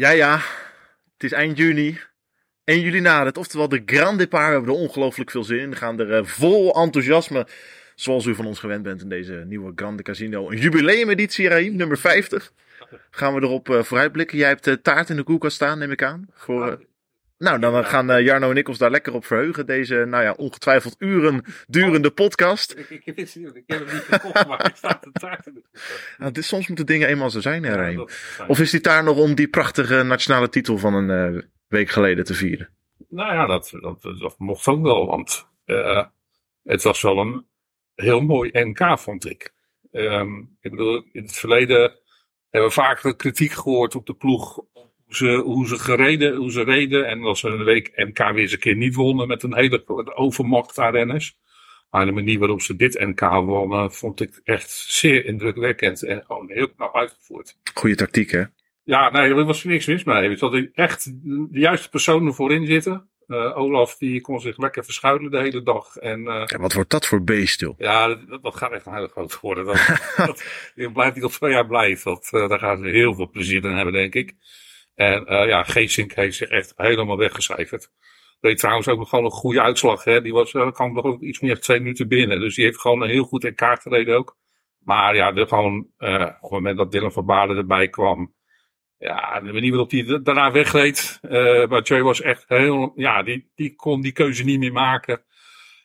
Ja, ja. Het is eind juni. 1 juli nadert, oftewel de Grand Départ. We hebben er ongelooflijk veel zin in. We gaan er eh, vol enthousiasme, zoals u van ons gewend bent in deze nieuwe Grande Casino. Een jubileumeditie, Raim, nummer 50. Gaan we erop eh, vooruitblikken. Jij hebt eh, taart in de koelkast staan, neem ik aan. Voor, eh, nou, dan gaan eh, Jarno en ik ons daar lekker op verheugen. Deze, nou ja, ongetwijfeld uren durende podcast. Ik, ik, ik, ik heb het niet gekocht, maar ik sta te taart in de koelkast. Nou, dit, soms moeten dingen eenmaal zo zijn, hè, Ja. Of is die taart nog om die prachtige nationale titel van een eh, week geleden te vieren? Nou ja, dat, dat, dat mocht ook wel, want eh, het was wel een heel mooi NK, vond ik. Ehm, ik bedoel, in het verleden hebben we vaak de kritiek gehoord op de ploeg. Hoe ze, hoe ze gereden, hoe ze reden. En als ze een week NK weer eens een keer niet wonnen met een hele overmacht aan renners. Maar de manier waarop ze dit NK wonnen, vond ik echt zeer indrukwekkend. En gewoon heel knap uitgevoerd. Goede tactiek, hè? Ja, nee, er was niks mis mee. Er hadden echt de juiste personen voorin zitten. Eh, Olaf die kon zich lekker verschuilen de hele dag. En eh, Ja, wat wordt dat voor beest, joh? ja, dat, dat gaat echt een hele groot worden. Dat, dat, blijft niet op twee jaar blijft. Dat, eh, daar gaan ze heel veel plezier in hebben, denk ik. En eh, ja, Geesink heeft zich echt helemaal weggecijferd. Deed trouwens ook nog gewoon een goede uitslag. Hè. Die was, uh, kwam nog iets meer twee minuten binnen. Dus die heeft gewoon heel goed in kaart gereden ook. Maar ja, de, gewoon, eh, op het moment dat Dylan van Baarden erbij kwam. Ja, de manier waarop hij daarna wegreed. eh Mathieu was echt heel. Ja, die, die kon die keuze niet meer maken.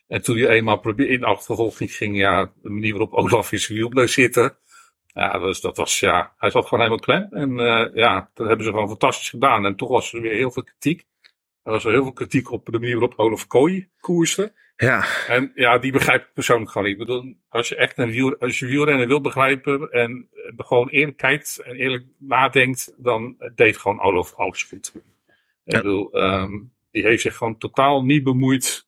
En toen hij eenmaal probeerde in achtervolging ging, ja, de manier waarop Olaf in zijn wiel bleef zitten. Ja, dat was, dat was, ja, hij zat gewoon helemaal klem. En eh, ja, dat hebben ze gewoon fantastisch gedaan. En toch was er weer heel veel kritiek. Er was er heel veel kritiek op de manier waarop Olaf Kooi koerste. Ja, En ja, die begrijp ik persoonlijk gewoon niet. Ik bedoel, als je echt een wiel, als je wielrenner wil begrijpen en eh, gewoon eerlijk kijkt en eerlijk nadenkt, dan deed gewoon Olaf alles goed. Ik bedoel, ehm, die heeft zich gewoon totaal niet bemoeid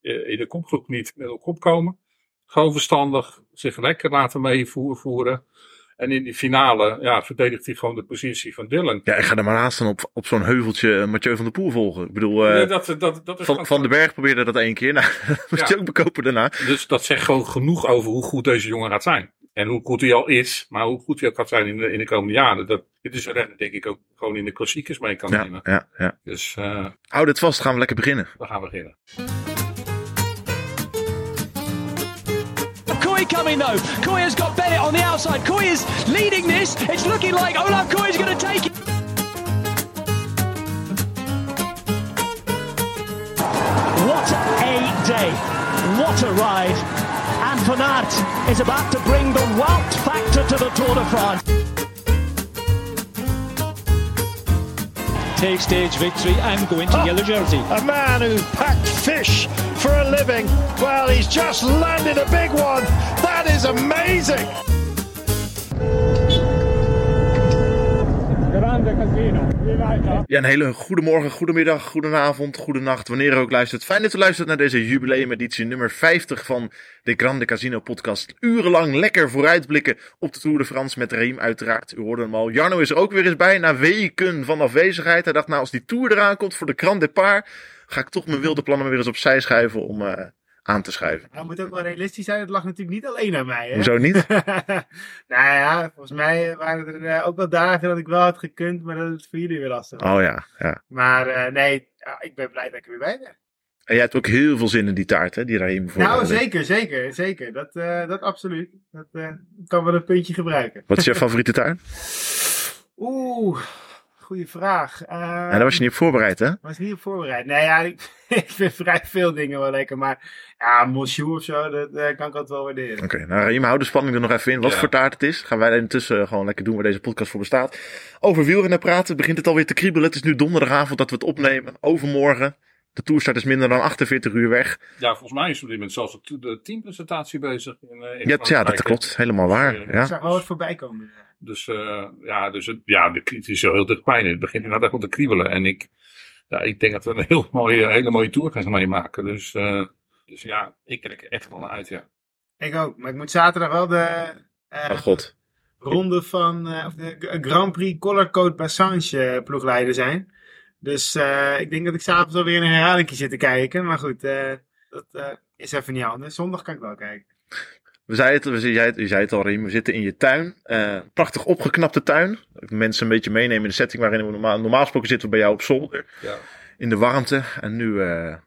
eh, in de kopgroep niet met elkaar opkomen. Gewoon verstandig, zich lekker laten meevoeren. En in die finale, ja, verdedigt hij gewoon de positie van Dylan. ja ik ga er maar staan op, op zo'n heuveltje eh, Mathieu van der Poel volgen. Ik bedoel, eh, Nee, dat, dat, dat is van, van den Berg probeerde dat één keer. Nou, dat moest Ja. je ook bekopen daarna. Dus dat zegt gewoon genoeg over hoe goed deze jongen gaat zijn. En hoe goed hij al is, maar hoe goed hij ook gaat zijn in de, in de komende jaren. Dat, dit is een renner, denk ik, ook gewoon in de klassiekers mee kan Ja, nemen. ja, ja. Dus eh Hou dit vast, gaan we lekker beginnen. we gaan beginnen. Koy coming though. Koy has got Bennett on the outside. Koy is leading this. It's looking like Olaf Koy is going to take it. What a day. What a ride. And Van is about to bring the Wout factor to the Tour de France. take stage victory and go into ah. yellow jersey. A man who packed fish for a living. Well, he's just landed a big one. That is amazing. Ja, een hele goede morgen, goedemiddag, goedenavond, goedenacht, wanneer u ook luistert. Fijn dat u luistert naar deze jubileumeditie nummer 50 van de Grande Casino podcast. Urenlang lekker vooruitblikken op de Tour de France met Reem uiteraard. U hoorde hem al. Jarno is er ook weer eens bij na weken van afwezigheid. Hij dacht nou als die Tour eraan komt voor de Grand Départ, ga ik toch mijn wilde plannen weer eens opzij schuiven om eh, aan te schuiven. Nou, moet ook wel realistisch zijn. Het lag natuurlijk niet alleen aan mij. Hè? Hoezo niet? nou ja, volgens mij waren er eh, ook wel dagen dat ik wel had gekund, maar dat het voor jullie weer lastig was. Oh ja, ja. Maar eh, nee, ik ben blij dat ik er weer bij ben. En jij hebt ook heel veel zin in die taart, hè, die Raheem voor nou, zeker, zeker, zeker. Dat, dat absoluut. Dat kan wel een puntje gebruiken. Wat is jouw favoriete taart? Oeh, goede vraag. Eh, En daar was je niet op voorbereid, hè? was niet op voorbereid. Nee, ja, ik, ik vind vrij veel dingen wel lekker. Maar ja, monsieur of zo, dat eh, kan ik altijd wel waarderen. Oké, nou Raheem, hou de spanning er nog even in. Wat Ja. voor taart het is. Gaan wij intussen gewoon lekker doen waar deze podcast voor bestaat. Over wielrennen praten. Begint het alweer te kriebelen. Het is nu donderdagavond dat we het opnemen. Overmorgen. De toerstart is minder dan 48 uur weg. Ja, volgens mij is op dit moment zelfs de, de teampresentatie bezig. In, eh, in Ja, ja dat klopt. Helemaal waar. Ik Ja. zag wel wat voorbij komen. Dus eh, ja, dus het, ja, de kriet is zo heel dichtbij. Het begint inderdaad echt wel te kriebelen. En ik, ja, ik denk dat we een heel mooie, hele mooie tour gaan meemaken. Dus, eh, dus ja, ik kijk er echt wel naar uit, ja. Ik ook, maar ik moet zaterdag wel de eh, Oh god. ronde van eh, of de Grand Prix Colorcode Bassange eh, ploegleider zijn. Dus eh, ik denk dat ik s'avonds alweer een herhaling zit te kijken. Maar goed, eh, dat eh, is even niet anders. Zondag kan ik wel kijken. We zeiden het, we, zei het, je zei het al, Riem, we zitten in je tuin. Eh, prachtig opgeknapte tuin. Mensen een beetje meenemen in de setting waarin we normaal, normaal gesproken zitten we bij jou op zolder. Ja. In de warmte. En nu, eh,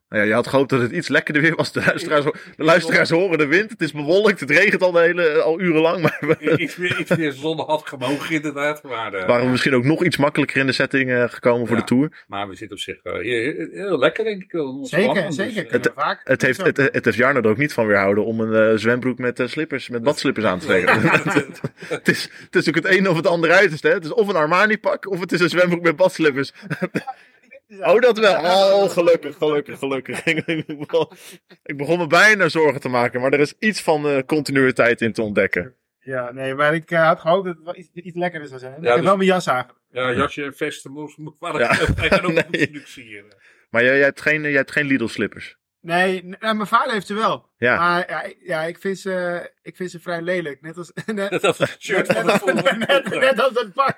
nou ja, je had gehoopt dat het iets lekkerder weer was. De luisteraars, de luisteraars horen de wind. Het is bewolkt. Het regent al, de hele, al urenlang. Maar Iets meer, iets meer zon had gemogen inderdaad. Maar, eh, waren we misschien ook nog iets makkelijker in de setting eh, gekomen voor Ja. de tour. maar we zitten op zich eh, heel, heel lekker denk ik. Zeker, zeker. Dus, we vaak. Het heeft, het, het heeft Jarno er ook niet van weerhouden om een zwembroek met slippers, met badslippers aan te trekken. het, is, het is ook het een of het andere uiterste. Hè? Het is of een Armani pak of het is een zwembroek met badslippers. oh, dat wel. Oh, gelukkig, gelukkig, gelukkig. ik, begon, ik begon me bijna zorgen te maken, maar er is iets van eh, continuïteit in te ontdekken. Ja, nee, maar ik eh, had gehoopt dat het iets, iets lekkerder zou zijn. ik dus- heb wel mijn jas aan. Ja, jasje en vesten wel Ja. en ook productie hier. Maar jij, jij hebt geen, jij hebt geen Lidl slippers. Nee, nou, mijn vader heeft ze wel. Ja. Maar ja, ik- ja ik, vind ze, ik vind ze vrij lelijk. Net als, net, was het shirt van de net, volgende net, net als het pak.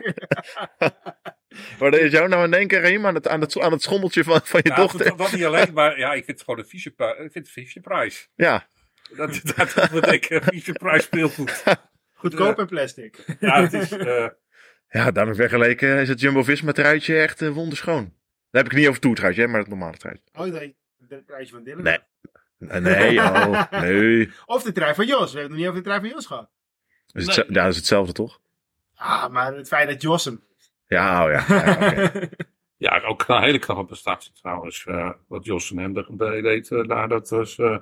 Waar is jou nou aan denken, Reem, aan het, aan het, aan het schommeltje van, van je Ja, dochter? dat, dat niet alleen, maar ja, ik vind het gewoon een vieze, ik vind het een vieze prijs. Ja. Dat, dat, dat betekent een vieze prijs speelgoed. Goedkoop en plastic. Ja, het is, eh, Ja, daarmee vergeleken is het Jumbo-Visma truitje echt eh, wonderschoon. Daar heb ik het niet over toertruitje, hè, maar het normale truitje. Oh, nee. De prijsje van Dylan. Nee. Nee, oh, nee. Of de trui van Jos. We hebben het nog niet over de trui van Jos gehad. Is het, Ja, dat is hetzelfde toch? Ah, maar het feit dat Jos hem. Ja, oh ja. ja oké. ja, ook een hele knappe prestatie trouwens. eh, wat Jossen hem er deed. eh, nou, dat was, eh,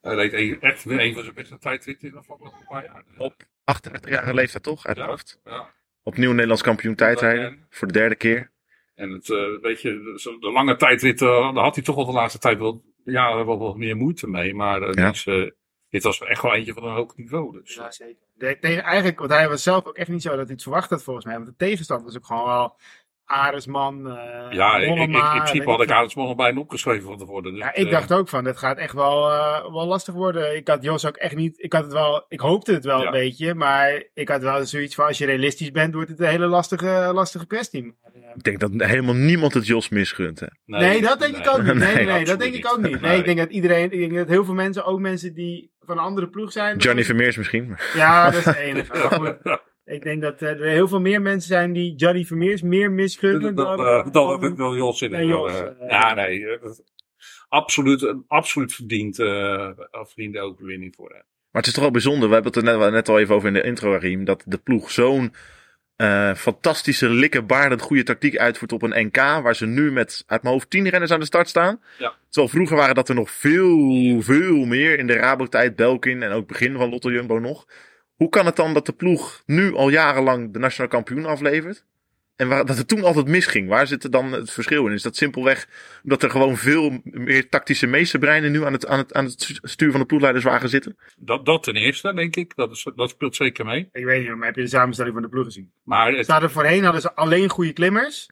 hij deed een- echt weer een van zijn beste tijdritten in de afgelopen paar jaar. Op 38-jarige leeftijd toch, uit Ja. hoofd. Ja. Opnieuw Nederlands kampioen tijdrijden. Voor de derde keer. En het, eh, weet je, zo- de lange tijdritten, daar had hij toch al de laatste tijd wel, ja, wel wat meer moeite mee. Maar eh, Ja. dus, eh, dit was echt wel eentje van een hoog niveau. Dus. Ja, zeker. De- tegen, eigenlijk, want hij was zelf ook echt niet zo dat hij het verwacht had volgens mij. Want de tegenstand was ook gewoon wel Aresman, eh Ja, ik, ik, in principe had ik veel. Arendsman al bijna opgeschreven van tevoren. Dus, Ja, ik eh, dacht ook van, dit gaat echt wel, eh, wel lastig worden. Ik had Jos ook echt niet, ik had het wel, ik hoopte het wel Ja. een beetje, maar ik had wel zoiets van, als je realistisch bent, wordt het een hele lastige, lastige kwestie. Maar, eh, Ik denk dat helemaal niemand het Jos misgunt. Hè. Nee, dat denk ik ook niet. Nee, Nee, nee, dat denk ik ook niet. Nee, Nee. ik denk dat iedereen, ik denk dat heel veel mensen, ook mensen die van een andere ploeg zijn. Johnny Vermeers misschien. Ja, dat is de enige. Maar goed, ik denk dat eh, er heel veel meer mensen zijn die Johnny Vermeers meer misgunnen Dan, dan, eh, dan, dan, dan Jos in Jos, eh, ja, nee. dat- absoluut, een absoluut verdiend, eh verdiende overwinning voor hem. Maar het is toch wel bijzonder. We hebben het er net, net al even over in de intro, Riem. Dat de ploeg zo'n eh, fantastische, likkerbaardend goede tactiek uitvoert op een NK. Waar ze nu met uit mijn hoofd tien renners aan de start staan. Ja. Terwijl vroeger waren dat er nog veel, veel meer. In de Rabo-tijd, Belkin en ook begin van Lotto Jumbo nog. Hoe kan het dan dat de ploeg nu al jarenlang de nationale kampioen aflevert? En waar, dat het toen altijd misging. Waar zit er dan het verschil in? Is dat simpelweg omdat er gewoon veel meer tactische meesterbreinen nu aan het, aan het, aan het stuur van de ploegleiderswagen zitten? Dat, dat ten eerste, denk ik. Dat, is, dat speelt zeker mee. Ik weet niet, maar heb je de samenstelling van de ploeg gezien? Maar het, Ze hadden voorheen hadden ze alleen goede klimmers.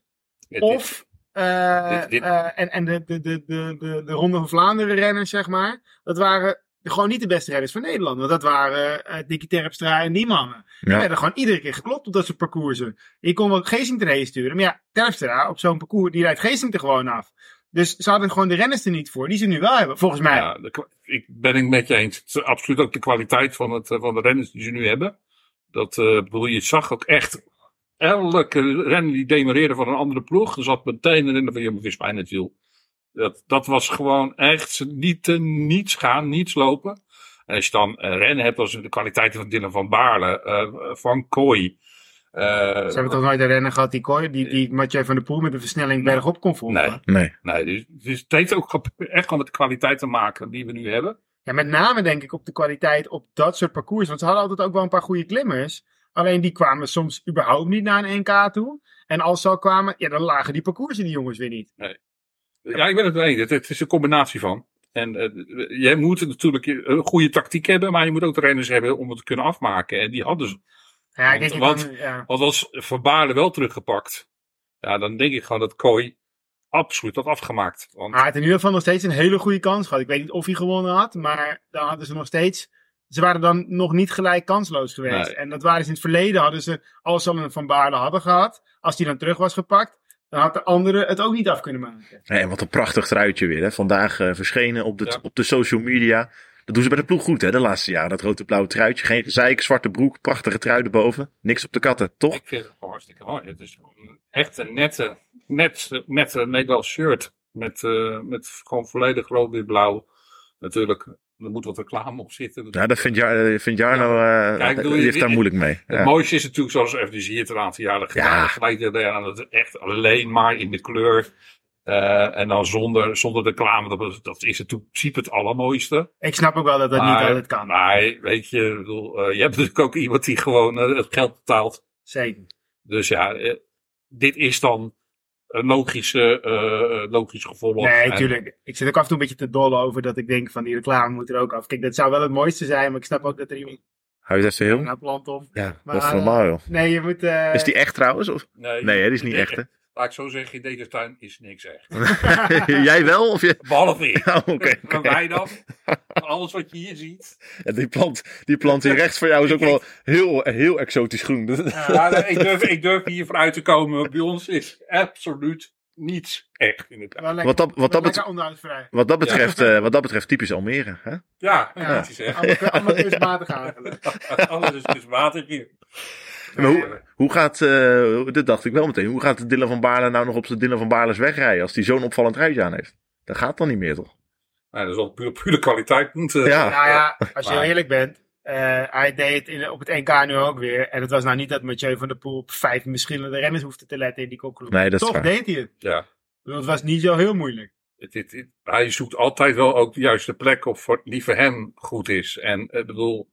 het- Of, eh, Dit- dit- eh, en, en de, de, de, de, de, de Ronde van Vlaanderen renners, zeg maar. Dat waren gewoon niet de beste renners van Nederland. Want dat waren eh Dickie Terpstra en die mannen. Die werden gewoon iedere keer geklopt op dat soort parcoursen. Je kon wel Geesink erheen sturen. Maar ja, Terpstra op zo'n parcours, die rijdt Geesink er gewoon af. Dus ze hadden gewoon de renners er niet voor. Die ze nu wel hebben, volgens mij. Ja, ik ben het met je eens. Het is absoluut ook de kwaliteit van, het, eh, van de renners die ze nu hebben. Dat, eh, bedoel, je zag ook echt elke renner die demareerde van een andere ploeg. Er zat meteen een renner van Jumbo-Visma in het wiel. Dat, dat was gewoon echt niet, eh, niets gaan, niets lopen. En als je dan een rennen hebt als de kwaliteiten van Dylan van Baarle, eh, van Kooi. eh, Ze hebben toch nooit een renner gehad die, Kooi- die, die Mathieu van der Poel met een versnelling bergop kon volgen? Nee. Nee. nee, dus, dus het heeft ook echt gewoon met de kwaliteit te maken die we nu hebben. Ja, met name denk ik op de kwaliteit op dat soort parcours. Want ze hadden altijd ook wel een paar goede klimmers. Alleen die kwamen soms überhaupt niet naar een NK toe. En als ze al kwamen, ja, dan lagen die parcoursen die jongens weer niet. Ja, ik ben het eens. Het, is een combinatie van. En eh jij moet natuurlijk een goede tactiek hebben, maar je moet ook de renners hebben om het te kunnen afmaken. En die hadden ze. Ja, Want- ik want- kan- ja. Want als Van Baarle wel teruggepakt, ja, dan denk ik gewoon dat Kooi absoluut had afgemaakt. Want hij had in ieder geval nog steeds een hele goede kans gehad. Ik weet niet of hij gewonnen had, maar dan hadden ze nog steeds... Ze waren dan nog niet gelijk kansloos geweest. Nee. En dat waren ze in het verleden, hadden ze, als ze een Van Baarle hadden gehad, als die dan terug was gepakt, dan had de andere het ook niet af kunnen maken. Nee, wat een prachtig truitje weer. Hè? Vandaag eh, verschenen op de, Ja. op de social media. Dat doen ze bij de ploeg goed, hè, de laatste jaren. Dat rood blauwe truitje, geen gezeik, zwarte broek, prachtige trui erboven. Niks op de katten, toch? Ik vind het gewoon hartstikke mooi. Het is gewoon echt een nette, net, nette Nederlands shirt. Met, eh, met gewoon volledig rood-wit-blauw. Natuurlijk, er moet wat reclame op zitten. Ja, dat vindt, vindt Jarno, eh, Kijk, doe die je- heeft daar moeilijk mee. Het Ja. mooiste is natuurlijk, zoals FDC het een aantal jaren gedaan Ja. eraan dat het echt alleen maar in de kleur. eh, en dan zonder, zonder reclame, dat, dat is het in principe het allermooiste. Ik snap ook wel dat dat niet altijd kan. Maar weet je, bedoel, eh, je hebt natuurlijk ook iemand die gewoon eh, het geld betaalt. Zeker. Dus ja, eh, dit is dan logische, eh, logisch gevolg. Nee, En- natuurlijk. Ik zit ook af en toe een beetje te dollen over dat ik denk van die reclame moet er ook af. Kijk, dat zou wel het mooiste zijn, maar ik snap ook dat er iemand Hou je het even heel? plant om. Ja, Maar, dat is normaal, joh. Nee, je moet... eh, Is die echt trouwens? Of? Nee, Nee, hè, die is niet echt, hè? Laat ik zo zeggen, in deze tuin is niks echt. Jij wel? Of je... Behalve ik. Oh. Maar wij dan, alles wat je hier ziet. Ja, die, plant, die plant hier rechts voor jou is ook wel heel, heel exotisch groen. Ja, nee, ik, durf, ik durf hier vooruit te komen. Bij ons is absoluut niets echt in lekker, Wat dat, wat, dat betreft, wat, dat betreft, eh, wat dat betreft typisch Almere. Hè? Ja, Ja. niets is echt. Allemaal, allemaal kunstmatig eigenlijk. Alles is kunstmatig hier. Maar hoe, hoe gaat, eh, dit dacht ik wel meteen, hoe gaat Dylan van Baarle nou nog op zijn Dylan van Baarles wegrijden als hij zo'n opvallend ruitje aan heeft? Dat gaat dan niet meer, toch? Nou, dat is wel puur, pure kwaliteit. Moet, eh, Ja. Nou ja, als je Maar- heel eerlijk bent. eh, hij deed het in, op het NK nu ook weer. En het was nou niet dat Mathieu van der Poel op vijf verschillende renners hoefde te letten in die kopgroep. Nee, dat is Toch waar. deed hij het. ja. Bedoel, Het was niet zo heel moeilijk. Het, het- het- hij zoekt altijd wel ook de juiste plek op voor die voor hem goed is. En ik bedoel,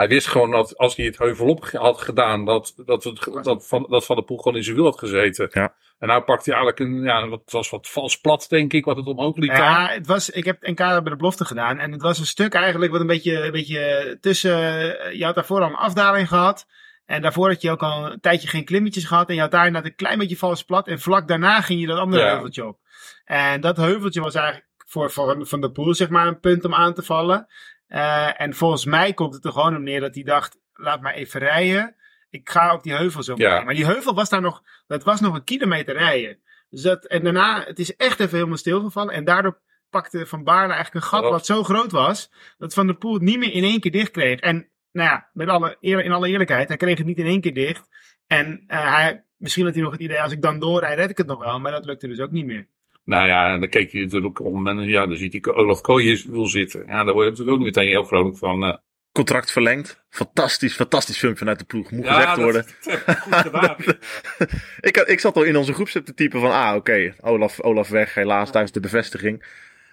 hij wist gewoon dat als hij het heuvelop had gedaan, dat, dat, het, dat, van, dat Van der Poel gewoon in zijn wiel had gezeten. Ja. En nou pakt hij eigenlijk een, ja, wat het was wat vals plat, denk ik, wat het omhoog liet gaan. Ja, het was, ik heb NK bij de belofte gedaan. En het was een stuk eigenlijk wat een beetje, een beetje tussen. eh, Je had daarvoor al een afdaling gehad. En daarvoor had je ook al een tijdje geen klimmetjes gehad. En je had daar inderdaad een klein beetje vals plat. En vlak daarna ging je dat andere Ja. heuveltje op. En dat heuveltje was eigenlijk voor, voor Van der Poel zeg maar een punt om aan te vallen. Eh, en volgens mij komt het er gewoon op neer dat hij dacht, laat maar even rijden. Ik ga op die heuvel zo Ja. rijden. Maar die heuvel was daar nog, dat was nog een kilometer rijden. Dus dat, en daarna, het is echt even helemaal stilgevallen. En daardoor pakte Van Baarle eigenlijk een gat Klopt. wat zo groot was, dat Van der Poel het niet meer in één keer dicht kreeg. En nou ja, met alle, eer- in alle eerlijkheid, hij kreeg het niet in één keer dicht. En eh, hij, misschien had hij nog het idee, als ik dan doorrijd, red ik het nog wel. Maar dat lukte dus ook niet meer. Nou ja, en dan keek je natuurlijk om en ja, dan ziet hij Olaf Kooijers wil zitten. Ja, daar word je natuurlijk ook meteen heel vrolijk van. eh. Contract verlengd. Fantastisch, fantastisch filmpje vanuit de ploeg. Moet ja, gezegd dat- worden. dat goed gedaan. Ik, had- ik zat al in onze groepsapp te typen van, ah oké, Olaf, Olaf weg, helaas, daar is de bevestiging.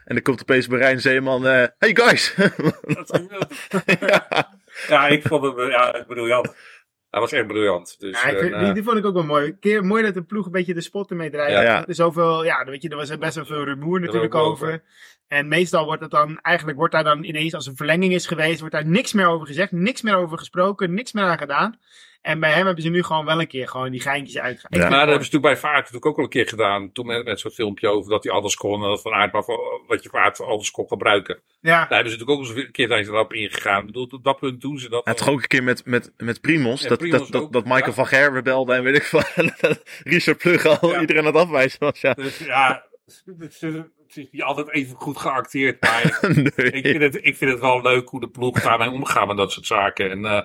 En dan komt opeens Berijn Zeeman, eh, hey guys! Dat is ja. ja, ik vond het ja, briljant. Hij was echt briljant. Dus, Ja, ik vind- eh, die, die vond ik ook wel mooi. Keer, mooi dat de ploeg een beetje de spot ermee draait. Ja, ja. Er, zoveel, ja, weet je, er was er best wel veel rumoer natuurlijk over. En meestal wordt het dan, eigenlijk wordt daar dan ineens, als een verlenging is geweest, wordt daar niks meer over gezegd, niks meer over gesproken, niks meer aan gedaan. En bij hem hebben ze nu gewoon wel een keer gewoon die geintjes uitgehaald. Ja. Dat hebben ze toen bij Vaart natuurlijk ook al een keer gedaan. Toen met, met zo'n filmpje over dat hij alles kon. en dat van aard maar voor- wat je Vaart alles kon gebruiken. Ja, Daar hebben ze natuurlijk ook eens een keer zijn ze erop ingegaan. Ik bedoel, op dat punt doen ze dat. Ja, toch ook een keer met, met, met Primos, Ja, dat, dat, dat, Michael ja. van Gerwen belde en weet ik van, Richard Plug al Ja. iedereen aan het afwijzen was. Ja. Dus ja, het is- niet altijd even goed geacteerd. Maar Nee. ik, vind het, ik vind het wel leuk hoe de ploeg daarmee omgaat met dat soort zaken. En eh,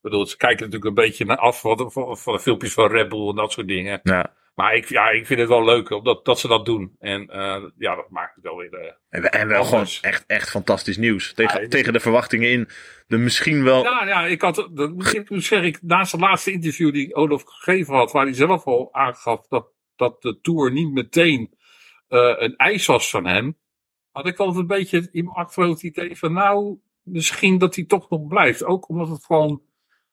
bedoel, ze kijken natuurlijk een beetje naar af van, van, van de filmpjes van Red Bull en dat soort dingen. Ja. Maar ik, ja, ik vind het wel leuk omdat, dat ze dat doen. En eh, ja, dat maakt het wel weer... eh, En, en wel gewoon echt, echt fantastisch nieuws. Tegen, Ja, tegen de verwachtingen in. De misschien wel. Ja, ja, ik had, moet zeg ik, naast het laatste interview die Olaf gegeven had, waar hij zelf al aangaf dat, dat de Tour niet meteen eh, een eis was van hem, had ik wel een beetje in mijn achterhoofd het idee van, nou, misschien dat hij toch nog blijft. Ook omdat het gewoon,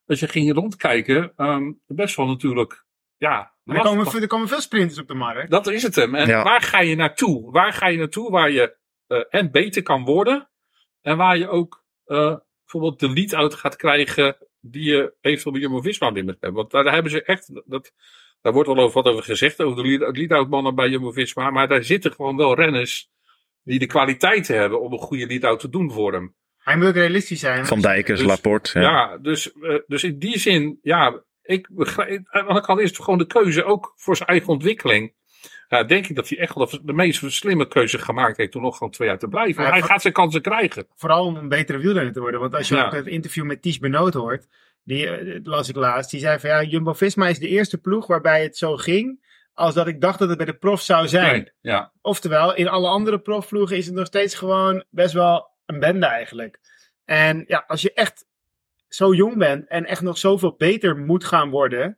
als je ging rondkijken, ehm, best wel natuurlijk, ja, er komen, er komen veel sprinters op de markt. dat is het hem. En Ja. waar ga je naartoe? Waar ga je naartoe waar je eh, en beter kan worden en waar je ook eh, bijvoorbeeld de lead-out gaat krijgen die je eventueel bij Jumbo-Visma moet hebben. Want daar hebben ze echt, dat, daar wordt wel over wat over gezegd, over de lead- lead-out mannen bij Jumbo-Visma, maar daar zitten gewoon wel renners die de kwaliteiten hebben om een goede lead-out te doen voor hem. Hij moet ook realistisch zijn. Van Dijkers, Dus- Laporte. Ja, Ja. dus, eh, dus in die zin, ja, ik begrijp, aan de andere kant is het gewoon de keuze ook voor zijn eigen ontwikkeling. ja, denk ik dat hij echt wel de meest slimme keuze gemaakt heeft om nog gewoon twee jaar te blijven. Ja, hij gaat zijn kansen krijgen. Vooral om een betere wielrenner te worden. Want als je Ja. ook het interview met Ties Benoot hoort, die eh, las ik laatst, die zei van ja, Jumbo-Visma is de eerste ploeg waarbij het zo ging als dat ik dacht dat het bij de prof zou zijn. Nee, ja. Oftewel, in alle andere profploegen is het nog steeds gewoon best wel een bende eigenlijk. En ja, als je echt zo jong bent en echt nog zoveel beter moet gaan worden,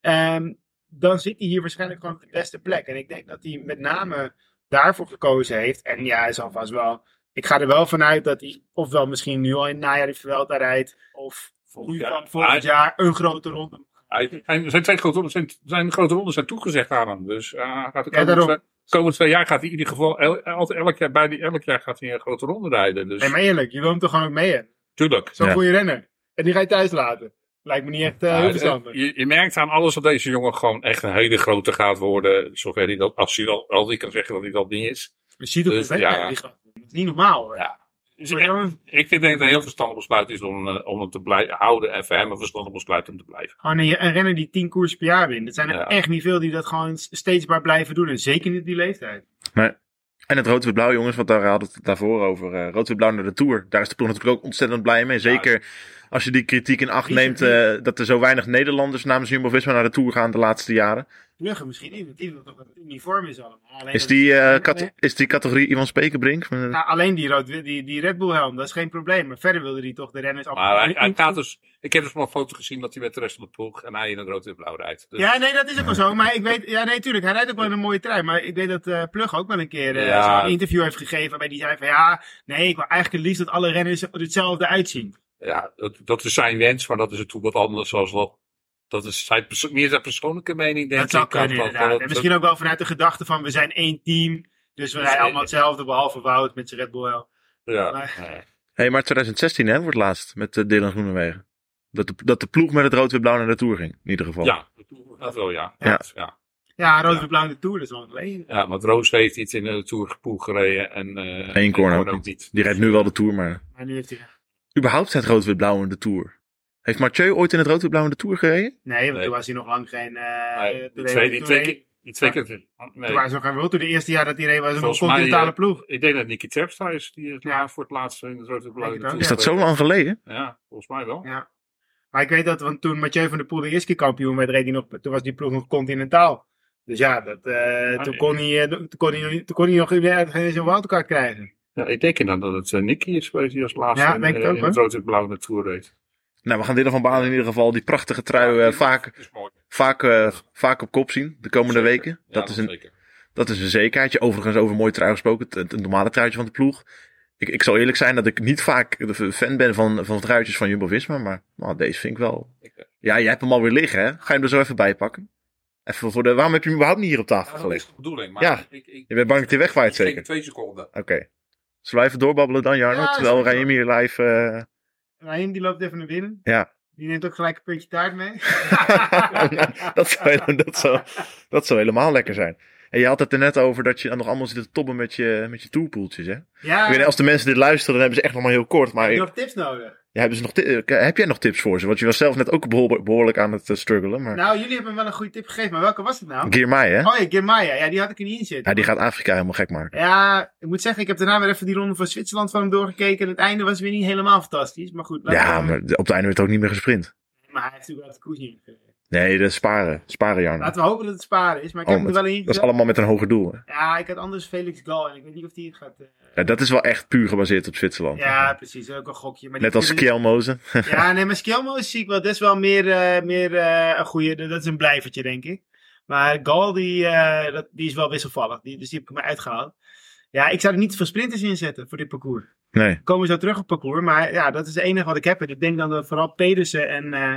ehm, dan zit hij hier waarschijnlijk gewoon op de beste plek. En ik denk dat hij met name daarvoor gekozen heeft. En ja, hij zal vast wel. Ik ga er wel vanuit dat hij ofwel misschien nu al in het najaar die Vuelta rijdt, of Volgend jaar. volgend jaar een grote ronde. Hij- zijn, twee grote rondes zijn, zijn grote rondes zijn toegezegd aan hem. Dus eh, hij gaat de komende, twee, komende twee jaar gaat hij in ieder geval el, altijd elk jaar, bijna elk jaar gaat hij een grote ronde rijden. Dus Nee, maar eerlijk, je wil hem toch gewoon ook mee hebben. tuurlijk. Zo'n Ja. goede renner. En die ga je thuis laten. Lijkt me niet echt eh, heel het- verstandig. je, je merkt aan alles dat deze jongen gewoon echt een hele grote gaat worden. Zover hij dat, als hij al, als hij kan zeggen dat hij dat niet is. Je ziet het Dus, ja. die. Dat is niet normaal hoor. Ja. Dus ik, denk dat het een heel verstandig besluit is om, eh, om hem te blijven houden. En voor hem een verstandig besluit om te blijven. Gewoon een, een renner die 10 koers per jaar wint. Er zijn er Ja. echt niet veel die dat gewoon steeds maar blijven doen. En zeker niet die leeftijd. En het rood-wit-blauw, jongens, want daar hadden we het daarvoor over. eh rood-wit-blauw naar de Tour. Daar is de ploeg natuurlijk ook ontzettend blij mee. Zeker als je die kritiek in acht neemt eh, dat er zo weinig Nederlanders namens Jumbo-Visma naar de Tour gaan de laatste jaren. Pluggen misschien toch dat het uniform is allemaal. Alleen Is die, eh, nee. is die categorie Ivan Spekenbrink? Nou, alleen die, rood, die, die Red Bull helm, dat is geen probleem. Maar verder wilde hij toch de renners af. Maar hij, hij gaat dus. Ik heb dus maar een foto gezien dat hij met de rest van de ploeg. En hij in het rood en blauw rijdt. Dus, Ja, nee, dat is ook wel zo. Maar ik weet, ja, nee, tuurlijk. Hij rijdt ook wel in een mooie trui. Maar ik weet dat eh Plug ook wel een keer eh, Ja. zo'n interview heeft gegeven. Waarbij hij zei van ja, nee, ik wil eigenlijk het liefst dat alle renners er hetzelfde uitzien. Ja, dat, dat is zijn wens. Maar dat is natuurlijk wat anders. Zoals wel. Dat is zijn, perso- meer zijn persoonlijke mening. Denk Dat zou ik. kunnen Dat- dat- inderdaad. dat- En misschien ook wel vanuit de gedachte van we zijn één team. Dus we rijden allemaal hetzelfde, behalve Wout met zijn Red Bull. Ja. Maar- Nee. hey, maar 2016 hè, wordt laatst met uh, Dylan Groenewegen. Dat de, dat de ploeg met het rood-wit-blauw naar de Tour ging, in ieder geval. Ja, dat wel, ja. Ja. Ja. ja. Ja, rood en blauw in de Tour, dat is geleden. Ja, want Roos heeft iets in de Tourpool gereden. En, eh Eén corner ook niet. Die rijdt nu wel de Tour, maar... Maar nu heeft hij... Überhaupt het rood-wit-blauw in de Tour. Heeft Mathieu ooit in het rood-wit-blauw in de Tour gereden? Nee, want Nee. toen was hij nog lang geen... eh Nee, toen die reed- twee, die toen twee reed- keer. Die twee keer. Toen Nee. waren ze nog geen World Tour. De eerste jaar dat hij reed was nog een continentale eh, ploeg. Ik denk dat Nicky Terpstra is die het Ja. voor het laatst in het rode blauw. Denk het ook, Is dat zo lang geleden? Ja, volgens mij wel. Ja. Maar ik weet dat, want toen Mathieu van der Poel de eerste keer kampioen werd, reed hij nog, toen was die ploeg nog continentaal. Dus ja, dat, eh, toen, ja. kon hij, eh, toen, kon hij, toen kon hij nog geen geen zo'n wildcard krijgen. Ja, ik denk dan dat het uh, Nicky is geweest die als laatste Ja, in, denk eh, ook, in het hoor. rode blauw naartoe reed. Nou, we gaan Dylan van Baalen in ieder geval die prachtige trui eh, vaak, vaak, eh, vaak op kop zien de komende Zeker. weken. Ja, Dat, is een, zeker. dat is een zekerheidje. Overigens over een mooi trui gesproken, het, het normale truitje van de ploeg. Ik, ik zal eerlijk zijn dat ik niet vaak de fan ben van, van truitjes van Jumbo-Visma, maar nou, deze vind ik wel... Ik, eh, Ja, jij hebt hem alweer liggen, hè? Ga je hem er zo even bij pakken? Even voor de... Waarom heb je hem überhaupt niet hier op tafel Ja, dat is gelegd? de bedoeling. Maar Ja. ik, ik, Je bent bang dat hij wegwaait, ik zeker? twee seconden. Oké. Zullen we even doorbabbelen dan, Jarno? Ja, terwijl. Raim hier live... Ryan die loopt even naar binnen. Ja. Die neemt ook gelijk een puntje taart mee. dat, zou, dat, zou, dat zou helemaal lekker zijn. En je had het er net over dat je dan nog allemaal zit te tobben met je, met je tourpoeltjes, hè? Ja, Ik weet niet, als de mensen dit luisteren, dan hebben ze echt nog maar heel kort. Maar heb je nog tips nodig? Ja, hebben ze nog eh, heb jij nog tips voor ze? Want je was zelf net ook behoor- behoorlijk aan het eh, struggelen. Maar Nou, jullie hebben me wel een goede tip gegeven, maar welke was het nou? Girmay, hè? Oh ja, Girmaya. Ja, die had ik er niet in zitten. Ja, die gaat Afrika helemaal gek maken. Ja, ik moet zeggen, ik heb daarna weer even die ronde van Zwitserland van hem doorgekeken. En het einde was weer niet helemaal fantastisch. Maar goed, Ja, maar op het einde werd ook niet meer gesprint. maar hij heeft natuurlijk wel de koers niet gereden. Nee, dat is sparen. Sparen, Jarno. Laten we hopen dat het sparen is. Maar ik Oh, heb er met- wel in. Dat is allemaal met een hoger doel. Hè? Ja, ik had anders Felix Gal en ik weet niet of die het gaat. eh, Ja, dat is wel echt puur gebaseerd op Zwitserland. Ja, precies. Ook een gokje. Maar Net als Kjelmozen. Ja, nee, maar Skjelmo zie ik wel. Dat is wel meer, eh, meer eh, een goede. Dat is een blijvertje, denk ik. Maar Gal, die, dat, die is wel wisselvallig. Die, dus die heb ik me uitgehaald. Ja, ik zou er niet veel sprinters in zetten voor dit parcours. Nee, We komen zo terug op parcours. Maar ja, dat is het enige wat ik heb. En ik denk dan dat vooral Pedersen en eh,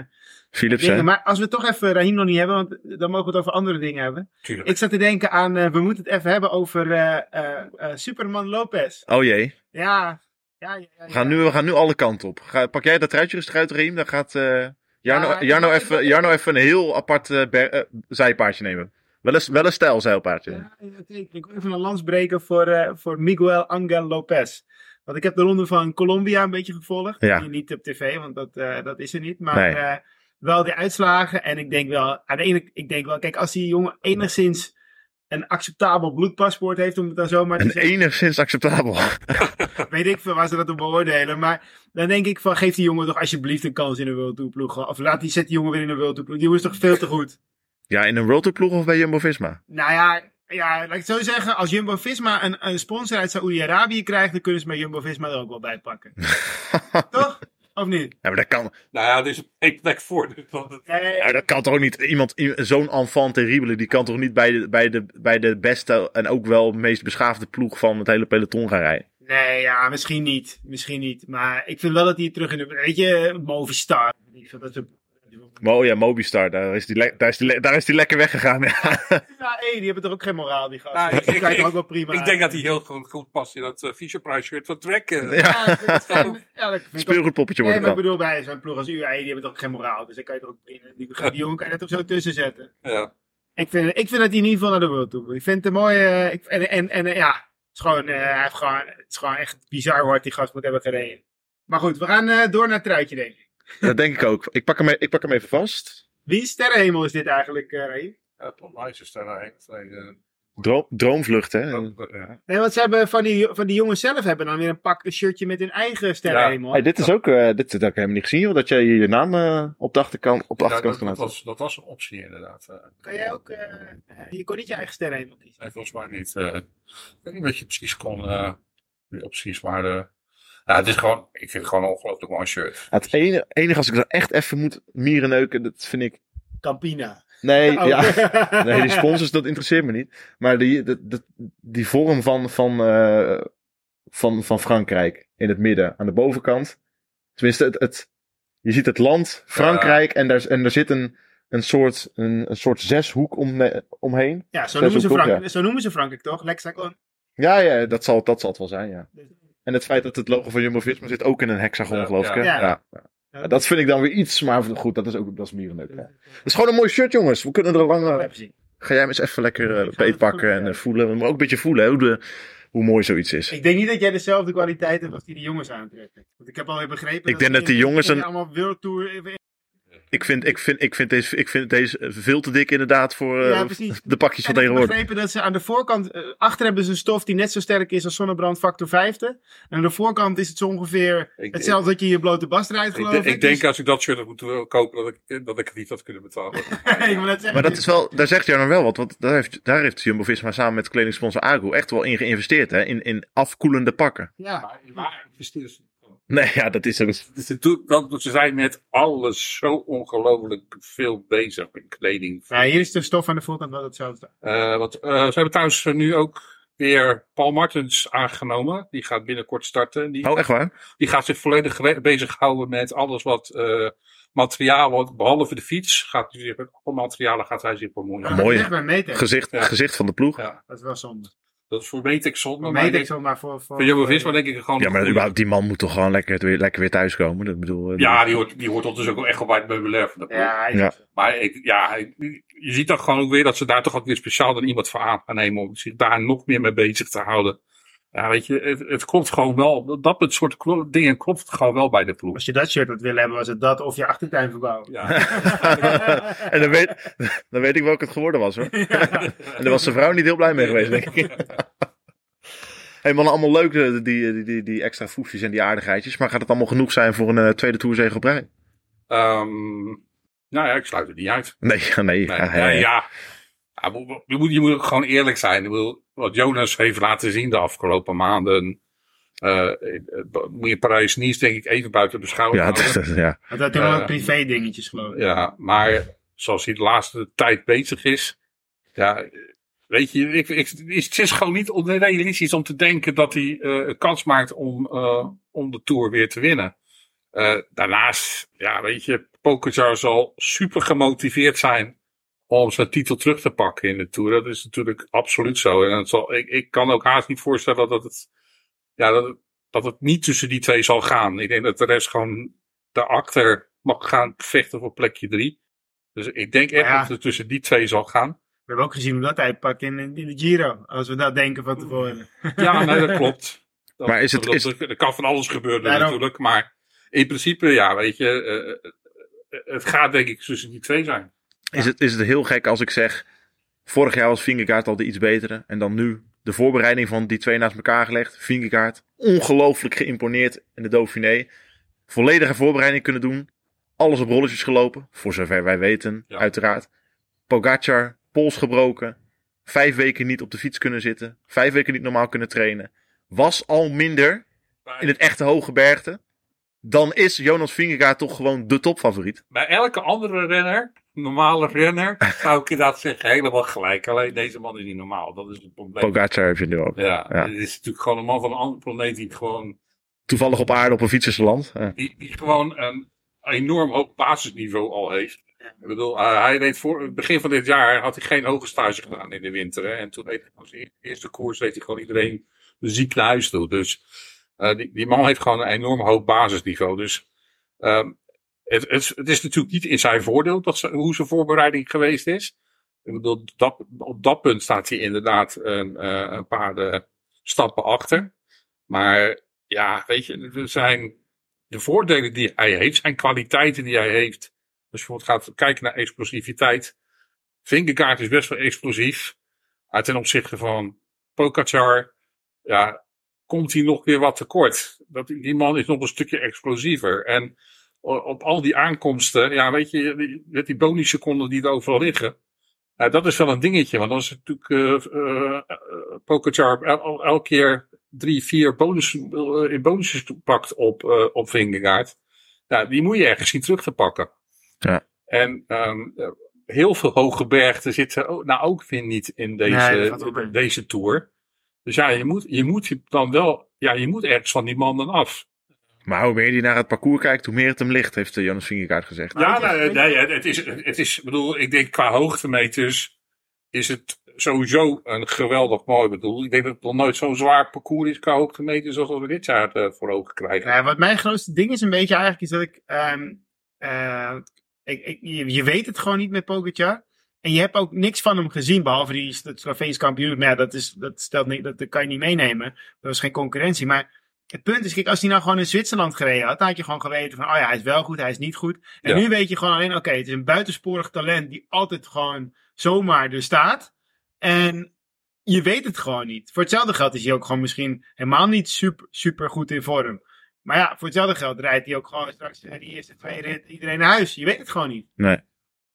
Philips, dingen. hè? Maar als we toch even Rahim nog niet hebben, want dan mogen we het over andere dingen hebben. Tuurlijk. Ik zat te denken aan, eh, we moeten het even hebben over eh, eh, eh, Superman Lopez. Oh jee. Ja, ja, ja. ja, We gaan nu, we gaan nu alle kanten op. Ga, pak jij dat truitje rustig uit, Riem? Dan gaat eh, Jarno, Jarno, even, Jarno even een heel apart eh, ber- eh, zijpaardje nemen. Wel een, wel een stijlzeilpaardje. Ja, oké. Ik wil even een lans breken voor, eh, voor Miguel Angel Lopez. Want ik heb de ronde van Colombia een beetje gevolgd. Ja. Niet op tv, want dat, eh, dat is er niet. Maar Nee. eh, wel de uitslagen. En ik denk wel, aan de ene, ik denk wel, kijk, als die jongen enigszins een acceptabel bloedpaspoort heeft, om het dan zomaar te En zeggen. enigszins acceptabel. Weet ik veel waar ze dat op beoordelen. Maar dan denk ik van, geef die jongen toch alsjeblieft een kans in een World Tour ploeg. Of laat die, zet die jongen weer in een World Tour ploeg. Die jongen is toch veel te goed. Ja, in een World Tour ploeg of bij Jumbo-Visma? Nou ja, ja, laat ik het zo zeggen. Als Jumbo-Visma een, een sponsor uit Saoedi-Arabië krijgt, dan kunnen ze met Jumbo-Visma er ook wel bij pakken. toch? Of niet? Ja, maar dat kan, Nou ja, er is één plek voor. dus het- Nee, ja, dat kan toch niet. Iemand, zo'n enfant terrible, die kan toch niet bij de, bij, de, bij de beste en ook wel meest beschaafde ploeg van het hele peloton gaan rijden. nee, ja, misschien niet. Misschien niet. Maar ik vind wel dat hij terug in de... Weet je, Movistar. Ik vind dat een- oh ja, Mobistar, daar is die, daar is die, daar is die lekker weggegaan. Ja. Ja, hey, die hebben toch ook geen moraal, die gasten. Nou, ik- die ik- ook wel prima. Ik denk dat hij heel goed, goed past in dat uh, Fisher Price shirt van Trek. eh. Ja. Ja, dat is gewoon- ja, dat vind ik ook- Speelgoedpoppetje Nee, maar ik bedoel, bij zo'n ploeg als UAE, die hebben toch ook geen moraal. Dus dan kan je toch ook, die, die jongen kan je er toch zo tussen zetten. Ja. Ik vind, ik vind dat hij in ieder geval naar de World moet. Ik vind het een mooie... eh, ik, en, en, en eh, ja, het is, gewoon, eh, hij heeft gewoon, het is gewoon echt bizar hoe hard die gast moet hebben gereden. Maar goed, we gaan eh, door naar het truitje, denk ik. Dat denk ik ook. Ik pak hem, e- ik pak hem even vast. Wie sterrenhemel is dit eigenlijk, eh Ray? Ja, heen. Nee, Droom, droomvlucht, hè? eh, ja. Nee, want ze hebben van die, van die jongens zelf hebben dan weer een pak, een shirtje met hun eigen sterrenhemel. Hey, dit is ook, eh, dit, heb ik helemaal niet gezien, joh, dat jij je naam eh, op de achterkant, op de Ja, achterkant dat, kan dat, laten. was, dat was een optie inderdaad. eh. Kan jij ook... eh, je kon niet je eigen sterrenhemel kiezen. Nee, volgens mij niet. eh. ik weet niet wat je precies kon. eh die opties, maar. Eh, ja, het is gewoon. Ik vind het gewoon een ongelooflijk mooi shirt. Het enige, enige als ik er echt even moet mieren neuken, dat vind ik... Campina. Nee, Oh. ja, nee, die sponsors, dat interesseert me niet. Maar die, dat, dat, die vorm van, van, eh, van, van Frankrijk in het midden, aan de bovenkant. Tenminste, het, het, je ziet het land, Frankrijk, en, daar, en er zit een, een, soort, een, een soort zeshoek om, omheen. Ja, zo noemen, ze hoek, Frank, ja. zo noemen ze Frankrijk toch? Lexicon. Ja, ja dat, zal, dat zal het wel zijn, ja. En het feit dat het logo van Jumbo-Visma zit ook in een hexagon, geloof ik. hè? ja. Ja. Ja, Dat vind ik dan weer iets, maar goed, dat is ook dat is mierenneuk. Ja. Het is gewoon een mooi shirt, jongens. We kunnen er lang... Eh, je Ga jij hem eens even lekker eh, Ik ga beet het pakken goed, en ja. eh, voelen. We moeten ook een beetje voelen hè, hoe, de, hoe mooi zoiets is. Ik denk niet dat jij dezelfde kwaliteit hebt als die die jongens aantrekken. Want ik heb alweer begrepen. Ik denk dat die jongens een- allemaal World Tour. Ik vind, ik vind, ik vind, deze, ik vind deze veel te dik inderdaad voor eh, Ja, de pakjes van ik heb tegenwoordig. begrepen dat ze aan de voorkant. eh, achter hebben ze een stof die net zo sterk is als zonnebrandfactor 50. En aan de voorkant is het zo ongeveer Ik- hetzelfde dat je je blote bast rijdt, Ik, geloof ik. ik denk als ik dat shirt had moeten kopen, dat ik, dat ik het niet had kunnen betalen. ik Maar dat is wel, daar zegt Jarno wel wat. Want daar heeft, daar heeft Jumbo-Visma samen met kledingsponsor Agro echt wel in geïnvesteerd. Hè, in, in afkoelende pakken. Ja, Maar, maar investeren ze Nee, ja, dat is ook... Het doet- want ze zijn met alles zo ongelooflijk veel bezig met kleding. ja, hier is de stof aan de voorkant wel hetzelfde. Eh, wat, eh, ze hebben trouwens nu ook weer Paul Martens aangenomen. Die gaat binnenkort starten. Die, Oh, echt waar? die gaat zich volledig bezighouden met alles wat eh, materiaal, wat, behalve de fiets, gaat hij zich met alle materialen gaat hij zich bemoeien. Ja, mooi. Gezicht, Ja. gezicht van de ploeg. Ja, Dat is wel zonde. Dat is voor Metex zonde. Maar maar voor. voor voor Jumbo-Visma denk ik gewoon... Ja, maar überhaupt, die man moet toch gewoon lekker weer, lekker weer thuiskomen. Dat bedoel, eh, Ja, die hoort, die hoort ondertussen ook echt wel bij het meubilair van de ploeg. Ja. Maar ik, ja, je ziet dan gewoon ook weer dat ze daar toch ook weer speciaal dan iemand voor aan gaan nemen. Om zich daar nog meer mee bezig te houden. Ja, weet je, het, het klopt gewoon wel. Dat, dat soort dingen klopt gewoon wel bij de ploeg. Als je dat shirt had willen hebben, was het dat of je achtertuin verbouwen. Ja, en dan weet, dan weet ik welke het geworden was hoor. en daar was zijn vrouw niet heel blij mee geweest, denk ik. hey man, allemaal leuk eh, die, die, die, die extra foefjes en die aardigheidjes. Maar gaat het allemaal genoeg zijn voor een eh, tweede toerzege op rij? Ehm, nou ja, ik sluit het niet uit. Nee, nee. Nee, ja, ja, nee, ja. ja. Ja, je, moet, je moet ook gewoon eerlijk zijn. Ik bedoel, wat Jonas heeft laten zien de afgelopen maanden. eh, eh, moet je Parijs-Nice denk ik even buiten beschouwing Ja, houden. dat- ja. Want dat doen wel Eh, privé dingetjes, geloof ik. Ja, maar zoals hij de laatste tijd bezig is. Ja, weet je, ik, ik, het is gewoon niet onrealistisch om te denken dat hij eh, een kans maakt om, eh, om de Tour weer te winnen. Eh, daarnaast, ja, weet je, Pogacar zal super gemotiveerd zijn om zijn titel terug te pakken in de Tour. Dat is natuurlijk absoluut zo. En het zal, ik, ik kan ook haast niet voorstellen dat het, ja, dat, het- dat het niet tussen die twee zal gaan. Ik denk dat de rest gewoon daarachter mag gaan vechten voor plekje drie. Dus ik denk echt Ja. dat het tussen die twee zal gaan. We hebben ook gezien hoe dat uitpakt in, in de Giro. Als we dat denken van tevoren. Ja, nee, dat klopt. Dat, Maar is het- dat- is- dat- er kan van alles gebeuren Daarom. natuurlijk. Maar in principe, ja, weet je, eh, eh, het gaat denk ik tussen die twee zijn. Is, het, is het heel gek als ik zeg... Vorig jaar was Vingegaard al de iets betere. En dan nu de voorbereiding van die twee naast elkaar gelegd. Vingegaard ongelooflijk geïmponeerd in de Dauphiné. Volledige voorbereiding kunnen doen. Alles op rolletjes gelopen. Voor zover wij weten, Ja. uiteraard. Pogacar, pols gebroken. Vijf weken niet op de fiets kunnen zitten. Vijf weken niet normaal kunnen trainen. Was al minder in het echte hoge bergte. Dan is Jonas Vingegaard toch gewoon de topfavoriet. Bij elke andere renner, normale renner, zou ik inderdaad zeggen, helemaal gelijk. Alleen deze man is niet normaal. Dat is het probleem. Pogacar heb je nu ook. Ja, Ja. het is natuurlijk gewoon een man van een andere planeet die gewoon, Toevallig op aarde op een fietsersland. Ja. die, die gewoon een enorm hoog basisniveau al heeft. Ik bedoel, hij deed voor het begin van dit jaar had hij geen hoge stage gedaan in de winter. Hè? En toen deed hij als eerste koers deed hij gewoon iedereen ziek naar huis toe. Dus eh, die, die man heeft gewoon een enorm hoog basisniveau. Dus ehm, het, het, is natuurlijk niet in zijn voordeel dat ze, hoe zijn voorbereiding geweest is. Ik bedoel, dat, op dat punt staat hij inderdaad een, eh, een paar eh, stappen achter. Maar ja, weet je, er zijn de voordelen die hij heeft, zijn kwaliteiten die hij heeft. Als je bijvoorbeeld gaat kijken naar explosiviteit. Vingegaard is best wel explosief. Maar ten opzichte van Pogacar, ja, komt hij nog weer wat tekort. Dat, die man is nog een stukje explosiever. En op al die aankomsten, ja, weet je, met die bonusseconden die er overal liggen. Ja, dat is wel een dingetje, want als natuurlijk eh eh, eh, Pogacar el, el- elke keer drie, vier bonus, eh, in bonussen pakt op, eh op Vingegaard. Ja, die moet je ergens zien terug te pakken. Ja. En ehm, eh, heel veel hoge bergen zitten ook, nou ook weer niet in deze, Nee, deze tour. Dus ja, je moet, je moet je dan wel, ja, je moet ergens van die man dan af. Maar hoe meer hij naar het parcours kijkt, hoe meer het hem ligt, heeft eh, Jonas Vingegaard gezegd. Ja, nou, je- nee, het is, het is, ik bedoel, ik denk qua hoogtemeters is het sowieso een geweldig mooi. Ik bedoel, ik denk dat het nog nooit zo'n zwaar parcours is qua hoogtemeters als wat we dit jaar eh, voor ogen krijgen. Ja, wat mijn grootste ding is een beetje eigenlijk, is dat ik, ehm, eh, ik, ik je, je weet het gewoon niet met Pogacar. En je hebt ook niks van hem gezien, behalve die dat Sloveens kampioen. Maar ja, dat, is, dat, stelt niet, dat, dat kan je niet meenemen. Dat was geen concurrentie. Maar het punt is, kijk, als hij nou gewoon in Zwitserland gereden had, dan had je gewoon geweten van, oh ja, hij is wel goed, hij is niet goed. En Ja. nu weet je gewoon alleen, oké, het is een buitensporig talent die altijd gewoon zomaar er staat. En je weet het gewoon niet. Voor hetzelfde geld is hij ook gewoon misschien helemaal niet super, super goed in vorm. Maar ja, voor hetzelfde geld rijdt hij ook gewoon straks die eerste twee rit iedereen naar huis. Je weet het gewoon niet. Nee.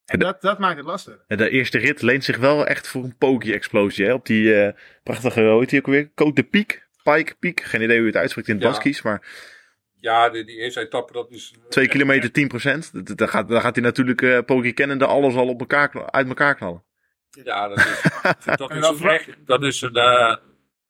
En dat, dat maakt het lastig. De eerste rit leent zich wel echt voor een Pogi-explosie. hè, Op die eh, prachtige, hoe heet die ook weer? Côte de Piek? Pike Piek? Geen idee hoe je het uitspreekt in het Ja. Baskisch. Maar Ja, die, die eerste etappe, dat is... 2 kilometer 10 procent. Daar gaat, daar gaat hij natuurlijk eh Pogi kennende alles al op elkaar, uit elkaar knallen. Ja, dat is, dat is, dan dat is een, eh,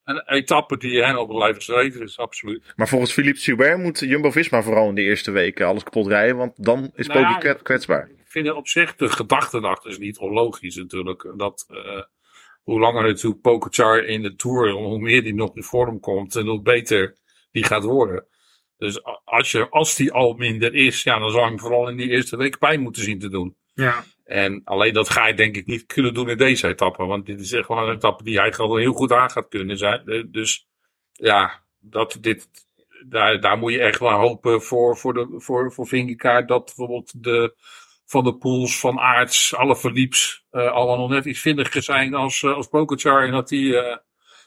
een etappe die hen op het lijf geschreven is, absoluut. Maar volgens Philippe Gilbert moet Jumbo-Visma vooral in de eerste weken alles kapot rijden. Want dan is Nou ja, kwetsbaar. Ik vind het op zich, de gedachte is niet onlogisch natuurlijk. Dat eh, hoe langer natuurlijk Pogacar in de Tour, hoe meer die nog in vorm komt en hoe beter die gaat worden. Dus als, je, als die al minder is, ja, dan zou je hem vooral in die eerste week bij moeten zien te doen. Ja. En alleen dat ga je denk ik niet kunnen doen in deze etappe. Want dit is echt wel een etappe die hij gewoon heel goed aan gaat kunnen zijn. Eh, Dus ja, dat dit, daar, daar moet je echt wel hopen voor, voor, de, voor, voor Vingegaard. Dat bijvoorbeeld de Van de Poels, Van Aerts, alle verlieps eh allemaal nog net iets vindiger zijn als, eh, als Pogacar. En dat die eh,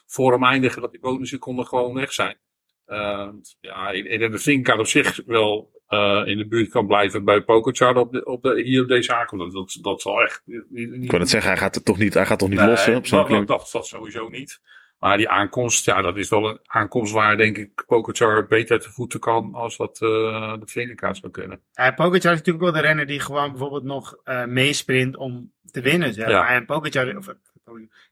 voor hem eindigen, dat die bonusseconden gewoon weg zijn. Ja, ik denk dat Vingegaard op zich wel in de buurt kan blijven bij Pogacar op de, op de, hier op deze aankomst. Dat, dat, dat zal echt... niet- Ik kon het zeggen, hij gaat het toch niet, hij gaat toch niet Nee, lossen op zo'n dat, dat, dat sowieso niet. Maar die aankomst, ja, dat is wel een aankomst waar denk ik Pogacar beter te voeten kan als dat eh de Vingegaard zou kunnen. Ja, Pogacar is natuurlijk wel de renner die gewoon bijvoorbeeld nog eh meesprint om te winnen. Zeg. Ja. En Pogacar, of eh,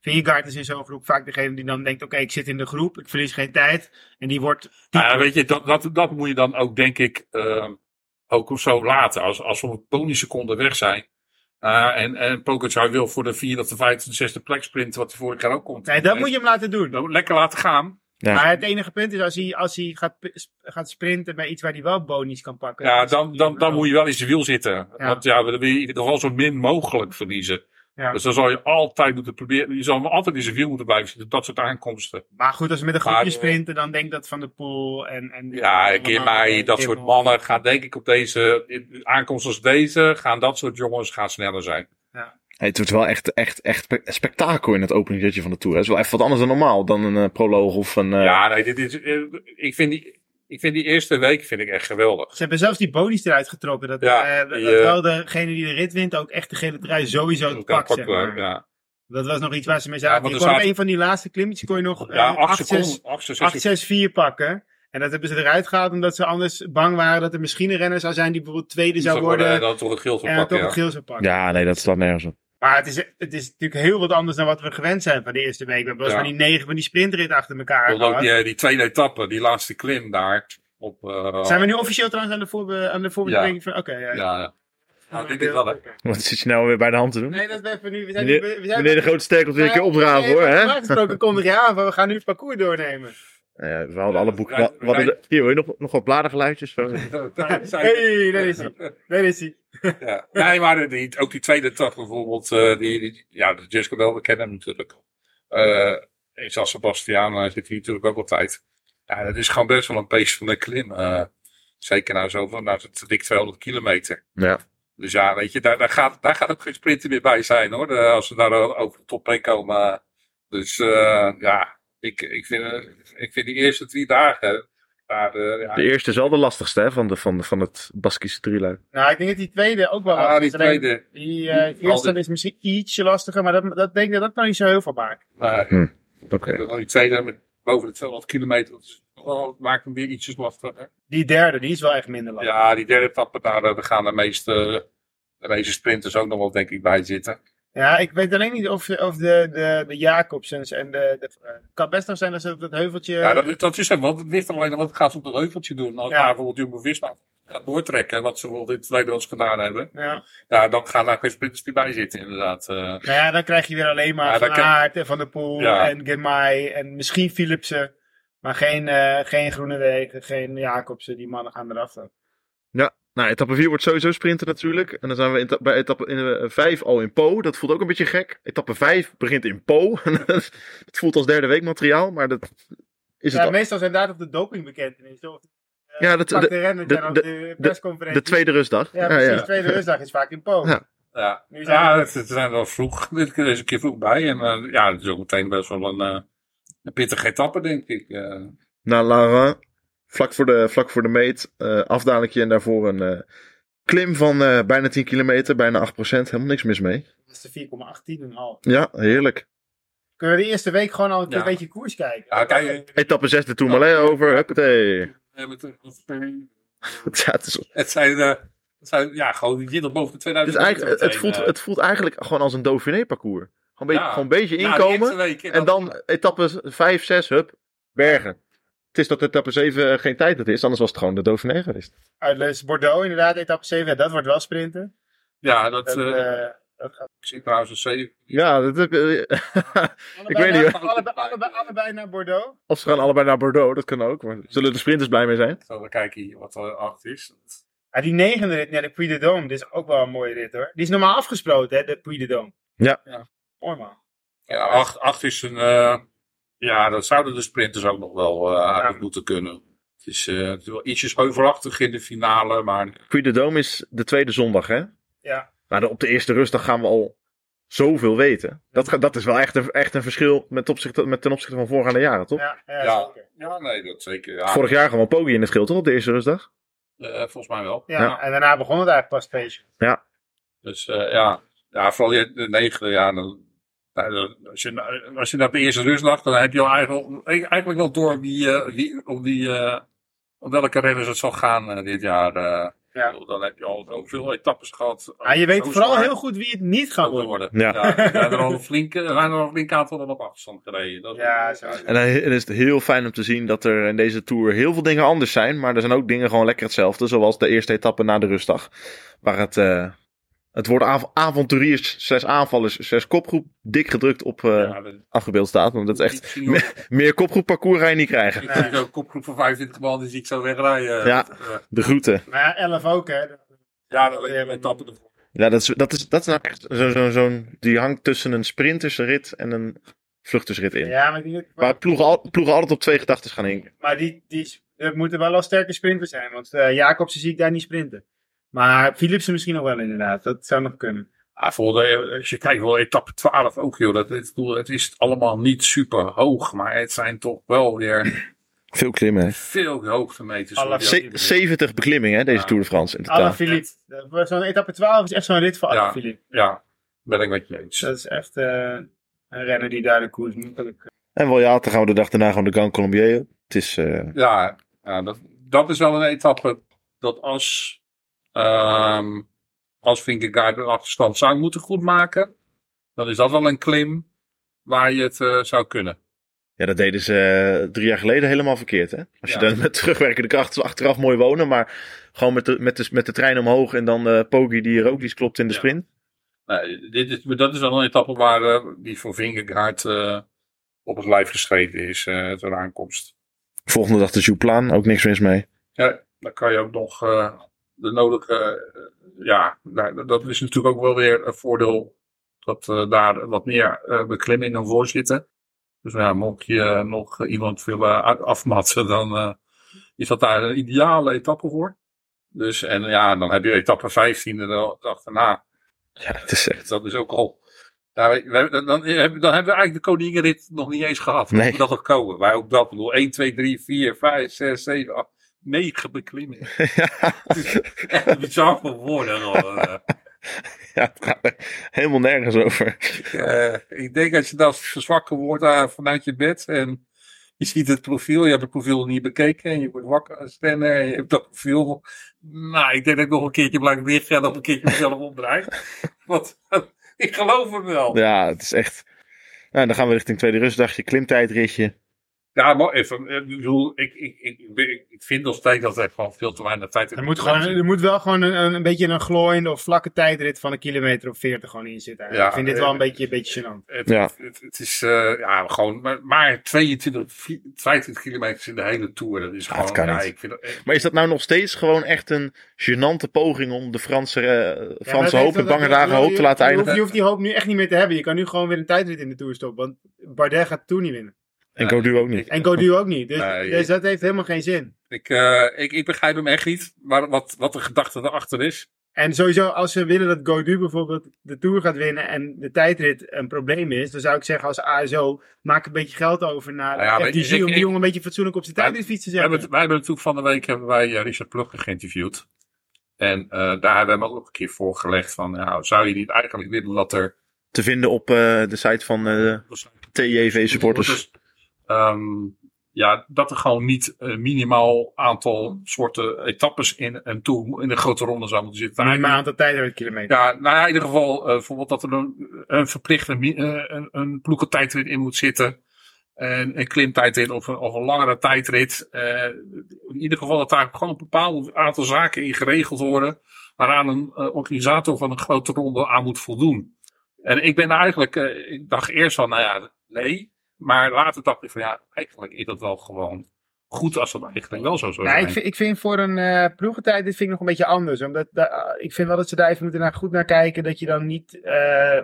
Vingegaard is in zo'n groep vaak degene die dan denkt, oké, ik zit in de groep, ik verlies geen tijd. En die wordt... Ja, weet je, dat, dat, dat moet je dan ook denk ik ook zo laten. Als, als we bonusseconden weg zijn. Eh, en, en Pogacar wil voor de vierde of de vijfde, de zesde plek sprinten, wat hij vorig jaar ook komt. Nee, dat moet je hem laten doen. Dan lekker laten gaan. Ja. Maar het enige punt is als hij, als hij gaat, gaat sprinten bij iets waar hij wel bonies kan pakken. Ja, dan, dan, dan moet je wel in zijn wiel zitten. Ja. Want ja, we willen in ieder geval zo min mogelijk verliezen. Ja. Dus dan zal je altijd moeten proberen. Je zal hem altijd in zijn wiel moeten blijven zitten. Dat soort aankomsten. Maar goed, als we met een groepje eh, sprinten, dan denk dat Van de Poel en... en Ja, ik keer mij, dat soort mannen gaan denk ik op deze in aankomsten als deze, gaan dat soort jongens gaan sneller zijn. Hey, het wordt wel echt, echt, echt spe- spektakel in het openingritje van de Tour. Het is wel even wat anders dan normaal. Dan een eh, proloog of een... eh, Ja, nee, dit is, ik, vind die, ik vind die eerste week vind ik echt geweldig. Ze hebben zelfs die bonies eruit getrokken. Dat, Ja, eh, dat, eh, wel degene die de rit wint ook echt de gele trui sowieso te pak, zeg maar. ja. Dat was nog iets waar ze mee zaten. je op een van die laatste klimmetjes kon je nog eh, Ja, acht 8-6 seconden. acht, zes, zes- 8-6-4 pakken. En dat hebben ze eruit gehaald omdat ze anders bang waren dat er misschien een renner zou zijn die bijvoorbeeld tweede zou worden. En dan toch het een geel zou pakken. ja, nee, dat staat nergens op. Maar het is, het is natuurlijk heel wat anders dan wat we gewend zijn van de eerste week. We hebben wel eens Ja. van die negen van die sprintrit achter elkaar Want ook die, eh, die tweede etappe, die laatste klim daar. Op, eh, Zijn we nu officieel trouwens aan de, voorbe aan de voorbereiding van... Oké, ja. Ja, ja. Nou, dit is wel hè. Wat zit je nou weer bij de hand te doen? Nee, dat is even nu. We zijn, Meneer, nu- we zijn meneer de Grote Sterk komt weer een keer opdraven hoor, hè? Normaal gesproken kondig je aan van we gaan nu het parcours doornemen. Ja, we hadden alle boeken. Ja. de- hier hoor je nog, nog wat bladergeluidjes. Hey, daar is hij. Daar is hij. Ja. Nee, maar die, ook die tweede etappe bijvoorbeeld, eh, die, die, ja, de Jessica wel, we kennen hem natuurlijk. Eh in San Sebastian eh, zit hij natuurlijk ook altijd. Ja, dat is gewoon best wel een beest van de klim. eh. zeker nou zo van, nou, het dik 200 kilometer. Ja. Dus ja, weet je, daar, daar, gaat, daar gaat ook geen sprinter meer bij zijn hoor, als we daar over de top heen komen. Dus eh, ja, ik, ik, vind, eh, ik vind die eerste drie dagen, eh, ja, De eerste is wel de lastigste hè, van, de, van, de, van het Baskische drieluik. Nou, ik denk dat die tweede ook wel ah, lastig die is. Alleen tweede, Die eh, Al eerste die- is misschien ietsje lastiger, maar dat, dat denk ik dat dat nou niet zo heel veel maakt. nou, Oké. Die tweede met boven de 200 kilometer, dat maakt hem weer ietsjes lastiger. Die derde, die is wel echt minder lastig. Ja, die derde etappe, daar, daar gaan de meeste, de meeste sprinters ook nog wel denk ik bij zitten. Ja, ik weet alleen niet of, of de, de, de Jacobsens en de... de eh, het kan best nog zijn dat ze op dat heuveltje... Ja, dat, dat is het, want het ligt alleen aan wat gaat ze op dat heuveltje doen. Als Ja. bijvoorbeeld Jumbo-Visma gaat doortrekken, wat ze bijvoorbeeld in het verleden wel eens gedaan hebben. ja. Ja, dan gaan daar geen sprinters meer bij zitten inderdaad. eh. Nou ja, dan krijg je weer alleen maar Ja, Van kan- Aert en Van der Poel Ja. en Gemay en misschien Philipsen. Maar geen, eh geen Groenewegen, geen Jacobsen. Die mannen gaan eraf dan. Nou, etappe 4 wordt sowieso sprinten natuurlijk. En dan zijn we in, bij etappe in, 5 al in Po. Dat voelt ook een beetje gek. Etappe 5 begint in Po. Het voelt als derde week materiaal, maar dat is het Ja, al. meestal zijn daar toch de dopingbekentenis. Of, eh, Ja, dat- de- de de- zijn op de- de, persconferentie. De tweede rustdag. Ja, precies. De tweede rustdag is vaak in Po. Ja. Ja, Nu zijn ja het, het zijn wel vroeg. Dit is een keer vroeg bij. En eh, ja, het is ook meteen best wel een, eh, een pittige etappe, denk ik. eh. Naar Laurent. Vlak voor de, vlak voor de meet. eh afdalingje en daarvoor een eh, klim van eh, bijna 10 kilometer. Bijna 8% Helemaal niks mis mee. Dat is de 4,18,5. Ja, heerlijk. Kunnen we de eerste week gewoon al een, keer Ja. een beetje koers kijken? Ja, kijk, Etappe 6 de Tourmalet over. Huppatee. het, is, het, zijn, eh, het zijn ja, gewoon die zit nog boven de is 2000 eigenlijk, het, voelt, het voelt eigenlijk gewoon als een Dauphiné parcours. Gewoon een beetje, Ja. gewoon een beetje inkomen. week, En dan etappe 5, 6, hup, bergen. Het is dat etappe 7 geen tijd dat is, anders was het gewoon de Dauphiné geweest. Uit Bordeaux inderdaad, etappe 7. Ja, dat wordt wel sprinten. Ja, dat, Dat, eh, eh, dat gaat ik zie trouwens een 7. Ja, dat heb, eh, allebei weet niet, naar- Allebei, allebei, allebei naar Bordeaux. of ze gaan allebei naar Bordeaux, dat kan ook. Maar zullen de sprinters blij mee zijn? Zo, dan kijken hier wat er achter is. Ja, die negende rit, ja, de Puy de Dôme, dit is ook wel een mooie rit hoor. Die is normaal afgesproken, hè, de Puy de Dôme. Ja. Ja. Mooi man. Ja, 8, 8 is een. eh, ja, dat zouden de sprinters ook nog wel eh aardig moeten kunnen. Het is, eh, het is wel ietsjes heuvelachtig in de finale, maar Puy de Dôme is de tweede zondag, hè? Ja. Maar op de eerste rustdag gaan we al zoveel weten. Dat, dat is wel echt een, echt een verschil met, opzichte, met ten opzichte van voorgaande jaren, toch? Ja, ja, ja, zeker. ja, nee, dat zeker. Ja, Vorig jaar gewoon Poggi in het schild, toch? Op de eerste rustdag. eh, volgens mij wel. Ja, Ja. en daarna begon het eigenlijk pas feestje. Dus eh, ja. ja, vooral de negende, ja. Dan, nou, als, je, als je naar de eerste rustdag, dan heb je al eigenlijk, eigenlijk wel door wie, eh, wie, om, die, eh, om welke renners het zal gaan eh, dit jaar. eh. Ja. Dan heb je al zoveel etappes gehad. Maar je weet vooral zwaar heel goed wie het niet gaat worden. worden. Ja. er zijn er al een flinke, er zijn er al een flink aantal op afstand gereden. Dat is- Ja, zo. En dan is het heel fijn om te zien dat er in deze Tour heel veel dingen anders zijn. Maar er zijn ook dingen gewoon lekker hetzelfde. Zoals de eerste etappe na de rustdag. Waar het, eh, het woord av avonturiers, zes aanvallers, zes kopgroep dik gedrukt op eh, Ja, dat- afgebeeld staat. Want dat is echt... Ook- Meer kopgroep parcours ga je niet krijgen. ik zie kopgroep van 25 man, die zie ik zo wegrijden. Ja. Eh, De groeten. Maar ja, 11 ook hè. Ja, dat met tappen ervoor. Ja, dat is, dat is, dat is nou echt zo'n... Zo, zo'n die hangt tussen een sprintersrit en een vluchtersrit in. Ja, maar, die, Waar ploegen, al, ploegen altijd op twee gedachten gaan hinken. maar die, die, het moeten wel al sterke sprinters zijn. Want eh Jacobsen zie ik daar niet sprinten. Maar Philipsen misschien nog wel inderdaad. Dat zou nog kunnen. Ja, voor de, als je kijkt wel etappe 12 ook, joh. Dat, het, het is allemaal niet super hoog, maar het zijn toch wel weer Veel klimmen, hè? veel hoogtemeters. Ze- 70 beklimmingen, hè, deze Ja. Tour de France in totaal. Alaphilippe. Eh, Zo'n etappe 12 is echt zo'n rit voor Ja. Alaphilippe. Ja, ben ik met je eens. Dat is echt eh, een renner die daar de koers makkelijk... En wel ja, dan gaan we de dag daarna gewoon de Grand Colombier. Het is, eh, Ja, ja dat, dat is wel een etappe dat als, ehm als Vingegaard de achterstand zou moeten goedmaken, dan is dat wel een klim waar je het eh, zou kunnen. ja, dat deden ze eh, drie jaar geleden helemaal verkeerd, hè? Als je dan met terugwerkende kracht achteraf mooi wonen, maar gewoon met de, met de, met de trein omhoog en dan eh Poggi die rooklies klopt in de Ja. sprint. Nee, dit is, dat is wel een etappe waar die voor Vingegaard op het lijf geschreven is, uh, ter aankomst. Volgende dag de Jouplaan, ook niks mis mee. Ja, dan kan je ook nog de nodige. eh, ja, nou, dat is natuurlijk ook wel weer een voordeel. Dat eh, daar wat meer eh, beklimmingen voor zitten. Dus ja, mocht je nog iemand willen a- afmatsen, dan is dat daar een ideale etappe voor. Dus en ja, dan heb je etappe 15 de dag daarna. Ja, het is echt... Dat is ook al. We- dan, dan, hebben- dan we eigenlijk de koningenrit nog niet eens gehad. Nee. Dat nog komen? Wij ook dat. Ik bedoel, 1, 2, 3, 4, 5, 6, 7, 8, 9 beklimmingen. Echt bizar voor woorden. nog, eh. ja, het gaat er helemaal nergens over. Eh, ik denk als je dan verzwakken wordt eh, vanuit je bed en je ziet het profiel, je hebt het profiel niet bekeken en je wordt wakker als renner en je hebt dat profiel. Nou, ik denk dat ik nog een keertje blijf liggen en nog een keertje mezelf omdraai. Want ik geloof hem wel. Ja, het is echt... Nou, dan gaan we richting tweede rustdagje, klimtijdritje. Ja, maar even, eh, ik bedoel, ik, ik, ik, vind nog steeds dat er gewoon veel te weinig tijd in Er moet, gewoon, er moet wel gewoon een, een, beetje een glooiende of vlakke tijdrit van een kilometer of 40 gewoon in zitten. Ja, ik vind dit wel eh, een beetje, een beetje gênant. Het, Ja. het, het, het is eh, ja, gewoon maar, maar 22, vi- 22 kilometer in de hele Tour. Dat is gewoon, kan ja, niet. ik vind dat Maar is dat nou nog steeds gewoon echt een gênante poging om de Franse, Franse hoop wel- bange dagen hoop te laten je hoeft, eindigen? je hoeft die hoop nu echt niet meer te hebben. Je kan nu gewoon weer een tijdrit in de Tour stoppen. Want Bardet gaat Tour niet winnen. En Godu ook niet. En Godu ook niet. Dus, Nee, dus dat heeft helemaal geen zin. Ik, eh, ik, ik begrijp hem echt niet, maar wat, wat de gedachte erachter is. En sowieso, als ze willen dat Godu bijvoorbeeld de Tour gaat winnen en de tijdrit een probleem is, dan zou ik zeggen als ASO, maak een beetje geld over naar Nou ja, maar FDG ik- om die jongen een beetje fatsoenlijk op zijn Wij- tijdritfiets te Wij hebben, zetten. wij hebben natuurlijk van de week hebben wij eh, Richard Plugge geïnterviewd. En eh, daar hebben we hem ook een keer voorgelegd van, nou, zou je niet eigenlijk willen dat er Te vinden op eh, de site van eh TJV supporters. Ehm, ja, dat er gewoon niet een minimaal aantal soorten etappes in een, tour, in een grote ronde zou moeten zitten. Maar een aantal tijdritkilometer. Ja, nou ja, in ieder geval eh, bijvoorbeeld dat er een, een verplichte eh, een, een ploegentijdrit in moet zitten. En een klimtijdrit of een, of een langere tijdrit. Eh, in ieder geval dat daar gewoon een bepaald aantal zaken in geregeld worden. Waaraan een eh, organisator van een grote ronde aan moet voldoen. En ik ben eigenlijk, eh, ik dacht eerst van, nou ja, nee. Maar later dacht ik van, ja, eigenlijk is dat wel gewoon goed als dat eigenlijk wel zo zou Nou, zijn. ik, vind, ik vind voor een eh ploegentijd dit vind ik nog een beetje anders. Omdat da- ik vind wel dat ze daar even moeten naar, goed naar kijken. Dat je dan niet, eh,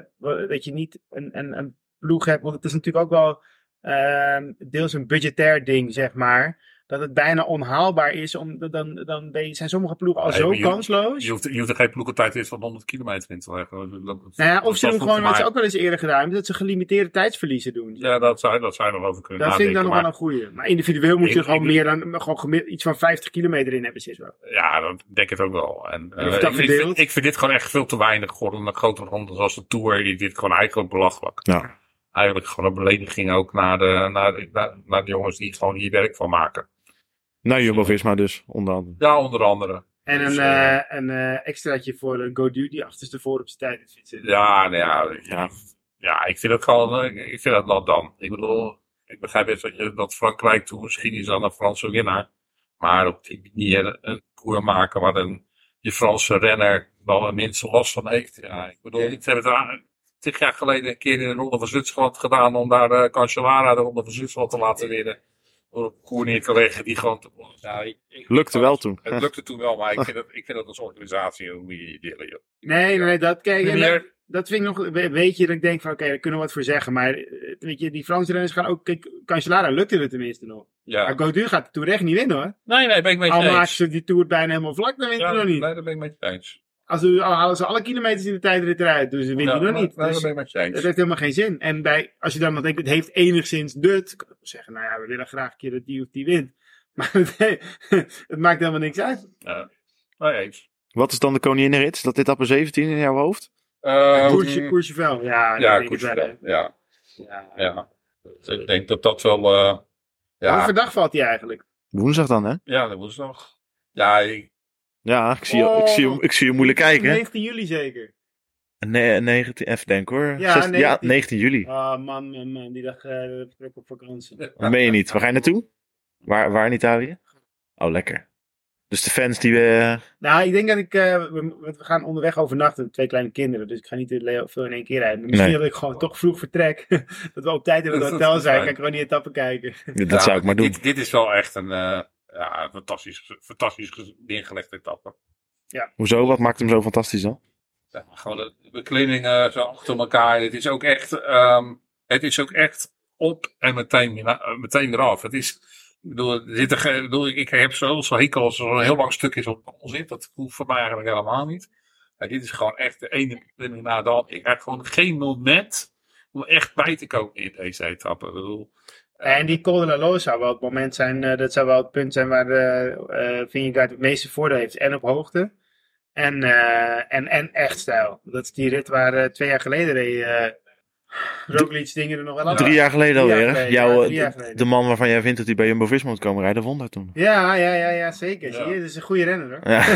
dat je niet een, een, een ploeg hebt. Want het is natuurlijk ook wel eh, deels een budgetair ding, zeg maar. Dat het bijna onhaalbaar is. Om, dan, dan ben je- zijn sommige ploegen al Nee, zo je- kansloos. Je hoeft, je hoeft er geen ploegentijdrit van 100 kilometer in te leggen. Dat- dat- nou ja, of ze doen gewoon, wat ze ook wel eens eerder gedaan hebben, dat ze gelimiteerde tijdsverliezen doen. Ja, dat zou, dat zou over kunnen dat vind ik dan nog wel een goeie. Maar individueel moet je gewoon meer dan gewoon iets van 50 kilometer in hebben, is wel. Ja, dat denk ik ook wel. En, eh, ik, vind, ik vind dit gewoon echt veel te weinig geworden. Een grote ronde zoals de Tour. Die dit gewoon eigenlijk belachelijk. Ja. Eigenlijk gewoon een belediging ook naar de, naar, de, naar, naar de jongens die gewoon hier werk van maken. Nou, Jumbo-Visma dus, onder andere. Ja, onder andere. En Dus, een, eh, eh, een eh, extraatje voor uh, Godu die achterstevoren op zijn tijd fietsen. Ja, nou ja, Ja. ja. ik vind het gewoon, ik vind het not dan. Ik bedoel, ik begrijp best dat, je, dat Frankrijk toen misschien is dan een Franse winnaar. Maar op die manier een, een koer maken waar dan je Franse renner wel een minste last van heeft. Ja, ik bedoel, Ja. ik heb het aan- tig jaar geleden een keer in de Ronde van Zwitserland gedaan om daar uh, Cancellara de Ronde van Zwitserland te laten winnen. Door een koer neer te leggen die gewoon... Te, nou, ik- ik- Lukte wel toen. Het lukte toen wel, maar ik vind, het, ik vind dat als organisatie hoe je je delen, joh. Nee, nee, nee, dat, kijk, dat, dat vind ik nog, we- weet je, dat ik denk van, oké, daar kunnen we wat voor zeggen. Maar, eh, weet je, die Franse renners gaan ook, kijk, Cancellara lukte het tenminste nog. Ja. Maar Godu gaat de Tour echt niet winnen hoor. Nee, nee, ben ik met je Al eens. ze die Tour bijna helemaal vlak, dan wint Ja, hij nog niet. Nee, dat ben ik met je eens. Als halen ze alle kilometers in de tijdrit eruit, dus hij Ja, nog niet. Dus dat het heeft helemaal geen zin. En bij, als je dan nog denkt, het heeft enigszins nut, kan je wel zeggen, nou ja, we willen graag een keer dat die of die wint. Maar het, het maakt helemaal niks uit. Ja, nee eens. Wat is dan de koninginrit? Is dat etappe 17 in jouw hoofd? Ehm, Koersje, Courchevel, ja. ja, wel, hè. Ja, Ja. ja. Ik denk dat dat wel. eh ja, voor dag valt hij eigenlijk? Woensdag dan, hè? ja, nog. Ja, ik, Ja, ik zie, je, ik zie, je, ik zie je moeilijk kijken. 19 juli zeker. Nee, 19, even denken hoor. Ja, Zes- ja 19. 19 juli. Oh man, man, man, die dag eh vertrek ik op vakantie. Dat meen je niet. Waar ga je naartoe? Waar, waar in Italië? Oh, lekker. Dus de fans die we... Nou, ik denk dat ik, eh, we, we gaan onderweg overnachten, twee kleine kinderen, dus ik ga niet veel in één keer rijden. Misschien Nee. dat ik gewoon toch vroeg vertrek, dat we op tijd in het hotel zijn, kan ik gewoon die etappen kijken. Dat Ja, zou ik maar doen. Dit, dit is wel echt een eh, ja, fantastisch, fantastisch neergelegde etappe. Hoezo? Wat maakt hem zo fantastisch dan? Ja, gewoon de beklimmingen zo achter elkaar. Het is ook echt, ehm, het is ook echt op en meteen, eh, meteen eraf. Het is, ik bedoel, zit geen- ik, bedoel, ik heb zo, zo hekel als er een heel lang stuk is op onzin. Dat hoeft voor mij eigenlijk helemaal niet. Ja, dit is gewoon echt de ene beklimming na de andere. Ik heb gewoon geen moment om echt bij te komen in deze etappe. Ik bedoel, En die Col de la Loze zou wel het moment zijn, eh, dat zou wel het punt zijn waar de eh Vingegaard het meeste voordeel heeft. En op hoogte. En, eh, en, en echt stijl. Dat is die rit waar eh, twee jaar geleden reed, eh Roglic dingen er nog wel af. Drie jaar geleden alweer. Jouw, ja, eh, de, man waarvan jij vindt dat hij bij Jumbo-Visma moet komen rijden, won daar toen. Ja, ja, ja, ja, zeker. Ja. Zie je, dat is een goede renner hoor. Ja.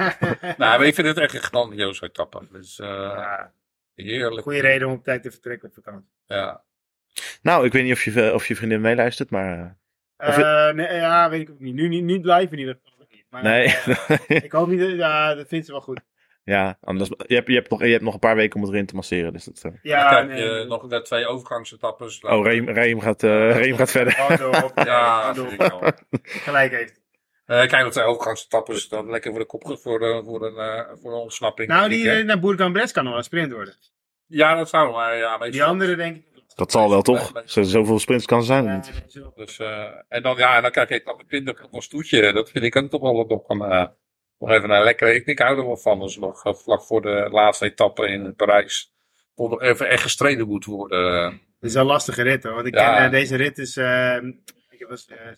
nou, maar ik vind het echt een grandioze etappe. Dus, eh, Ja, heerlijk. goede reden om op tijd te vertrekken op vakantie. Ja. Nou, ik weet niet of je, of je vriendin meeluistert, maar... eh, Of Eh, nee, ja, weet ik ook niet. Nu niet, niet live in ieder geval. niet. Maar, nee. eh, ik hoop niet, dat- ja, dat vindt ze wel goed. ja, anders, je, hebt, je, hebt nog, je hebt nog een paar weken om het erin te masseren. Dus dat, eh. Ja, dan heb nee, je nee. nog de twee overgangsetappes. Oh, Reem, Reem, gaat, eh, Reem gaat verder. Op. Ja, vind op. ik wel. Gelijk heeft. Eh, kijk, dat zijn overgangsetappes. Dan lekker voor de kop voor, de, voor, een, eh, voor een ontsnapping. Nou, die eh, naar Bourg-en-Bresse kan nog wel een sprint worden. Ja, dat zou maar. Ja, Die andere denk ik. Dat zal wel, toch? Zo, zoveel sprints kan zijn. Ja, niet. zo. Dus, eh, en dan, ja, en dan krijg je etappe 20 nog een stoetje. Dat vind ik ook toch wel nog een, eh, nog even een lekkere. Ik, ik hou er wel van als nog eh, vlak voor de laatste etappe in Parijs. Voor nog even echt gestreden moet worden. Het is een lastige rit hoor. Want ik Ja. ken, deze rit is. eh, ik eh,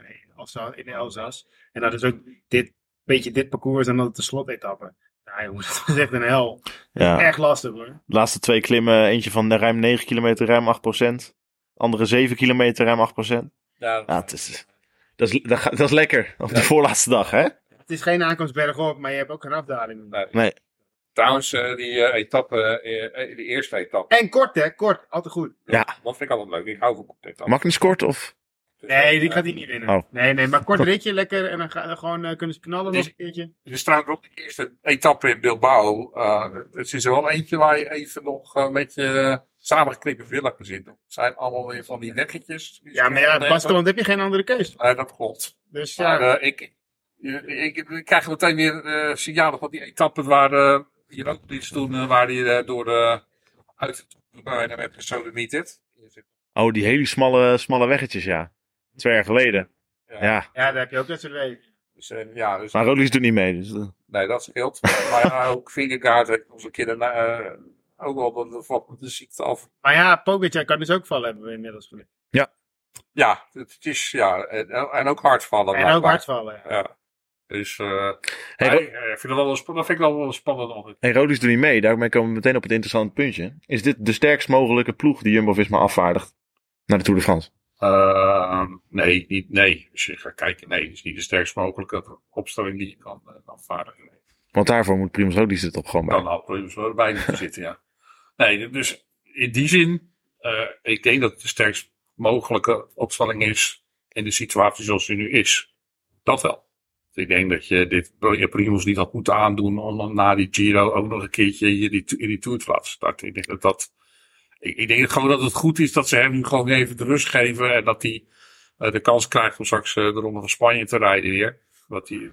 in Elsa- in Elzas. En dat is ook dit, beetje dit parcours en dan de slotetappe. Nou jongens, dat is echt een hel. Ja. Echt lastig hoor. De laatste twee klimmen, eentje van ruim 9 kilometer, ruim 8%. Andere 7 kilometer, ruim 8%. Ja, Ja, het is, dat, is, dat, is lekker. Op de voorlaatste dag, hè? Het is geen aankomst bergop, maar je hebt ook geen afdaling. Nee. Nee. Trouwens, eh, die eh, etappe, eh, eh, die eerste etappe. En kort hè, kort. Altijd goed. Ja. Dat vind ik altijd leuk. Ik hou van korte etappes. Magnus Kort of? Nee, die gaat hij niet winnen. Oh. Nee, nee, maar kort ritje, lekker. En dan ga, dan gewoon eh, kunnen ze knallen nog Dus- een keertje. Er staat ook de eerste etappe in Bilbao. eh het is er wel eentje waar je even nog een beetje uh, samengeknippen willen zitten. Het zijn allemaal weer van die nekgetjes. Ja, maar ja, Baskeland heb je geen andere keus. Nee, dat klopt. Dus Maar eh, ik, ik, ik, ik krijg meteen weer eh, signalen van die etappen waar eh, hier ook iets toen, eh, waar die eh, door de uit bijna werd gesodemieted. Oh, die hele smalle, smalle weggetjes, ja. Twee jaar geleden. Ja. Ja. ja, daar heb je ook dat soort wegen. Dus, eh, ja, dus, Maar Roglic doet niet mee. Dus, eh, nee, dat scheelt. maar ja, ook Vingegaard heeft nog keer een, eh, ook wel de, de, de ziekte af. Maar ja, Pogacar kan dus ook vallen, hebben we inmiddels geleerd. Ja, het, het is, ja, en, en ook hard vallen. En ook hard vallen. Ja. Ja. Dus, eh Hey, vind het wel, dat vind ik wel wel spannend altijd. hey, Roglic doet niet mee. Daarmee komen we meteen op het interessante puntje. Is dit de sterkst mogelijke ploeg die Jumbo-Visma afvaardigt naar de Tour de France? Ehm, nee, niet, nee. Als je gaat kijken, nee, het is niet de sterkst mogelijke opstelling die je kan uh, afvaardigen. Nee. Want daarvoor moet Primoz Roglic er toch gewoon bij. Dan had Primoz erbij moeten zitten, ja. Nee, dus in die zin, eh, ik denk dat het de sterkst mogelijke opstelling is in de situatie zoals die nu is. Dat wel. Ik denk dat je dit je Primoz niet had moeten aandoen om dan na die Giro ook nog een keertje hier die, in die Tour te laten starten. Ik denk dat dat, ik, ik denk gewoon dat het goed is dat ze hem nu gewoon even de rust geven en dat hij eh, de kans krijgt om straks eh, de Ronde van Spanje te rijden weer. Dat hij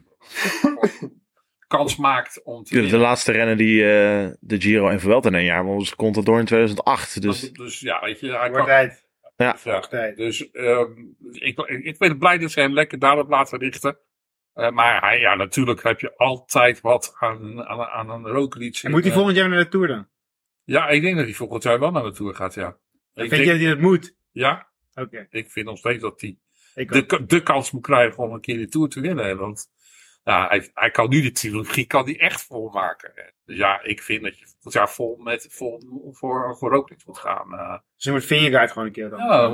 kans maakt om te De, de winnen. laatste rennen die eh, de Giro en Vuelta in een jaar was Contador in 2008. Dus Dus, dus ja, weet je, hij Wordt kan, tijd. ja, dus ehm, ik, ik, ben blij dat ze hem lekker daarop laten richten. Eh, maar hij, ja, natuurlijk heb je altijd wat aan, aan, aan een. En moet hij Eh, volgend jaar naar de Tour dan? Ja, ik denk dat hij volgend jaar wel naar de Tour gaat, ja. Ik Vind denk- je dat hij dat moet? Ja, Oké. ik vind nog steeds dat hij de, de kans moet krijgen om een keer de Tour te winnen. Want ja, hij, hij kan nu de trilogie kan die echt volmaken. Dus ja, ik vind dat je volgend jaar vol met vol voor, voor Roglic moet gaan. eh Dus je moet Vingegaard gewoon een keer dan. ja,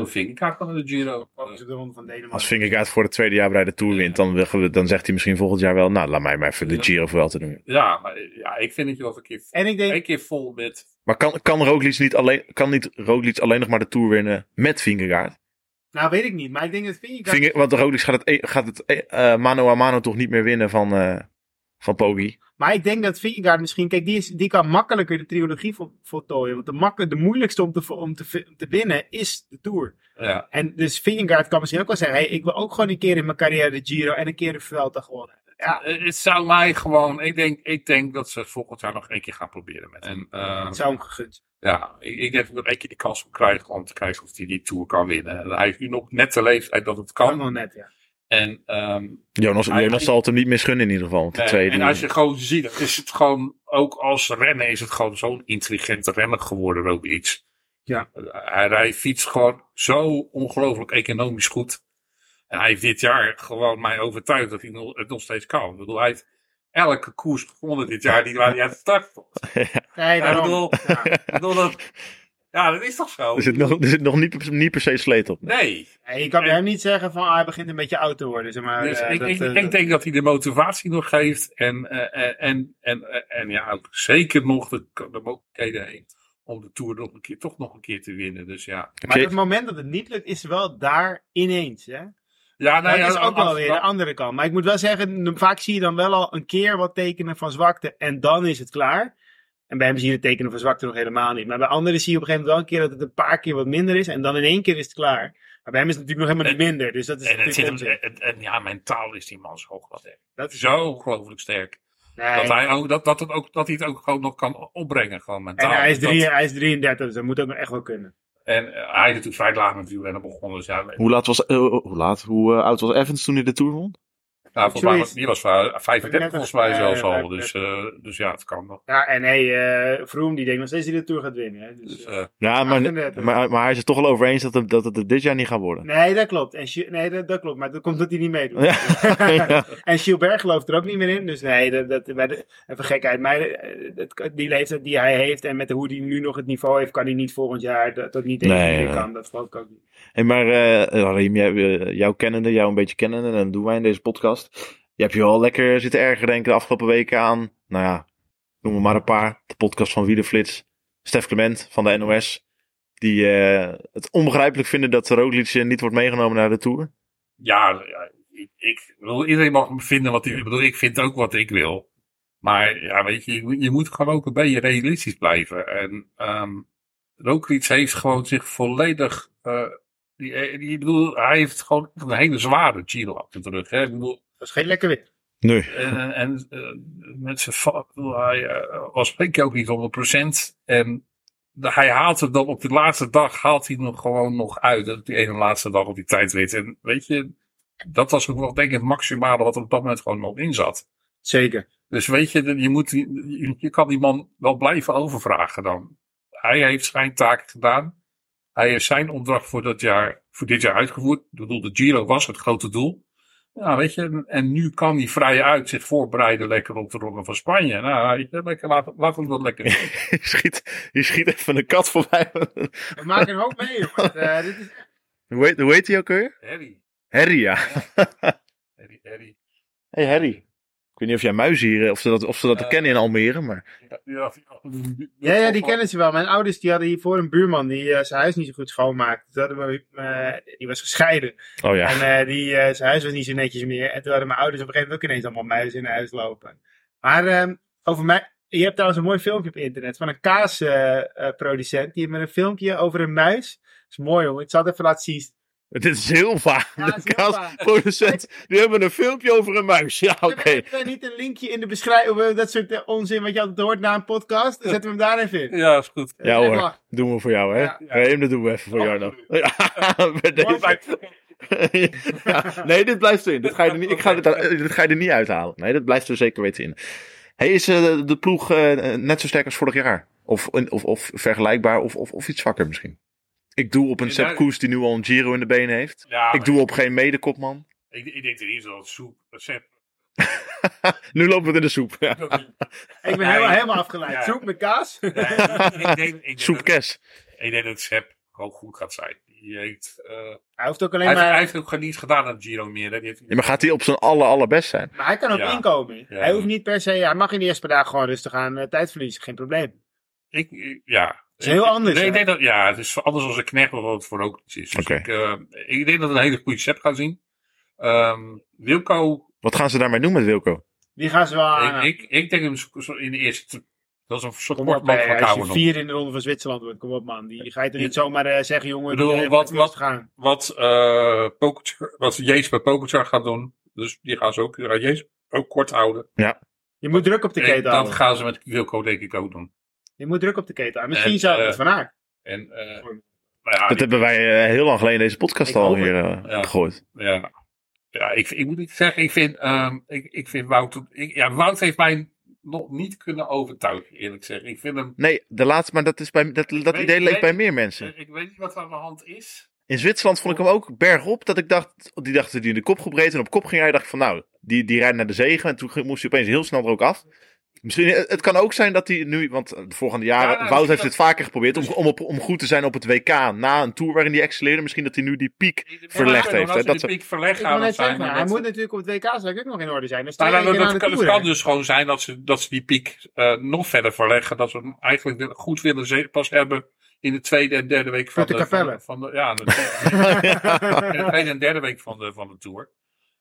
de Giro. Ook de ronde van Denemarken. Als Vingegaard voor het tweede jaar bij de Tour wint, dan, wil- dan zegt hij misschien volgend jaar wel, nou, laat mij maar even de Giro voor wel te doen. Ja, maar ja, ik vind dat je wel een keer, En ik denk, een keer vol met... Maar kan, kan Roglic niet alleen, kan niet Roglic alleen nog maar de Tour winnen met Vingegaard? Nou weet ik niet, maar ik denk dat Vingegaard... Vinge, want Roglic gaat het, e- gaat het eh, eh, mano a mano toch niet meer winnen van, eh van Poggi. Maar ik denk dat Vingegaard misschien... Kijk, die, is, die kan makkelijker de trilogie vol, voltooien. Want de, makkelijk, de moeilijkste om te, om, te, om te winnen is de Tour. Ja, En dus Vingegaard kan misschien ook wel zeggen... Hey, ik wil ook gewoon een keer in mijn carrière de Giro en een keer de Vuelta gewonnen. Ja, Eh, het zou mij gewoon... Ik denk, ik denk dat ze het volgend jaar nog één keer gaan proberen met hem. Eh, het zou hem gegund Ja, ik, ik denk dat ik één keer de kans moet krijgen om te kijken of hij die Tour kan winnen. En hij heeft nu nog net de leeftijd dat het Kan nog net, ja. En, ehm, Jonas, Hij- Jonas zal het hem niet misgunnen in ieder geval. De eh, tweede. en als je gewoon ziet, is het gewoon, ook als renner is het gewoon zo'n intelligente renner geworden, ook iets. Ja. Hij rijdt fiets gewoon zo ongelooflijk economisch goed. En hij heeft dit jaar gewoon mij overtuigd dat hij nog- het nog steeds kan. Ik bedoel, hij heeft elke koers gewonnen dit jaar die waar hij aan de start stond. Nee, Ja, ik daarom. bedoel, Ja. ik bedoel dat, ja, dat is toch zo? Er zit nog, er zit nog niet, niet per se sleet op. Nee. Nee, je kan hem niet zeggen van ah, hij begint een beetje oud te worden. Zeg maar, Dus eh, ik, dat, ik, eh, ik denk dat hij de motivatie nog geeft. En, eh, en, en, en ja, ook zeker nog de, de mogelijkheden heeft om de Tour nog een keer, toch nog een keer te winnen. Dus ja. Maar het moment dat het niet lukt, is wel daar ineens. Hè? Ja, nou dat ja, is ook wel weer de andere kant. Maar ik moet wel zeggen, vaak zie je dan wel al een keer wat tekenen van zwakte en dan is het klaar. En bij hem zie je de tekenen van zwakte nog helemaal niet. Maar bij anderen zie je op een gegeven moment wel een keer dat het een paar keer wat minder is en dan in één keer is het klaar. Maar bij hem is het natuurlijk nog helemaal niet minder. Dus dat is En, het zit hem, en, en ja, mentaal is die man zo ongelooflijk. Dat is Zo ongelooflijk sterk. Nee. Dat, hij ook, dat, dat, het ook, dat hij het ook gewoon nog kan opbrengen, gewoon mentaal. En hij is, Dat- drie, hij is 33, dus dat moet ook nog echt wel kunnen. En eh, hij is natuurlijk vrij laag met wielrennen begonnen. Dus ja, Hoe laat was, eh, hoe laat, hoe eh, oud was Evans toen hij de Tour won? Nou, volgens mij was, die was va- 35 volgens mij Ja, zelfs ja, al. 35. Dus, eh, dus ja, het kan nog. Ja, en hey, eh Vroom die denkt nog steeds dat hij de Tour gaat winnen. Hè? Dus, Dus, eh, Ja, maar, 38. maar, maar hij is het toch al over eens dat het, dat het dit jaar niet gaat worden. nee, dat klopt. En, nee, dat, dat klopt. Maar dat komt dat hij niet meedoet. Ja. Ja. En Gilbert gelooft er ook niet meer in. Dus nee, dat, dat, de, even gekheid. Maar eh, dat, die leeftijd die hij heeft en met hoe hij nu nog het niveau heeft, kan hij niet volgend jaar dat, dat niet tegen Nee, nee, nee. kan. Dat geloof ik ook niet. Hey, maar eh jij, eh, jou kennende, jou een beetje kennende, en dat doen wij in deze podcast. Je hebt je wel lekker zitten erger denken de afgelopen weken aan, nou ja, noem maar een paar. De podcast van Wielerflits, Stef Clement van de NOS. Die eh, het onbegrijpelijk vinden dat Roglic niet wordt meegenomen naar de Tour. Ja, ik, ik bedoel, iedereen mag vinden wat hij bedoel, ik vind ook wat ik wil. Maar ja, weet je, je, moet- gewoon ook een beetje realistisch blijven. En ehm Roglic heeft gewoon zich volledig... eh die, eh, bedoel, hij heeft gewoon een hele zware Giro achter de rug. Hè? Ik bedoel, Dat is geen lekker weer. Nee. en, en, en eh, hij eh, was denk ik ook niet 100%. En de- hij haalt het dan op de laatste dag, haalt hij nog gewoon nog uit. Dat die ene laatste dag op die tijdrit. En weet je, dat was ook wel denk ik het maximale wat er op dat moment gewoon nog in zat. Zeker. Dus weet je, je, moet, die- je, je kan die man wel blijven overvragen dan. Hij heeft zijn taak gedaan. Hij heeft zijn opdracht voor, dat jaar, voor dit jaar uitgevoerd. Ik bedoel, de Giro was het grote doel. Ja, weet je, en- nu kan hij vrij uit zich voorbereiden lekker op de ronde van Spanje. Nou, weet je, lekker, laat, laat hem dat lekker doen. Je schiet, je schiet even een kat voorbij. We maken een hoop mee, jongen. Eh, dit is hoe, heet, hoe heet hij ook weer? Harry, Harry, ja. Harry, Harry. Hey Harry. Ik weet niet of jij muizen hier, of ze dat, of ze dat kennen in Almere, maar... Ja, ja, die kennen ze wel. Mijn ouders die hadden hiervoor een buurman die eh, zijn huis niet zo goed schoonmaakte. Toen hadden we, eh, die was gescheiden. Oh ja. En eh, die, eh, zijn huis was niet zo netjes meer. En toen hadden mijn ouders op een gegeven moment ook ineens allemaal muizen in huis lopen. Maar ehm, over mij. Je hebt trouwens een mooi filmpje op internet van een kaasproducent. die heeft met een filmpje over een muis. Dat is mooi hoor. Ik zal het even laten zien. Het is Silva, Ja, de. Die hebben een filmpje over een muis. Ja, oké. Hebben we niet een linkje in de beschrijving? Dat soort eh, onzin wat je altijd hoort na een podcast. Dan zetten we hem daar even in. Ja, is goed. Ja Even hoor, doen we voor jou, hè? Ja. Nee, dat doen we even voor jou dan. Ja, ja, nee, dit blijft erin. Dit ga je er niet, ik ga dit, dit ga je er niet uithalen. Nee, dat blijft er zeker weten in. Hey, is eh, de ploeg eh, net zo sterk als vorig jaar? Of, of, of vergelijkbaar of, of, of iets zwakker misschien? Ik doe op een Sepp Koes die nu al een Giro in de benen heeft. Ja, Ik maar doe op geen medekopman. ik, ik denk er niet zo dat soep, Sepp. nu lopen we het in de soep. Ja. Ik ben helemaal, helemaal afgeleid. Ja. Soep met kaas. Nee, ik denk, ik denk, dat- Soepkes. ik denk dat Sepp ook goed gaat zijn. Eh, Hij hoeft ook alleen hij, heeft, maar... hij heeft ook niet gedaan aan Giro meer. Hè. Die heeft, Ja, maar gaat hij op zijn aller, allerbest zijn? Maar hij kan ook Ja. inkomen. Ja. Hij hoeft niet per se... Hij mag in de eerste paar dagen gewoon rustig aan eh, tijd verliezen. Geen probleem. ik, ik- ja. Het is heel anders, Nee, ik denk dat, ja, het is anders als een knecht of wat het voor ook iets is. Dus Oké. ik, eh, ik denk dat we een hele goede Sepp gaan zien. Ehm, Wilco, Wat gaan ze daarmee doen met Wilco? Die gaan ze wel aan. ik, ik, ik denk in de eerste. Dat is een soort op, sportman hè, van als je vier in de ronde van Zwitserland wordt. Kom op, man. Die ga je toch niet zomaar eh, zeggen, jongen. Ik bedoel, die, eh, wat- wat- gaan. Wat, eh Pogacar- wat Jees bij gaat doen. Dus die gaan ze ook, Jees ook kort houden. Je moet druk op de En keten dat houden. gaan ze met Wilco denk ik ook doen. Je moet druk op de keten houden. Misschien En, zou eh, het van Aert. En, eh nou ja, Dat die- hebben wij eh, heel lang geleden in deze podcast Ik al hier eh, Ja. gegooid. Ja, ja ik, ik moet niet zeggen, ik vind, ehm, ik, ik vind Wout, ik, ja, Wout heeft mij nog niet kunnen overtuigen, eerlijk gezegd. Ik vind hem, Nee, de laatste, maar dat, is bij, dat, dat Weet- idee leeft weet- bij meer mensen. ik weet niet wat er aan de hand is. In Zwitserland vond ik hem ook bergop. Dat ik dacht, die dacht dat hij in de kop gebreed en op kop ging hij. dacht ik van nou, die, die rijdt naar de zegen. En toen moest hij opeens heel snel er ook af. Misschien, het het kan ook zijn dat hij nu, want de volgende jaren, Ja, Wout heeft het vaker geprobeerd om, om, op, om goed te zijn op het WK na een tour waarin hij excelleerde. Misschien dat hij nu die piek verlegd heeft. hè. Dat die piek verlegd gaan zijn. zeggen, maar hij moet natuurlijk op het WK straks ook nog in orde zijn. Dus Nou, nou, dat, kan, het kan dus gewoon zijn dat ze, dat ze die piek eh, nog verder verleggen. Dat ze hem eigenlijk goed willen ze- pas hebben in de tweede en derde week van de de, van, de- van de, ja, de tweede en derde week van de, van de tour.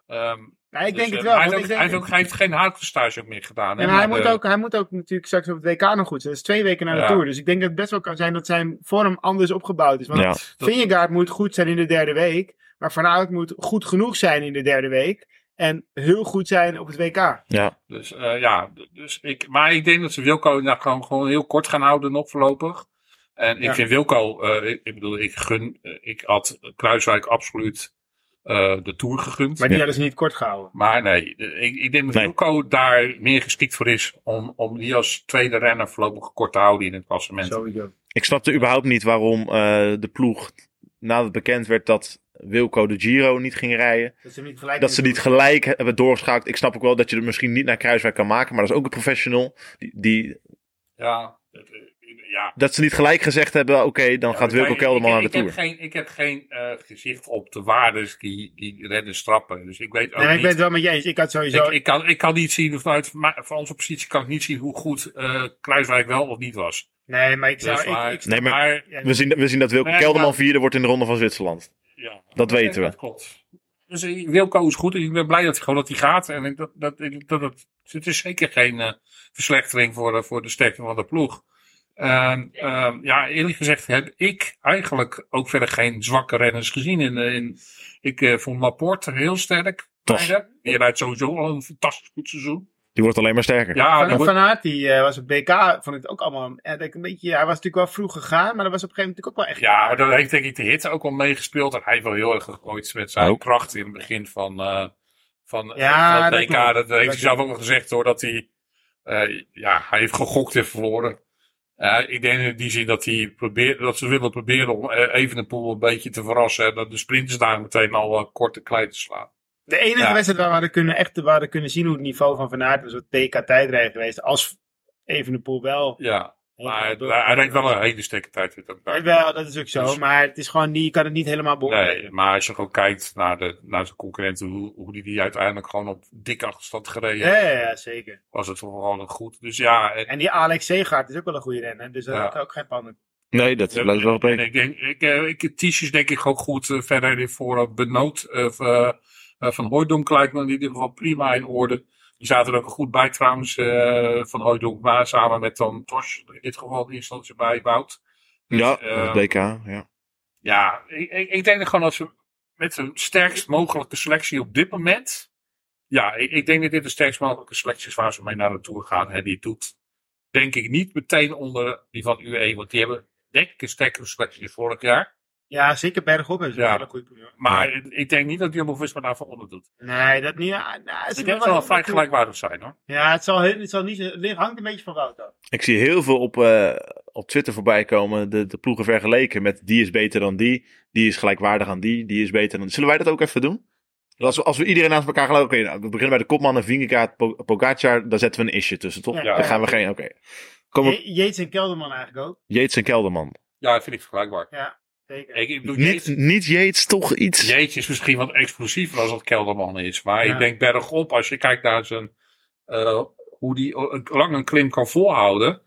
Ehm, Ja, ik dus, denk het eh, wel. Hij ook, ik denk- hij heeft ook hij heeft geen houtgestage ook meer gedaan. hè, Ja, maar hij, moet de- ook, hij moet ook natuurlijk straks op het WK nog goed zijn. Dat is twee weken na de Ja. Tour. Dus ik denk dat het best wel kan zijn dat zijn vorm anders opgebouwd is. Want Ja. dat- Vingegaard moet goed zijn in de derde week. Maar Van Aert moet goed genoeg zijn in de derde week. En heel goed zijn op het WK. ja. Dus eh, ja, dus ik, maar ik denk dat ze Wilco inderdaad gewoon, gewoon heel kort gaan houden nog voorlopig. En ik Ja. vind Wilco, eh, ik, ik bedoel, ik gun, eh, ik had Kruiswijk absoluut eh, de Tour gegund. Maar die Ja. hadden ze niet kort gehouden. Maar nee, eh, ik, ik denk dat Nee. Wilco daar meer geschikt voor is om, om die als tweede renner voorlopig kort te houden in het klassement. Sowieso. Ik snapte überhaupt niet waarom eh, de ploeg, nadat bekend werd dat Wilco de Giro niet ging rijden, Dat ze niet gelijk dat ze niet gelijk hebben doorgeschakeld. Ik snap ook wel dat je er misschien niet naar Kruiswijk kan maken, maar dat is ook een professional. Die, die, Ja, eh, ja. dat ze niet gelijk gezegd hebben, oké, dan Ja, gaat Wilco Kelderman ik, aan de ik, heb geen, ik heb geen eh, gezicht op de waardes die, die renners strappen. Dus ik weet ook Nee, ik ben het wel met je eens. Ik had sowieso... Ik, ik, kan, ik kan niet zien, vanuit van onze positie kan ik niet zien hoe goed eh Kruiswijk wel of niet was. nee, maar ik zou... Dus, ik, maar, ik, Nee, maar- maar- ja, We zien, we zien dat Wilco Nee, Kelderman maar- vierde wordt in de ronde van Zwitserland. ja, Dat weten we. Dat klopt. Dus eh, Wilco is goed en ik ben blij dat hij gewoon dat hij gaat. En dat, dat, dat, dat, het is zeker geen verslechtering voor, de- voor de sterkte van de ploeg. En, ehm, ja, eerlijk gezegd heb ik eigenlijk ook verder geen zwakke renners gezien. In, eh, in, ik eh, vond Laporte heel sterk. Toch. Die rijdt sowieso al een fantastisch goed seizoen. Die wordt alleen maar sterker. Ja, die Van, wordt- Aert, die eh, was op BK, vond ik het ook allemaal... eh, ik een beetje, hij was natuurlijk wel vroeg gegaan, maar dat was op een gegeven moment natuurlijk ook wel echt... Ja, daar heeft denk ik de hit ook al meegespeeld. En hij heeft wel heel erg gegooid met zijn Ook. kracht in het begin van, eh van, Ja, van het dat. Dat, heeft Dat hij zelf ook al gezegd hoor, dat hij, eh, ja, hij heeft gegokt en verloren. Ja, ik denk in die zin dat, hij probeert, dat ze willen proberen om eh, Evenepoel een beetje te verrassen. En dat de sprinters daar meteen al eh, kort en klein te slaan. De enige Ja. wedstrijd waar we kunnen, echt waar we kunnen zien hoe het niveau van Van Aert was op het TK tijdrijden geweest. Als Evenepoel wel. Ja, maar hij, hij rijdt wel een hele sterke tijd. elkaar. Wel, dat is ook zo. Dus- maar het is gewoon niet, je kan het niet helemaal beoordelen. Nee, maar als je gewoon kijkt naar, de, naar zijn concurrenten, hoe, hoe die, die uiteindelijk gewoon op dikke achterstand gereden Ja, heeft, ja, ja, zeker. was het toch gewoon goed. Dus ja, en, En die Alex Zeegaard is ook wel een goede renner. Dus dat Ja. had ik ook geen pannen. Nee, dat blijft wel beter. ik denk, ik, eh, ik, Tiesjes denk ik ook goed eh, verder voor uh, Benoot of, eh, eh, van Hooydonk lijkt me in ieder geval prima in orde. Die zaten er ook goed bij trouwens, eh, van Hooydonk, maar samen met dan Tosh, in dit geval in eerste instantie bij Wout. Ja, eh, het BK, ja. Ja, ik, ik, ik denk dat gewoon als ze met hun sterkst mogelijke selectie op dit moment. Ja, ik, ik denk dat dit de sterkst mogelijke selectie is waar ze mee naar de Tour gaan. En die doet, denk ik, niet meteen onder die van UE. Want die hebben, denk ik, een sterkere selectie dan vorig jaar. Ja, zeker bergop hebben ze Ja. een hele goede. Maar ik denk niet dat Jumbo-Visma daarvoor onder doet. Nee, dat niet. Nou, het Ik is denk dat het wel vrij gelijkwaardig zijn hoor. Ja, het zal, het zal niet. Het hangt een beetje van Wout af. Ik zie heel veel op, eh, op Twitter voorbij komen. De, de ploegen vergeleken met die is beter dan die. Die is gelijkwaardig aan die. Die is beter dan. Zullen wij dat ook even doen? Als we, als we iedereen naast elkaar geloven. Oké, nou, we beginnen bij de kopmannen. Vingegaard, Po- Pogacar. Daar zetten we een isje tussen, toch? Ja, Dan gaan we geen. Oké. Kom op. Je- Yates en Kelderman eigenlijk ook. Yates en Kelderman. Ja, dat vind ik vergelijkbaar. Ja, zeker. Ik, ik bedoel, Niet, Yates, niet Yates, toch iets. Yates is misschien wat explosiever als dat Kelderman is. Maar Ja. ik denk bergop, als je kijkt naar zijn, eh, hoe die een- lang een klim kan volhouden.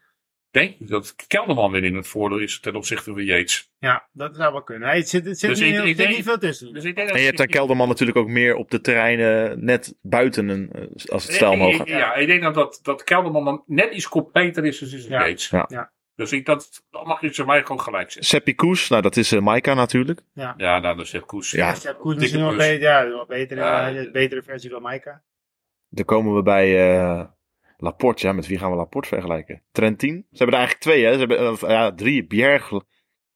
Denk ik dat Kelderman weer in het voordeel is ten opzichte van Yates. Ja, dat zou wel kunnen. Het zit, het zit, Dus niet, ik- heel- ik zit denk- niet veel tussen. Dus ik denk dat En je hebt daar Kelderman natuurlijk ook meer op de terreinen. Net buiten een. eh, Als het stijl ik- Ja, ik denk dat, dat, dat Kelderman dan net iets completer is dan Ja. Yates. Ja. Ja. Dus ik, dat, dan mag je ze mij gewoon gelijk zetten. Seppi Koes. Nou, dat is eh Maika natuurlijk. Ja, nou, dat is Koes. Ja. Ja, Koes misschien Dikke nog beter, ja, Ja. ja, een betere versie van Maika. Dan komen we bij eh, Laporte. Ja, met wie gaan we Laporte vergelijken? Trentin. Ze hebben er eigenlijk twee, hè? Ze hebben eh, ja, drie. Bjerg,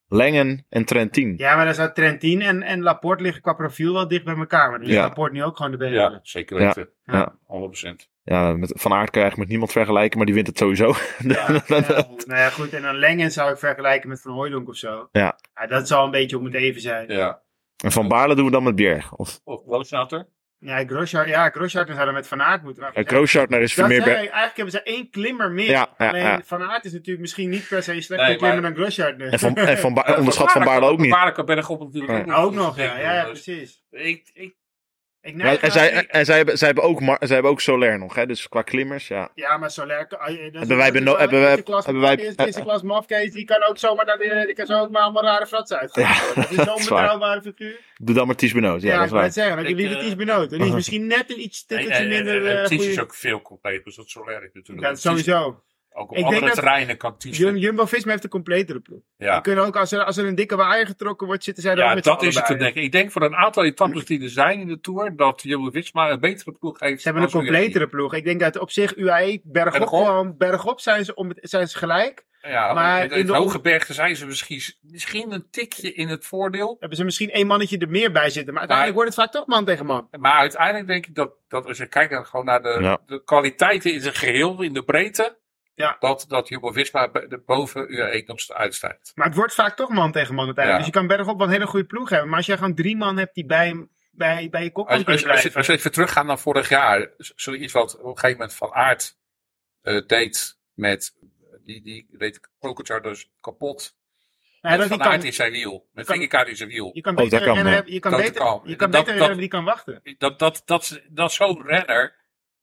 Lengen en Trentin. Ja, maar dan zou Trentin en, en Laporte liggen qua profiel wel dicht bij elkaar. Maar dan is Ja. Laporte nu ook gewoon de betere. Ja, zeker weten. Ja. 100%. Ja, met Van Aert kan je eigenlijk met niemand vergelijken, maar die wint het sowieso. Ja, nou ja, goed. En dan Lengen zou ik vergelijken met Van Hooydonk of zo. Ja. dat zal een beetje om het even zijn. Ja. en Van Baarle doen we dan met Bjerg. Of Of Roosnater? Ja, Grosjean, ja, Grosjean zou dan met Van Aert moeten. uh, Grosjean is Dat meer eigenlijk hebben ze één klimmer meer. Ja, ja, Alleen ja. Van Aert is natuurlijk misschien niet per se een slechte Nee, klimmer maar- dan Grosjean. En Van, en van Ba- onderschat Van Baarle ook niet. Baarle kan bergop natuurlijk Ja. ook nog. ook nog, ja, ja, ja, Dus precies. Ik, ik, Ik Ja, neig en zij, naar- en zij, hebben, zij, hebben ook zij hebben ook Soler nog, hè? dus qua klimmers, ja. Ja, maar ja, dat is- Hebben wij beno- hebben wij- eerste klas- hebben wij- eerste, eerste klas mafkees, die kan ook zomaar, dat, die kan zo ook maar allemaal rare fratsen uitgaan. Ja, dat is zo'n betrouwbare figuur. Doe dan maar Ties Benoot, ja, Ja, dat ik is waar. het zeggen, dat je Ik, liever eh, Ties Benoot. En die is misschien net een iets en, stukje en, minder en, en eh, Ties is ook veel completer, dus dat is natuurlijk. Ja, sowieso. Ook op Ik denk andere dat- terreinen kan. Jum- Jumbo-Visma heeft een completere ploeg. Ja, kunnen ook, als er, als er een dikke waaier getrokken wordt, zitten zij er ook ja met dat is het te denken. Ik denk voor een aantal etappes die er zijn in de Tour, dat Jumbo-Visma een betere ploeg heeft. Ze hebben een completere ploeg. Ik denk dat op zich UAE, bergop, Bergop? zijn ze, om, het- zijn ze gelijk. Ja, Maar in de- hoge bergte zijn ze misschien, misschien een tikje in het voordeel. Hebben ze misschien één mannetje er meer bij zitten. Maar uiteindelijk wordt het vaak toch man tegen man. Maar uiteindelijk denk ik dat, dat als je kijkt naar, gewoon naar de, Ja. de kwaliteiten in zijn geheel, in de breedte, Ja. dat, dat Jumbo-Visma boven UAE nog uitstijgt. Maar het wordt vaak toch man tegen man uiteindelijk. Ja. Dus je kan bergop wel een hele goede ploeg hebben. Maar als je gewoon drie man hebt die bij, bij, bij je kop Als, kunnen als, als, je, blijven. als je even teruggaat naar vorig jaar, zoiets wat op een gegeven moment Van Aert eh, deed met, die, die deed Pogacar dus kapot. Met dat Van Aert in zijn wiel, met Vingegaard in zijn wiel. je kan Oh, beter hebben. Je kan Dat beter, kan. je kan Dat- beter dat- die kan wachten. Dat, dat, dat, dat zo'n renner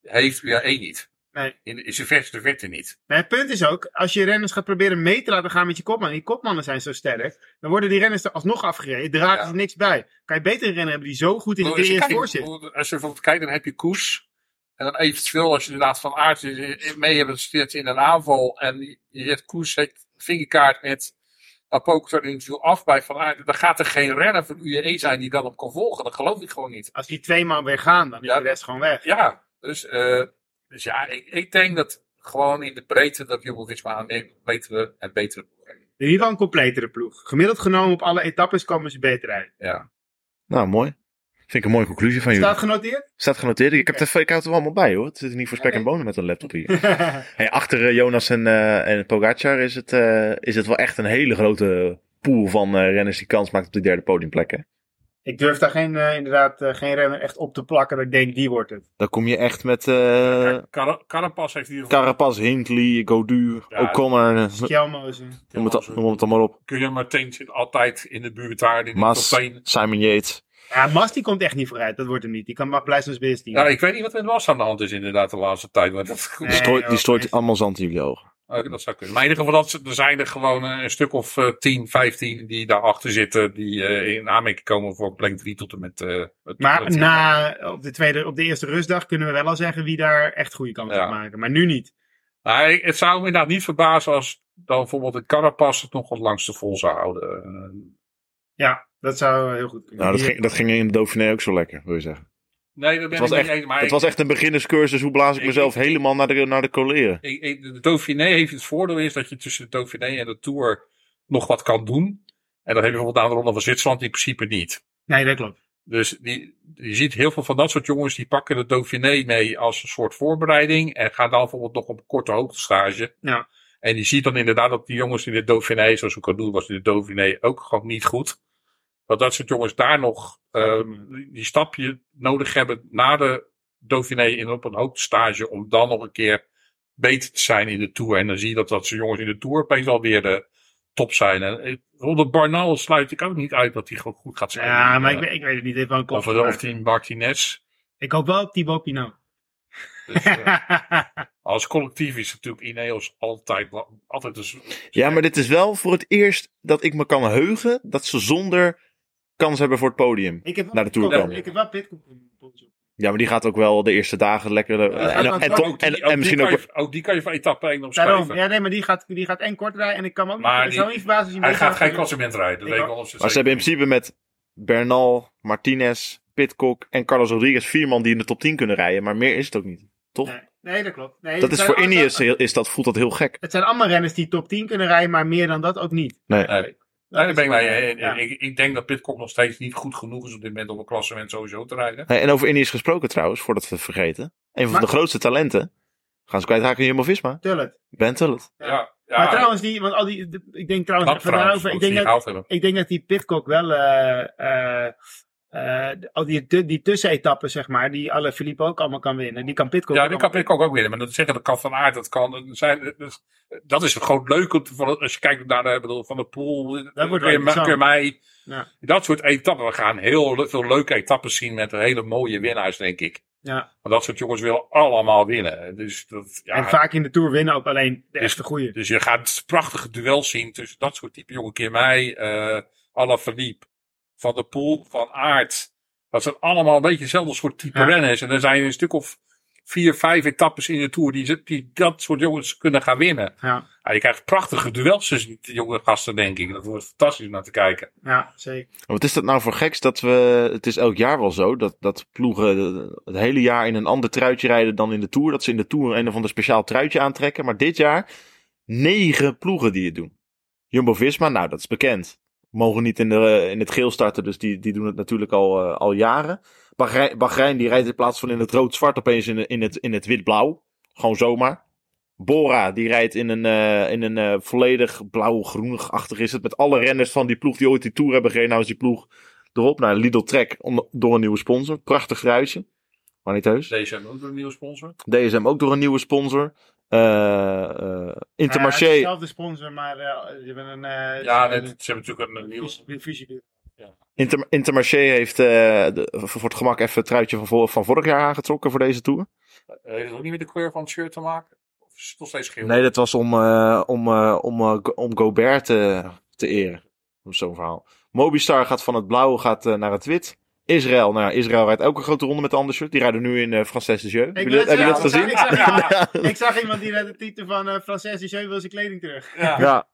heeft UAE niet. Nee. In, zijn verste verte niet. Het punt is ook, als je renners gaat proberen mee te laten gaan met je kopman. En die kopmannen zijn zo sterk. Dan worden die renners er alsnog afgereden. Dragen Ja. ze niks bij. Kan je beter renner hebben die zo goed in de Als je, eerst kijkt, voor zit. als je bijvoorbeeld kijkt, dan heb je Koes. En dan eventueel, als je inderdaad van aard mee hebt zit in een aanval. En je zet Koes, zet vingerkaart met Apocalypse in het wiel af bij Van Aert. Dan gaat er geen renner van UAE zijn die dan op kan volgen. Dat geloof ik gewoon niet. Als die twee man weer gaan, dan is Ja. de rest gewoon weg. Ja, dus, eh, dus ja, ik, ik denk dat gewoon in de breedte dat Jumbo-Visma een betere en betere ploeg. In ieder geval een completere ploeg. Gemiddeld genomen op alle etappes komen ze beter uit. Ja. Nou, mooi. Vind ik een mooie conclusie van jullie. Staat genoteerd? Staat genoteerd. Ik heb, het, ik hou het er allemaal bij hoor. Het zit niet voor spek en bonen met een laptop hier. Hey, achter eh, Jonas en, eh en Pogacar is het, eh, is het wel echt een hele grote pool van eh, renners die kans maakt op die derde podiumplek. Ik durf daar geen, eh, inderdaad eh, geen renner echt op te plakken dat ik denk, die wordt het. Dan kom je echt met eh Car- Carapaz heeft geval. Carapaz, Hindley, Godu, Ja. O'Connor. Kjelmozen. Noem het, noem het allemaal op. Kun je Martijn zit altijd in de buurt daar. In de Mas, top 10. Simon Yates. Ja, Mas die komt echt niet vooruit. Dat wordt hem niet. Die kan maar blijven als best Ja, ik weet niet wat er was aan de hand is inderdaad de laatste tijd. Maar dat, Nee. Die strooit, die allemaal zand in jullie ogen. Oh, dat zou kunnen. Maar in ieder geval, dat, er zijn er gewoon eh, een stuk of eh, 10, 15 die daarachter zitten. Die eh, in aanmerking komen voor plek 3 tot en met. eh, het- Maar na, op, de tweede, op de eerste rustdag kunnen we wel al zeggen wie daar echt goede kans Ja. op maken. Maar nu niet. Het zou me inderdaad niet verbazen als dan bijvoorbeeld de Carapaz het nog wat langs de vol zou houden. Eh, Ja, dat zou heel goed kunnen. Nou, dat ging, dat ging in de Dauphiné ook zo lekker, wil je zeggen. Nee, dat ben was ik echt- niet eens. Maar Het ik- was echt een beginnerscursus. Hoe blaas ik Ik- mezelf ik- helemaal naar de, naar de coleren? de Dauphiné heeft het voordeel is dat je tussen de Dauphiné en de Tour nog wat kan doen. En dan heb je bijvoorbeeld aan de Ronde van Zwitserland in principe niet. Nee, dat klopt. Dus die, je ziet heel veel van dat soort jongens die pakken de Dauphiné mee als een soort voorbereiding. En gaan dan bijvoorbeeld nog op een korte hoogtestage. Ja. En je ziet dan inderdaad dat die jongens in de Dauphiné, zoals ik al doen was in de Dauphiné ook gewoon niet goed. Dat dat soort jongens daar nog ehm, die stapje nodig hebben na de Dauphiné in op een hoogtestage. Om dan nog een keer beter te zijn in de Tour. En dan zie je dat dat soort jongens in de Tour opeens alweer de top zijn. En eh, Ronde Barnal sluit ik ook niet uit dat hij gewoon goed gaat zijn. Ja, maar ik, Eh, weet- ik weet het niet. Dit wel Of, of die Martinez. Ik hoop wel op Thibaut Pinot. Dus, eh, als collectief is natuurlijk Ineos altijd, altijd een... Ja, maar dit is wel voor het eerst dat ik me kan heugen dat ze zonder kans hebben voor het podium. ik heb wel Naar de Tour Pitcock- komen. Ik heb wel Pitcock. Ja, maar die gaat ook wel de eerste dagen lekker. eh, Ja, en, die- misschien die ook. ook die kan je van etappe 1 Daarom. opschrijven. Ja, nee, maar die gaat, die gaat en kort rijden. En ik kan ook niet... Maar die- niet verbazen als hij gaat geen klassement rijden. Dat Ik weet ik ook. wel. Maar ze hebben in principe met Bernal, Martinez, Pitcock en Carlos Rodriguez vier man die in de top 10 kunnen rijden. Maar meer is het ook niet. Toch? Nee, nee, dat klopt. Nee, dat is voor Ineos is dat, voelt dat heel gek. Het zijn allemaal renners die top 10 kunnen rijden, maar meer dan dat ook niet. Nee. Nee. Ben ik Ja. Ik, ik denk dat Pitcock nog steeds niet goed genoeg is op dit moment om een klassement sowieso te rijden. Hey, en over Ineos gesproken trouwens, voordat we het vergeten. Een van Maar- de grootste talenten. Gaan ze kwijtraken in Jumbo-Visma. Tullet. Ben Tullet. Ja. Ja, ja, Maar trouwens, die, want al die, de- ik denk trouwens, knap even trouwens, daarover, ik denk dat, ik denk dat die Pitcock wel, eh, eh, al die, die tussenetappen, zeg maar, die alle Philippe ook allemaal kan winnen. Die kan Pitcock Ja, ook die kan Pitcock ook winnen. Maar dat zeggen, dat kan Van Aert, dat kan... dat Zijn, dus, dat is gewoon leuk als je kijkt naar de, bedoel, Van de wordt wel Keur- interessant. Keur mij. Ja. Dat soort etappen. We gaan heel veel leuke etappes zien met hele mooie winnaars, denk ik. Ja. Maar dat soort jongens willen allemaal winnen. Dus, dat, ja, En vaak in de Tour winnen ook alleen de Dus- echte goeie. dus je gaat prachtige duels zien tussen dat soort type jongen. Keer mij, eh Alaphilippe, Van der Poel, Van Aert. Dat zijn allemaal een beetje hetzelfde soort type Ja. renners. En er zijn een stuk of vier, vijf etappes in de Tour die, die dat soort jongens kunnen gaan winnen. Ja, Ja, je krijgt prachtige duels tussen die jonge gasten, denk ik. Dat wordt fantastisch om naar te kijken. ja, zeker. Wat is dat nou voor geks dat we. Het is elk jaar wel zo dat, dat ploegen het hele jaar in een ander truitje rijden dan in de Tour. Dat ze in de Tour een of ander speciaal truitje aantrekken. Maar dit jaar negen ploegen die het doen. Jumbo-Visma, nou dat is bekend. Mogen niet in, de, in het geel starten, dus die, die doen het natuurlijk al, eh, al jaren. Bahrein, Bahrein die rijdt in plaats van in het rood-zwart opeens in, in het, in het wit-blauw. Gewoon zomaar. Bora, die rijdt in een, eh, in een eh, volledig blauw-groenig-achtig is het. Met alle renners van die ploeg die ooit die Tour hebben gereden. Nou is die ploeg erop. Nou, Lidl Trek om- door een nieuwe sponsor. Prachtig truitje. Maar niet heus. Hebben ook een nieuwe sponsor. DSM ook door een nieuwe sponsor. Eh eh Intermarché. Ja, het is dezelfde sponsor, maar eh, ze hebben een... eh, Ja, ze hebben ze hebben natuurlijk een, nieuwe... fusie- Inter, Intermarché heeft eh, de- voor het gemak even het truitje van, vor- van vorig jaar aangetrokken voor deze Tour. Heeft het ook niet met de kleur van het shirt te maken? Of is het nog steeds geel? Nee, dat was om, eh, om, eh, om, eh, om Gobert te, te eren. Zo'n verhaal. Mobistar gaat van het blauwe gaat, naar het wit. Israël, nou ja, Israël rijdt ook een grote ronde met shirt. Die rijden nu in eh Frances de Jeu. Heb je dat- heb je dat zeggen, gezien? Ik zag, Ja. ik zag iemand die de titel van eh Frances de Jeu wil zijn kleding terug. Ja. Ja.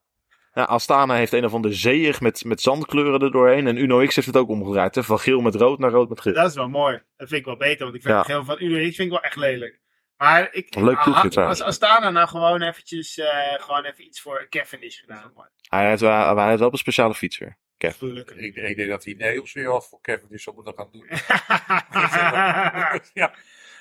ja. Astana heeft een of andere zeeig met, met zandkleuren er doorheen. En Uno X heeft het ook omgedraaid. Hè? Van geel met rood naar rood met geel. Dat is wel mooi. Dat vind ik wel beter, want ik vind Ja. het geel van Uno X vind ik wel echt lelijk. Maar ik, leuk ploegje Ah, trouwens. Als Astana nou gewoon eventjes, eh, gewoon even iets voor Kevin is gedaan. Hij rijdt wel, hij rijdt wel op een speciale fiets Gelukkig. Ik, ik denk dat hij Neels weer wat voor Kevin is moeten gaan doen. ja.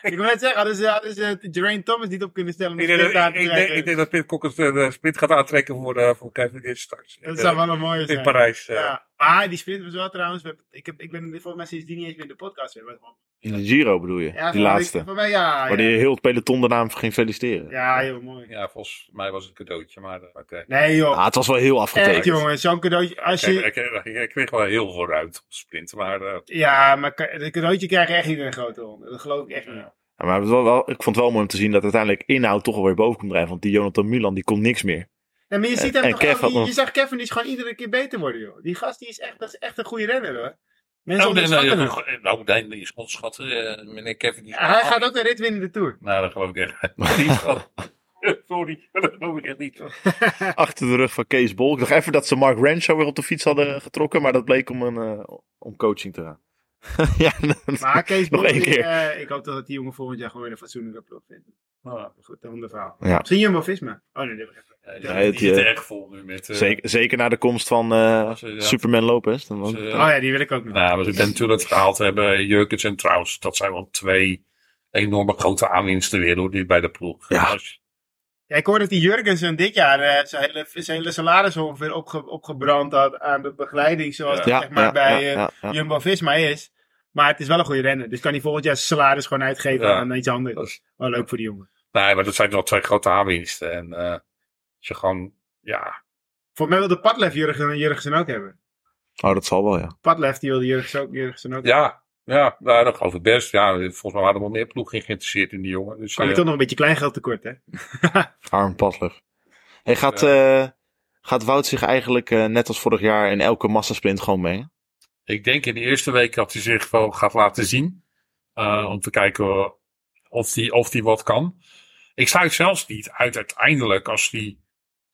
ik wil net zeggen, hadden ze, ze Geraint Thomas niet op kunnen stellen om Ik denk, ik, denk, ik denk dat Pitcock het uh, sprint gaat aantrekken voor, uh, voor Kevin is straks. Dat zou wel een mooie in zijn. Parijs. Uh. Ja. Maar die sprint was wel trouwens, ik, heb, ik ben volgens mij sindsdien niet eens meer in de podcast weer. In de Giro bedoel je? Ja, die laatste. Voor mij ja. Waar ja. die heel het peloton de naam ging feliciteren. Ja, heel mooi. Ja, volgens mij was het een cadeautje, maar oké. Nee joh. Ah, het was wel heel afgetekend. Echt jongen, zo'n cadeautje. Als Ik, je, ik, ik, ik kreeg wel heel veel ruimte op sprint, maar uh, ja, maar een cadeautje krijg je echt niet in een grote ronde. Dat geloof ik echt niet. Ja, maar het was wel, ik vond het wel mooi om te zien dat uiteindelijk inhoud toch alweer boven komt drijven. Want die Jonathan Milan die kon niks meer. Nee, maar je ziet hem en toch Kev had je, je zag Kevin is gewoon iedere keer beter worden, joh. Die gast die is echt, dat is echt een goede renner, hoor. Mensen Oh, nee, nee, nou, nee, die is. Uh, meneer Kevin. Die Ja, hij gaat ook een rit winnen in de Tour. Nou, dat geloof ik echt niet. Sorry, dat geloof ik echt niet. Achter de rug van Kees Bol. Ik dacht even dat ze Mark Renshaw weer op de fiets hadden getrokken. Maar dat bleek om, een, eh, om coaching te gaan. ja, Maar Kees Nog één keer. eh, ik hoop dat die jongen volgend jaar gewoon weer een fatsoenlijke ploeg vindt. Oh, goed, een ander verhaal. Ja. Misschien Jumbo-Visma. Oh nee, dit heb ik even. Ja, Ja, die, het, die zit eh, erg vol nu met... eh, zeker, zeker na de komst van eh, Ze- ja. Superman Lopez. Dan ze- Oh ja, die wil ik ook nog. Nou, maar ze hebben natuurlijk gehaald hebben Jurkens en Trouws. Dat zijn wel twee enorme grote aanwinsten weer hoor, die bij de ploeg. Ja. Als- Ja, ik hoorde dat die Jurgensen dit jaar eh, zijn, hele, zijn hele salaris ongeveer opge, opgebrand had aan de begeleiding zoals Ja. dat Ja, zeg maar ja, bij ja, eh, ja, ja. Jumbo-Visma is. Maar het is wel een goede renner. Dus kan hij volgend jaar zijn salaris gewoon uitgeven Ja. aan iets anders. dat is- Wel leuk voor die jongen. nee, maar dat zijn wel twee grote aanwinsten. En eh, als je gewoon, ja, Volgens mij wilde Padlef Jurgen, Jurgensen ook hebben. Oh, dat zal wel, ja. Padlef die wilde Jurgensen ook, Jurgensen ook ja, ja, nou, dat geloof ik best. Ja, volgens mij waren er wel meer ploegen geïnteresseerd in die jongen. Dus, Kan je eh, toch nog een beetje kleingeld tekort, hè? Arm Padlef. Hey, gaat, eh, gaat Wout zich eigenlijk eh, net als vorig jaar in elke massasprint gewoon mengen? Ik denk in de eerste week dat hij zich wel gaat laten zien. Eh, om te kijken of hij of die wat kan. Ik sluit zelfs niet uit uiteindelijk als hij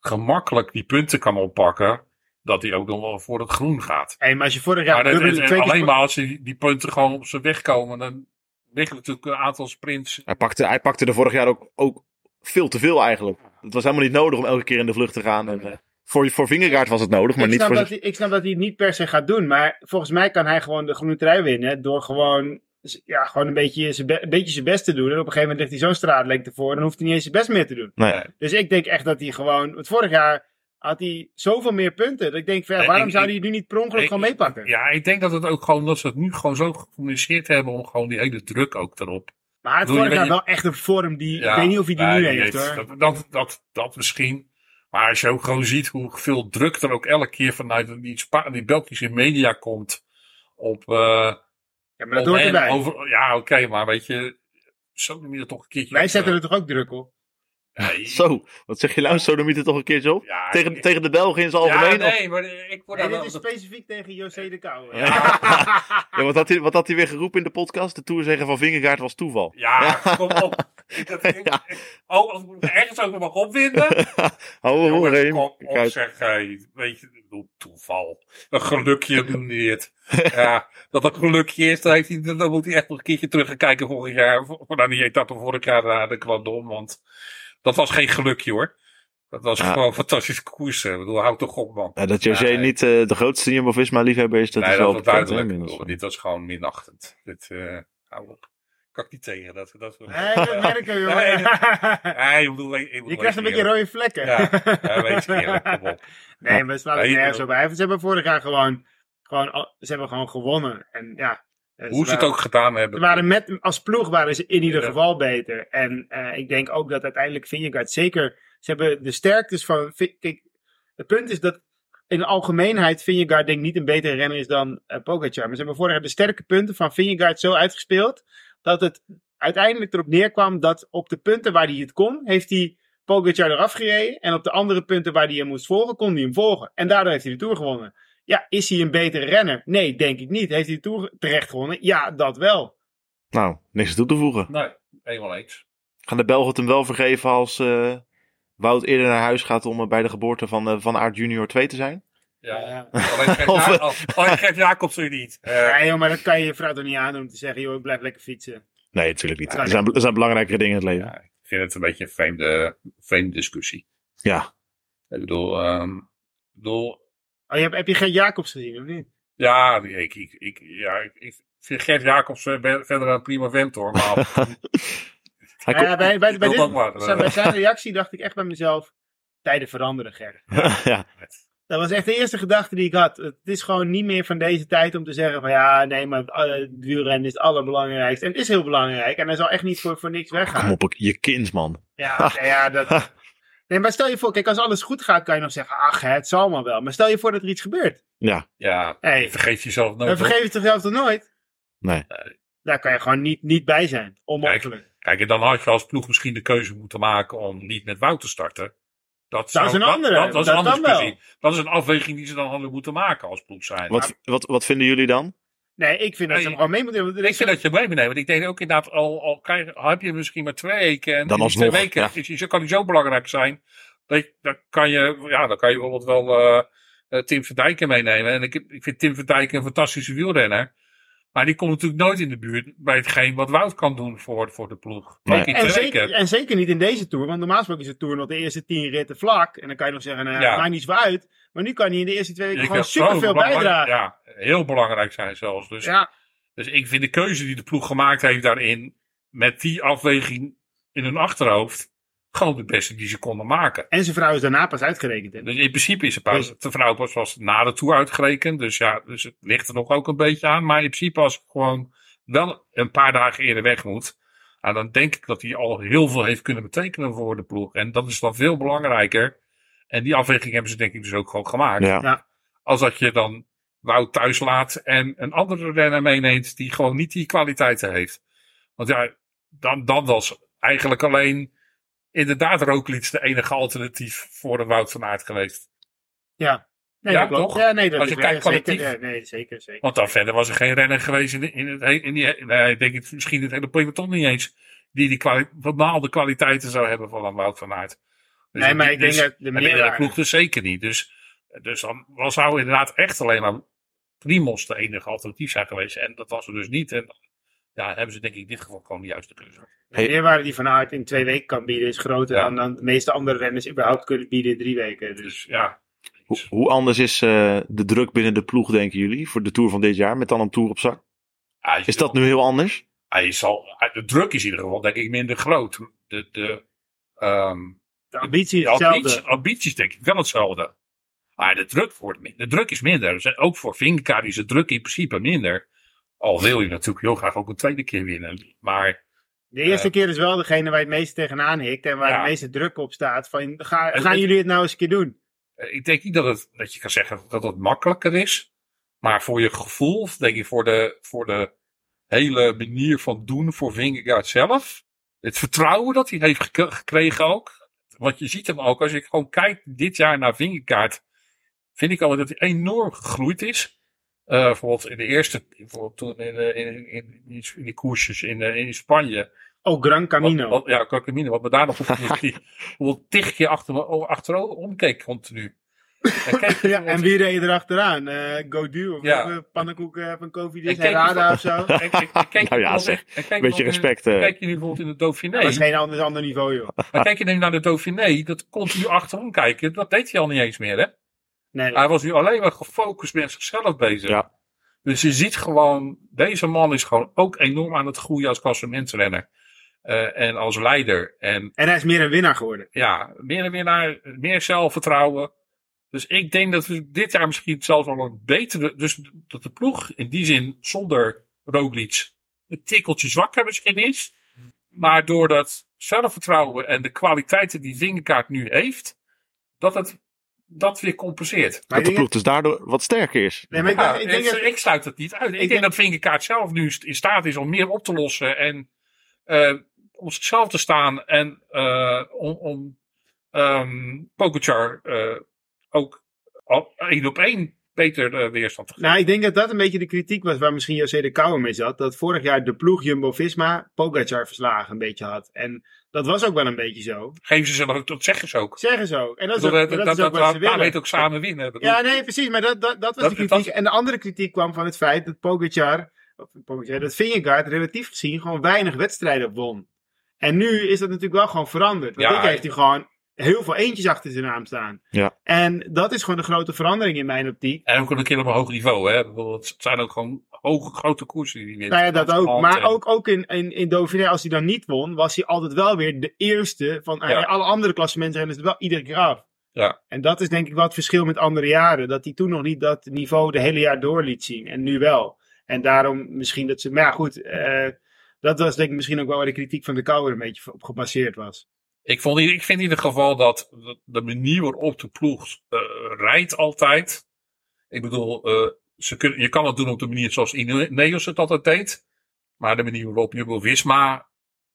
gemakkelijk die punten kan oppakken. Dat hij ook nog wel voor het groen gaat. Hey, maar als je vorig jaar maar dat, en alleen maar als die, die punten gewoon op zijn weg komen. Dan liggen natuurlijk een aantal sprints. Hij pakte, hij pakte er vorig jaar ook, ook veel te veel eigenlijk. Het was helemaal niet nodig om elke keer in de vlucht te gaan. En, voor, voor Vingegaard was het nodig, maar ik, niet snap voor... dat hij, ik snap dat hij het niet per se gaat doen. Maar volgens mij kan hij gewoon de groene trui winnen. Door gewoon, ja, gewoon een, beetje zijn be- een beetje zijn best te doen. En op een gegeven moment ligt hij zo'n straatlengte voor. Dan hoeft hij niet eens zijn best meer te doen. Nee. Dus ik denk echt dat hij gewoon. Want vorig jaar had hij zoveel meer punten. Dat ik denk, ja, waarom ik- zou hij het nu niet per ongeluk ik- gewoon meepakken? Ja, ik denk dat het ook gewoon, dat ze het nu gewoon zo gecommuniceerd hebben. Om gewoon die hele druk ook erop. Maar je vorig jaar wel echt een vorm die. Ja, ik weet niet of hij die nu heeft hoor. Dat, dat, dat, dat misschien. Maar als je ook gewoon ziet hoeveel druk er ook elke keer vanuit die, Spa die Belgische media komt. Op. eh Ja, maar dat hoort erbij. over- ja, oké, maar weet je. Zo noem je er toch een keertje. Wij op, zetten eh, er toch ook druk op? Zo, wat zeg je nou? Sodomieter toch een keertje op? Ja, tegen, ik- tegen de Belgen in zijn Ja, algemeen? of- nee, maar ik word Nee, dit is specifiek tegen José de Kouwer. Ja, wat, had hij, wat had hij weer geroepen in de podcast? De toerzegen van Vingegaard was toeval. Ja, kom op. Ik, dat, ik, Ja. oh, als ik me ergens ook nog mag opwinden. Hou hoor, kom op, Kijk. zeg. Hey, weet je, toeval. Een gelukje het. ja, dat een gelukje is, dan, heeft hij, dan moet hij echt nog een keertje terug gaan kijken vorig jaar. Voor, nou, die etappe vorig jaar naar de Quandon, want dat was geen gelukje hoor. Dat was Ja. gewoon fantastische koersen. Ik bedoel, houd toch op man. Ja, dat José Nee. niet eh, de grootste Jumbo-Visma-liefhebber is, dat nee, is dat wel was bekend, hè, duidelijk. Bedoel, dit was gewoon minachtend. Dit, eh hou op. Kan ik niet tegen. Dat, dat, Nee, dat merken we, Nee, jongen. Nee, ik bedoel, ik bedoel, Je krijgt een beetje je, rode vlekken. Ja, ja weet je eerlijk, kom op. Nee, maar het slaat er Nee, nergens joh. op. Ze hebben vorig jaar gewoon, gewoon, ze hebben gewoon gewonnen. En ja. Hoe ze het ook gedaan hebben. Waren met, als ploeg waren ze in ieder Ja. geval beter. En eh, ik denk ook dat uiteindelijk Vingegaard zeker, ze hebben de sterktes van, kijk, het punt is dat in de algemeenheid Vingegaard denk ik niet een betere renner is dan uh, Pogacar. Maar ze hebben vorig jaar de sterke punten van Vingegaard zo uitgespeeld, dat het uiteindelijk erop neerkwam dat op de punten waar hij het kon, heeft hij Pogacar eraf gereden. En op de andere punten waar hij hem moest volgen, kon hij hem volgen. En daardoor heeft hij de Tour gewonnen. Ja, is hij een betere renner? Nee, denk ik niet. Heeft hij de Tour terecht gewonnen? Ja, dat wel. Nou, niks toe te voegen. Nee, helemaal eens. Gaan de Belgen het hem wel vergeven als eh, Wout eerder naar huis gaat om eh, bij de geboorte van, eh, van Aert Junior 2 te zijn? Ja. Alleen alleen geeft Jacobs u niet. Ja, joh, maar dat kan je je vrouw toch niet aandoen om te zeggen, joh, ik blijf lekker fietsen. Nee, natuurlijk niet. Er zijn, er zijn belangrijkere dingen in het leven. ja, ik vind het een beetje een vreemde, vreemde discussie. Ja. Ik bedoel, ehm, ik bedoel Oh, je hebt, heb je geen Jacobs gezien, of niet? ja, ik, ik, ik, ja, ik, ik vind Gert Jacobs eh, verder een prima vent hoor. Maar Hij Ja, ja, komt- bij, bij, bij, wil dit- ook maar, eh. zo, bij zijn reactie dacht ik echt bij mezelf, tijden veranderen, Ger. ja. Dat was echt de eerste gedachte die ik had. Het is gewoon niet meer van deze tijd om te zeggen van ja, nee, maar uh, het wielrennen is het allerbelangrijkste. En het is heel belangrijk en hij zal echt niet voor, voor niks Kom weggaan. op, je kind, man. Ja, ja, dat... Nee, maar stel je voor, kijk, als alles goed gaat, kan je nog zeggen, ach, hè, het zal maar wel. Maar stel je voor dat er iets gebeurt. Ja, ja, Hey, vergeet jezelf nooit. dan hoor. vergeef je het zichzelf toch nooit? nee. Daar kan je gewoon niet, niet bij zijn. Onmogelijk. Kijk, en dan had je als ploeg misschien de keuze moeten maken om niet met Wout te starten. Dat, zou- is een andere, Dat, dat is dat een andere discussie. Dat is een afweging die ze dan hadden moeten maken als ploeg zijn. Wat, wat, wat vinden jullie dan? Nee, ik vind dat Nee, hem gewoon mee moeten doen. Ik vind dat je mee moet nemen. Want ik denk ook inderdaad, al, al krijg, al heb je misschien maar twee weken. En Dan die twee alsnog, weken ja. is, is, kan die zo belangrijk zijn. Dat, je- dan, kan je, ja, dan kan je bijvoorbeeld wel eh, eh, Tim Verdijken meenemen. En ik, ik vind Tim Verdijken een fantastische wielrenner. Maar die komt natuurlijk nooit in de buurt bij hetgeen wat Wout kan doen voor, voor de ploeg. Nee. En zeker, en zeker niet in deze Tour, want normaal gesproken is de Tour nog de eerste tien ritten vlak. En dan kan je nog zeggen, nou, Ja. het maakt niet zo uit. Maar nu kan hij in de eerste twee weken gewoon superveel bijdragen. Ja, heel belangrijk zijn zelfs. Dus, ja. dus ik vind de keuze die de ploeg gemaakt heeft daarin, met die afweging in hun achterhoofd, gewoon de beste die ze konden maken. En zijn vrouw is daarna pas uitgerekend. hè. Dus in principe is het pas, de vrouw pas was na de Tour uitgerekend. Dus ja, dus het ligt er nog ook een beetje aan. Maar in principe als gewoon wel een paar dagen eerder weg moet. Nou, dan denk ik dat hij al heel veel heeft kunnen betekenen voor de ploeg. En dat is dan veel belangrijker. En die afweging hebben ze denk ik dus ook gewoon gemaakt. Ja. Als dat je dan Wout thuis laat en een andere renner meeneemt die gewoon niet die kwaliteiten heeft. Want ja, dan, dan was eigenlijk alleen inderdaad Roglic de enige alternatief voor de Wout van Aert geweest. Ja. Nee, Ja, dat toch? Ja, nee, dat Als je kijkt kwalitatief. ja, nee, zeker, zeker. Want dan verder was er geen renner geweest in, de- in, het, he- in die, nee, ik denk het, misschien het hele peloton niet eens. Die die kwali bepaalde kwaliteiten zou hebben van een Wout van Aert. Dus Nee, maar ik denk dus- dat de de meerwaarde- ploeg dus zeker niet. Dus, dus dan was, zou inderdaad echt alleen maar Primos de enige alternatief zijn geweest. En dat was er dus niet. En ja, hebben ze denk ik in dit geval gewoon de juiste keuze. De meerwaarde die Van Aert in twee weken kan bieden is groter Ja. dan, dan de meeste andere renners überhaupt kunnen bieden in drie weken. Dus Dus ja, Hoe, hoe anders is eh, de druk binnen de ploeg, denken jullie, voor de Tour van dit jaar, met dan een Tour op zak? Is dat nu heel anders? Hij zal, de druk is in ieder geval denk ik minder groot. De, de, ehm, de ambitie is De hetzelfde. ambities, ambities denk ik wel hetzelfde. Maar de druk, wordt, de druk is minder. Ook voor Vingegaard is de druk in principe minder. Al wil je natuurlijk heel graag ook een tweede keer winnen. Maar De eerste keer is wel degene waar je het meest tegenaan hikt en waar Ja. de meeste druk op staat. Van, ga, gaan het- jullie het nou eens een keer doen? eh, ik denk niet dat, het, dat je kan zeggen dat het makkelijker is. Maar voor je gevoel, denk ik voor de, voor de hele manier van doen voor Vingegaard zelf. Het vertrouwen dat hij heeft gek- gekregen ook. Want je ziet hem ook, als ik gewoon kijk dit jaar naar Vingegaard. Vind ik al dat hij enorm gegroeid is. Eh, bijvoorbeeld in de eerste, bijvoorbeeld toen in, de- in, in, in, in die koersjes in, eh, in Spanje. Oh, Gran Camino. Wat, wat, ja, Gran Camino. Wat me daar nog op is, dat hij bijvoorbeeld tig keer achter, me- oh, achterom keek continu. En ja, en wie reed er achteraan? Eh Godu of Ja. van Covid En Rada of zo? En, en, en kijk Nou ja, je zeg. en kijk Beetje je- respect, eh. Kijk je nu bijvoorbeeld in de Dauphiné. Dat is geen ander, ander niveau, joh. Maar kijk je nu naar de Dauphiné, dat continu achterom kijken, dat deed hij al niet eens meer, hè? Nee, Hij was nu alleen maar gefocust met zichzelf bezig. Ja. Dus je ziet gewoon, deze man is gewoon ook enorm aan het groeien als klassementsrenner. Eh en als leider. En en hij is meer een winnaar geworden. ja, meer en meer naar, meer zelfvertrouwen. Dus ik denk dat we dit jaar misschien zelfs wel een betere, dus dat de ploeg in die zin zonder Roglic een tikkeltje zwakker misschien is. Maar door dat zelfvertrouwen en de kwaliteiten die Vingegaard nu heeft, dat het dat weer compenseert. Maar Dat de ploeg dus daardoor wat sterker is. nee, maar ik, Ja, ik denk dat, ik sluit het niet uit. Ik, denk, denk- dat Vingegaard zelf nu in staat is om meer op te lossen en eh, om zichzelf te staan en eh, om, om ehm Pogacar eh, ook al- één op één beter eh, weerstand te geven. nou, ik denk dat dat een beetje de kritiek was waar misschien José de Kouwer mee zat. Dat vorig jaar de ploeg Jumbo-Visma Pogacar verslagen een beetje had. En dat was ook wel een beetje zo. Geven ze zelf ook, dat zeggen ze ook. Zeggen ze ook. En dat is Dat, ook, dat, dat dat, is ook dat, wat ze daar willen. weet ook samen winnen. Ik bedoel, Ja, nee, precies. Maar dat, dat, dat was de kritiek. En de andere kritiek kwam van het feit dat Pogacar, of Pogacar dat Vingegaard relatief gezien gewoon weinig wedstrijden won. En nu is dat natuurlijk wel gewoon veranderd. Want Ja. dit heeft hij gewoon heel veel eentjes achter zijn naam staan. Ja. En dat is gewoon de grote verandering in mijn optiek. En ook een keer op een hoog niveau. Hè. Ik bedoel, Het zijn ook gewoon hoge, grote koersen die. Nou ja, dat ook. Maar En- ook, ook in, in, in Dauphiné, als hij dan niet won, was hij altijd wel weer de eerste van Ja. alle andere klassementrenners er wel iedere keer af. Ja. En dat is denk ik wel het verschil met andere jaren. Dat hij toen nog niet dat niveau de hele jaar door liet zien. En nu wel. En daarom misschien dat ze... Maar ja, goed. eh, dat was denk ik misschien ook wel waar de kritiek van de Kouwer een beetje op gebaseerd was. Ik, vond, ik vind in ieder geval dat de manier waarop de ploeg eh, rijdt altijd. Ik bedoel, eh, ze je kan het doen op de manier zoals Ineos het altijd deed. Maar de manier waarop Jumbo-Visma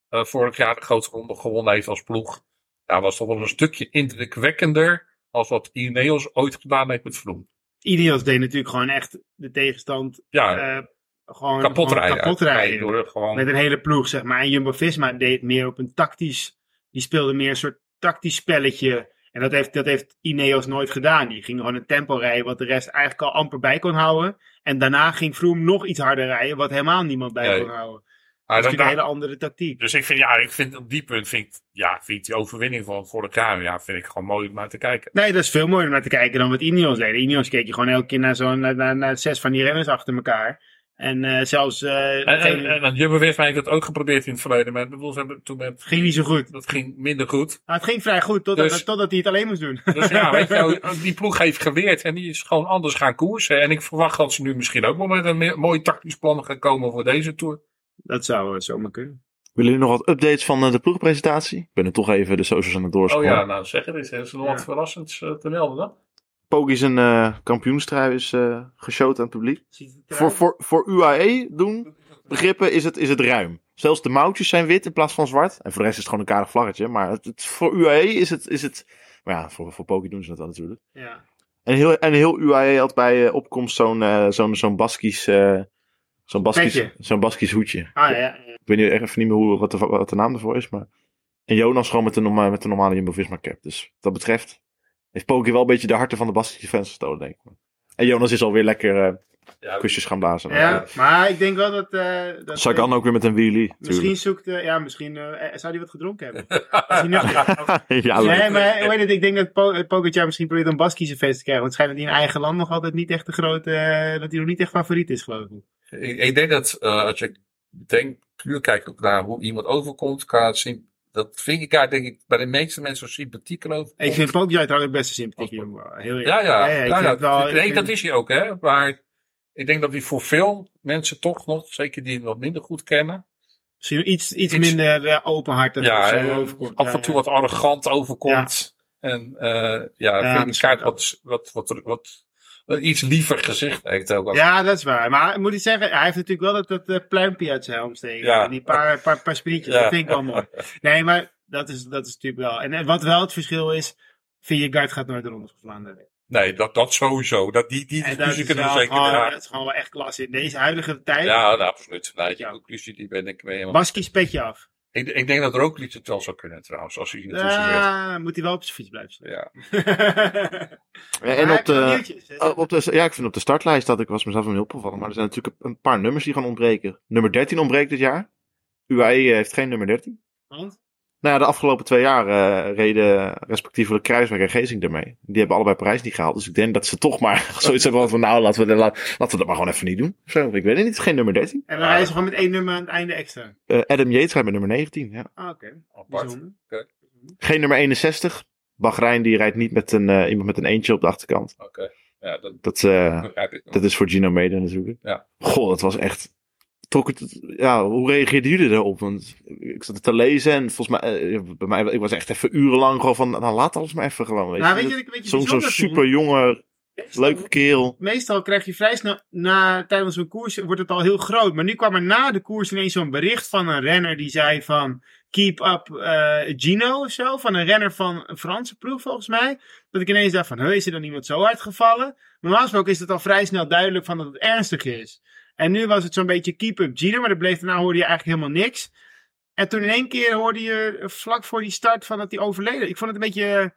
eh, vorig jaar de grote ronde gewonnen heeft als ploeg. Daar was toch wel een stukje indrukwekkender als wat Ineos ooit gedaan heeft met Vroom. Ineos deed natuurlijk gewoon echt de tegenstand Ja, gewoon, kapot gewoon rijden. kapot rijden. Door gewoon, Met een hele ploeg, zeg maar. En Jumbo-Visma deed meer op een tactisch... Die speelde meer een soort tactisch spelletje. En dat heeft, dat heeft Ineos nooit gedaan. Die ging gewoon een tempo rijden wat de rest eigenlijk al amper bij kon houden. En daarna ging Froome nog iets harder rijden wat helemaal niemand bij Nee. kon houden. Maar Dat is dan- een hele andere tactiek. Dus ik vind, ja, ik vind op die punt vind ik, ja, vind ik die overwinning van vorig jaar, ja, vind ik gewoon mooi om naar te kijken. Nee, dat is veel mooier om naar te kijken dan wat Ineos deed. Ineos keek je gewoon elke keer naar, zo'n naar, naar, naar zes van die renners achter elkaar. En eh, zelfs... eh, En, en, en, en heeft dat ook geprobeerd in het verleden, maar bedoel, ze hebben toen met, ging niet zo goed. dat ging minder goed. Maar het ging vrij goed, totdat, Dus- totdat hij het alleen moest doen. Dus ja, weet je, die ploeg heeft geleerd en die is gewoon anders gaan koersen. En ik verwacht dat ze nu misschien ook wel met een mooi tactisch plan gaan komen voor deze Tour. Dat zou eh, zomaar kunnen. Willen jullie nog wat updates van de ploegpresentatie? Ik ben er toch even de socials aan het Oh doorscrollen. ja, nou zeg het eens, er is nog Ja. wat verrassends eh, te melden dan. Poggi zijn eh kampioenstrui is geshowd aan het publiek. Voor, voor, voor UAE doen begrippen is het, is het ruim. Zelfs de mouwtjes zijn wit in plaats van zwart. En voor de rest is het gewoon een karig vlaggetje. Maar het, het- voor UAE is het, is het... Maar ja, voor, voor doen ze dat wel natuurlijk. Ja. En heel, en heel UAE had bij eh, opkomst zo'n zo'n zo'n Baskisch... zo'n Baskisch, zo'n Baskisch hoedje. Ah ja, ja. Ik weet niet, echt niet meer hoe, wat, de, wat de naam ervoor is. Maar... En Jonas gewoon met de, norma- met de normale Jumbo-Visma cap. Dus wat dat betreft heeft Poggi wel een beetje de harten van de Baskische fans gestolen, denk ik. En Jonas is alweer lekker eh, Ja, kusjes gaan blazen. Ja, maar ik denk wel dat... eh dat Sagan ook weer met een wheelie. Misschien zoekt... eh, ja, misschien... eh, zou hij wat gedronken hebben? Hij ja. Nee, maar het, ik denk dat po Pogacar misschien probeert een Baskische feest te krijgen. Want het schijnt dat hij in eigen land nog altijd niet echt de grote... eh, dat hij nog niet echt favoriet is, geloof ik. Ik, ik denk dat eh, als je denkt, puur kijkt ook naar hoe iemand overkomt, qua dat vingerkaart denk ik bij de meeste mensen zo sympathiek geloof Ik vind Pogacar trouwens best een sympathieke jongen. Heel. Ja, ja. ik ja, vind ja. het wel- ik nee, vind- dat is hij ook, hè. Maar ik denk dat hij voor veel mensen toch nog, zeker die hem wat minder goed kennen, Misschien iets, iets Iets- minder uh, openhartig ja, eh, overkomt. af en toe wat arrogant overkomt. En eh ja, vingerkaart misschien wat, wat, wat, wat, iets liever gezicht heeft ook. Ja, dat is waar. Maar moet ik zeggen, hij heeft natuurlijk wel dat, dat eh, pluimpje uit zijn helm steken. Ja. En die paar, paar, paar Ja. dat vind ik wel mooi. Nee, maar dat is, dat is natuurlijk wel. En, en wat wel het verschil is, Vingegaard gaat nooit de ronde van Vlaanderen. Nee, dat, dat sowieso. Dat, die die discussie kunnen we zeker gewoon, dat is gewoon wel echt klasse. In deze huidige tijd, Ja, nou, absoluut. Nee, die Ja. conclusie die ben ik mee helemaal. Baskies petje af. Ik, ik denk dat Roglic het wel zou kunnen trouwens, als hij ertussen. Ja, moet hij wel op zijn fiets blijven staan. Ja. En op de, oh, op de, ja, ik vind op de startlijst dat ik was mezelf wel heel opgevallen. Maar er zijn natuurlijk een paar nummers die gaan ontbreken. Nummer 13 ontbreekt dit jaar. UAE heeft geen nummer 13. Want? Nou ja, de afgelopen twee jaar eh, reden respectievelijk Kruiswijk en Gezing ermee. Die hebben allebei Parijs niet gehaald. Dus ik denk dat ze toch maar zoiets hebben van, nou, laten we, la- laten we dat maar gewoon even niet doen. Zo, ik weet het niet, geen nummer 13. En dan rijden ze gewoon met één nummer aan het einde extra. Eh, Adam Yates rijdt met nummer 19, ja. Ah, oké. Apart. Bijzonder. Geen nummer 61. Bahrein die rijdt niet met een, eh, iemand met een eentje op de achterkant. Oké. Ja, dat Dat, eh, dat is voor Gino Mede natuurlijk. Ja. Goh, dat was echt... Trok het, ja, hoe reageerden jullie erop? Want ik zat het te lezen en volgens mij, eh, bij mij, ik was echt even urenlang gewoon van, nou laat alles maar even gewoon. Weet Nou, je. weet je beetje Zo'n super jonge, leuke kerel. Meestal krijg je vrij snel, na, tijdens een koers wordt het al heel groot. Maar nu kwam er na de koers ineens zo'n bericht van een renner die zei van... Keep up eh, Gino of zo. Van een renner van een Franse ploeg volgens mij. Dat ik ineens dacht van, "Huh, is er dan iemand zo hard gevallen? Normaal gesproken is het al vrij snel duidelijk van dat het ernstig is. En nu was het zo'n beetje keep up Gino. Maar dat bleef daarna hoorde je eigenlijk helemaal niks. En toen in één keer hoorde je vlak voor die start van dat hij overleden. Ik vond het een beetje...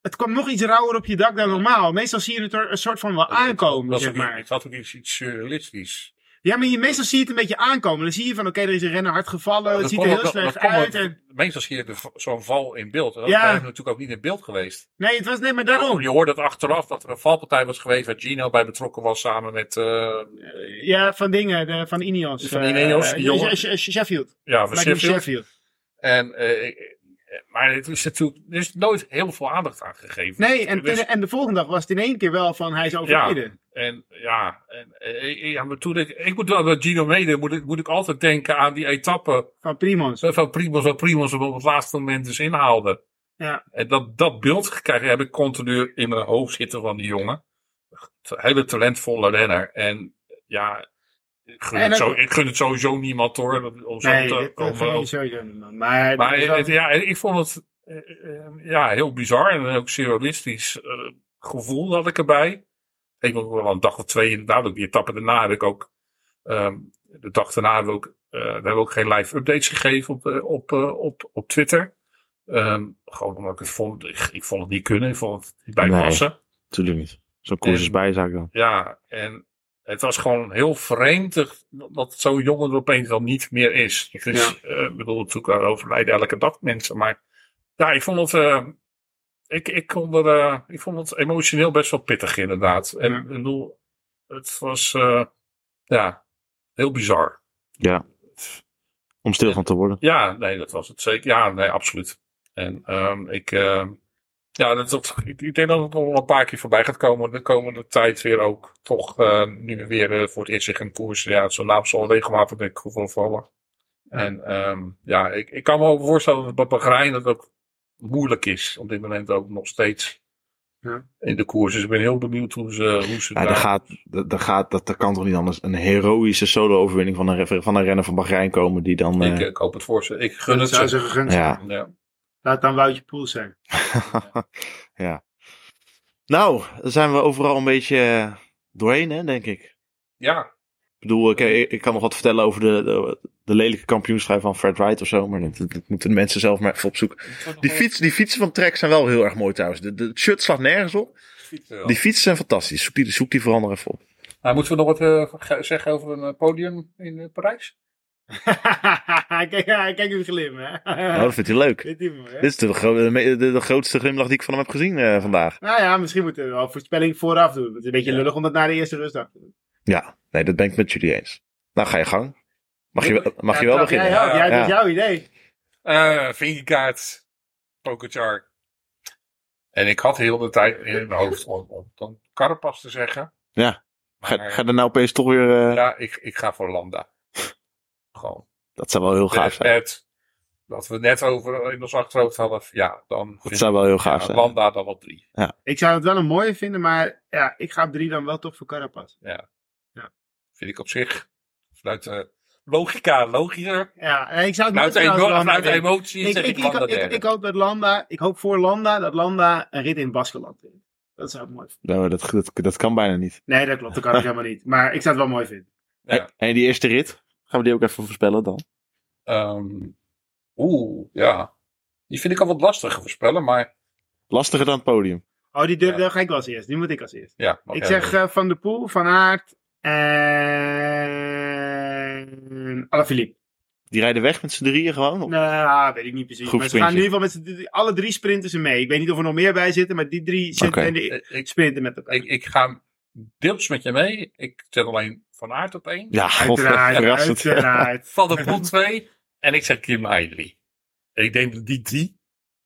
Het kwam nog iets rauwer op je dak dan normaal. Meestal zie je het er een soort van wel aankomen, zeg maar. Het had ook iets, iets surrealistisch. Ja, maar je, meestal zie je het een beetje aankomen. Dan zie je van, oké, er is een renner hard gevallen. het ziet er heel slecht uit. En... Meestal zie je zo'n val in beeld. En dat Ja. is natuurlijk ook niet in beeld geweest. Nee, het was nee, maar daarom. Je hoorde het achteraf dat er een valpartij was geweest waar Gino bij betrokken was samen met eh, Ja, van dingen, de, van Ineos. Van Ineos, Sh- Sheffield. ja, van Sheffield. Sheffield. En, maar het is natuurlijk, er is nooit heel veel aandacht aan gegeven. Nee, en, Dus- en de volgende dag was het in één keer wel van, hij is overleden. En ja, en, eh, ja maar toen ik, ik moet wel met Gino mede, moet ik, moet ik altijd denken aan die etappe Van Primos. van Primos, waar Primos op het laatste moment dus inhaalde. Ja. En dat, dat beeld gekregen heb ik continu in mijn hoofd zitten van die jongen. Hele talentvolle renner. En ja, ik gun, het, dat- zo, ik gun het sowieso niemand hoor. Om zo Nee, te dat komen. ik sowieso. Maar, Maar dat wel- het- ja, ik vond het eh, eh, ja, heel bizar en ook surrealistisch eh, gevoel had ik erbij. Ik was wel een dag of twee inderdaad. Ook die etappe daarna heb ik ook. ehm, de dag daarna hebben we ook, eh, we hebben ook geen live updates gegeven op, eh, op, eh, op, op Twitter. Ehm, gewoon omdat ik het vond, ik, ik vond het niet kunnen. Ik vond het niet bij Nee. passen. Natuurlijk niet. Zo'n koers is bijzaak dan. Ja, en het was gewoon heel vreemd dat zo'n jongen er opeens dan niet meer is. Het is, eh, ik bedoel, natuurlijk overlijden elke dag mensen, maar ja, ik vond het, eh, ik, ik, kon er, eh, ik vond het emotioneel best wel pittig inderdaad. En ik bedoel, het was, eh, ja, heel bizar. Ja. Om stil van te worden. Ja, nee, dat was het zeker. Ja, nee, absoluut. En ehm, ik, ehm, ja, dat, dat, ik, ik denk dat het nog wel een paar keer voorbij gaat komen. De komende tijd weer ook toch eh, nu we weer eh, voor het eerst zich een koers. Ja, zo'n naam zal regelmatig denk ik goed. En ja, ik, ik kan me ook voorstellen dat Bahrein dat ook moeilijk is. Op dit moment ook nog steeds. Ja. In de koers. Dus ik ben heel benieuwd hoe ze, hoe ze Ja, daar- dat, gaat, dat, dat, gaat, dat, dat kan toch niet anders. Een heroïsche solo-overwinning van een, van een renner van Bahrein komen die dan... ik, eh, ik hoop het voor ze. Ik gun het zou ze. ja. Ja. Laat dan Woutje Poels zijn. ja. Nou, dan zijn we overal een beetje eh, doorheen, hè, denk ik. ja, Ik bedoel, ik, ik, kan nog wat vertellen over de, de, de lelijke kampioenschap van Fred Wright of zo, maar dat, dat moeten de mensen zelf maar even opzoeken. Die, fiets, die fietsen van Trek zijn wel heel erg mooi trouwens. De, de het shirt slaat nergens op. Die fietsen zijn fantastisch. Zoek die, zoek die vooral nog even op. Nou, moeten we nog wat eh, ge- zeggen over een eh, podium in eh, Parijs? kijk, ja, kijk hem glimmen. hè. Nou, dat vindt hij leuk. Dit is? Dit de, gro- de, de, de grootste glimlach die ik van hem heb gezien eh, vandaag. Nou ja, misschien moeten we wel een voorspelling vooraf doen. Het is een beetje lullig om dat na de eerste rustdag te doen. Ja, nee, dat ben ik met jullie eens. Nou, ga je gang. Mag je, wel- mag je Ja, wel beginnen? Jij. Ja, jij, dat is ja. jouw idee. Eh Vingegaard, Pogacar. En ik had heel de tijd in mijn hoofd om, om dan Carapaz te zeggen. Ja. Ga, Maar, ga er nou opeens toch weer... eh, ja, ik, ik ga voor Landa. Gewoon. Dat zou wel heel gaaf zijn. Net, dat we net over in ons achterhoofd hadden. Ja, dan Dat zou wel heel gaaf ja, zijn. Landa dan wel drie. Ik zou het wel een mooie vinden, maar ja, ik ga op drie dan wel toch voor Carapaz. Vind ik op zich vanuit eh, logica logischer. Ja, ik zou het Vanuit, emo trouwens vanuit emotie ik, zeg ik, ik, ik, Landa ik, hoop dat Landa, ik hoop voor Landa dat Landa een rit in Baskeland wint. Dat zou ik mooi vinden. Nou, dat, dat, dat kan bijna niet. Nee, dat klopt. Dat kan ik helemaal niet. Maar ik zou het wel mooi vinden. Ja. En die eerste rit, gaan we die ook even voorspellen dan? Ehm, Oeh, ja. Die vind ik al wat lastiger voorspellen, maar Lastiger dan het podium. Oh, die deur, Ja. daar ga ik wel als eerst. Die moet ik als eerst. ja. Ik zeg eh, Van de Poel, Van Aert en Alaphilippe. Die rijden weg met z'n drieën gewoon? Of? Nou, weet ik niet precies. Maar ze gaan in ieder geval met z'n alle drie sprinten ze mee. Ik weet niet of er nog meer bij zitten, maar die drie zitten de Eh, ik, sprinten met elkaar. ik, ik ga deels met je mee. Ik zet alleen Van Aert op één. Ja, Uiteraard. Van de Poel twee. En ik zeg Kim drie. En ik denk dat die drie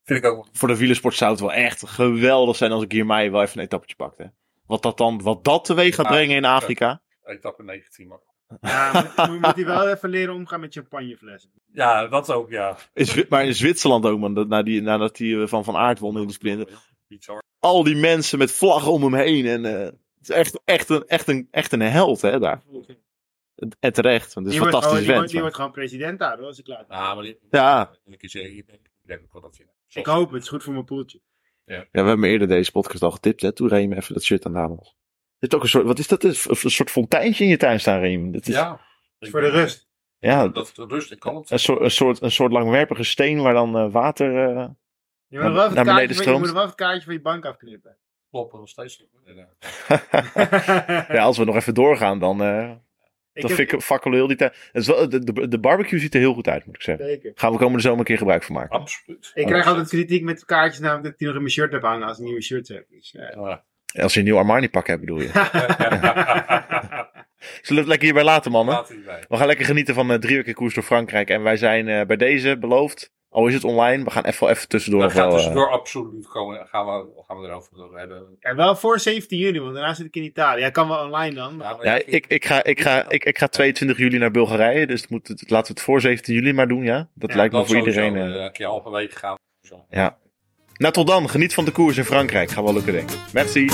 vind ik ook Voor de wielersport zou het wel echt geweldig zijn als ik hier mij wel even een etappetje pakte. Wat dat dan, wat dat teweeg gaat brengen in Afrika. etappe 19. Maar. Ja, moet, moet, hij wel even leren omgaan met champagneflessen. Ja, dat ook, ja. In Zwi- maar in Zwitserland ook, man. Na die, nadat hij eh, van Van Aert won in de. Bizar. Al die mensen met vlaggen om hem heen. En eh, het is echt, echt, een, echt, een, echt een held, hè, daar. En terecht, want het is een wordt, gewoon, fantastisch die, wordt, vent. die wordt gewoon president daar, hoor, als ik klaar ben. Ja, maar die, Ja. Ik denk, ik denk ook wel dat je. Ik hoop het, het is goed voor mijn poeltje. Ja, we hebben eerder deze podcast al getipt, hè. Toen reed je me even dat shirt aan de zit ook een soort, wat is dat? Een, een soort fonteintje in je tuin staan, Reem. Dat is, ja, Ja. Is voor de rust. Dat is de rust, ik kan het. een, soort, een, soort, een soort langwerpige steen waar dan eh, water... eh, Je moet, Naar- wel even naar beneden kaartje van, je stroomt. moet er wel het kaartje van je bank afknippen. Kloppen nog steeds. Ja. ja, als we nog even doorgaan, dan, eh ik dan heb, fik- fakkelen heel die tijd. De, de, de barbecue ziet er heel goed uit, moet ik zeggen. zeker. Gaan we komende zomer een keer gebruik van maken. Absoluut. Ik krijg altijd kritiek met kaartjes namelijk dat ik die nog in mijn shirt heb hangen als ik nieuwe shirts heb. Dus, ja. Ja. Als je een nieuw Armani pak hebt, bedoel je. Zullen we het lekker hierbij laten, mannen? We gaan lekker genieten van eh, drie weken koers door Frankrijk. En wij zijn eh, bij deze beloofd. Al is het online, we gaan even, even tussendoor Dat nog wel... gaat eh, tussendoor absoluut komen. Gaan we, gaan we erover door hebben. Ja, wel voor 17 juli, want daarna zit ik in Italië. Ja, kan wel online dan. maar- Ja, maar ja, ik, ik, ga, ik, ga, ik, ik ga 22 juli naar Bulgarije. Dus het moet, het- laten we het voor 17 juli maar doen, ja? Dat Ja, lijkt me voor iedereen... eh, Een keer halverwege gaan. Zo. Ja. Nou, tot dan. Geniet van de koers in Frankrijk. Gaat wel lukken, denk ik. Merci.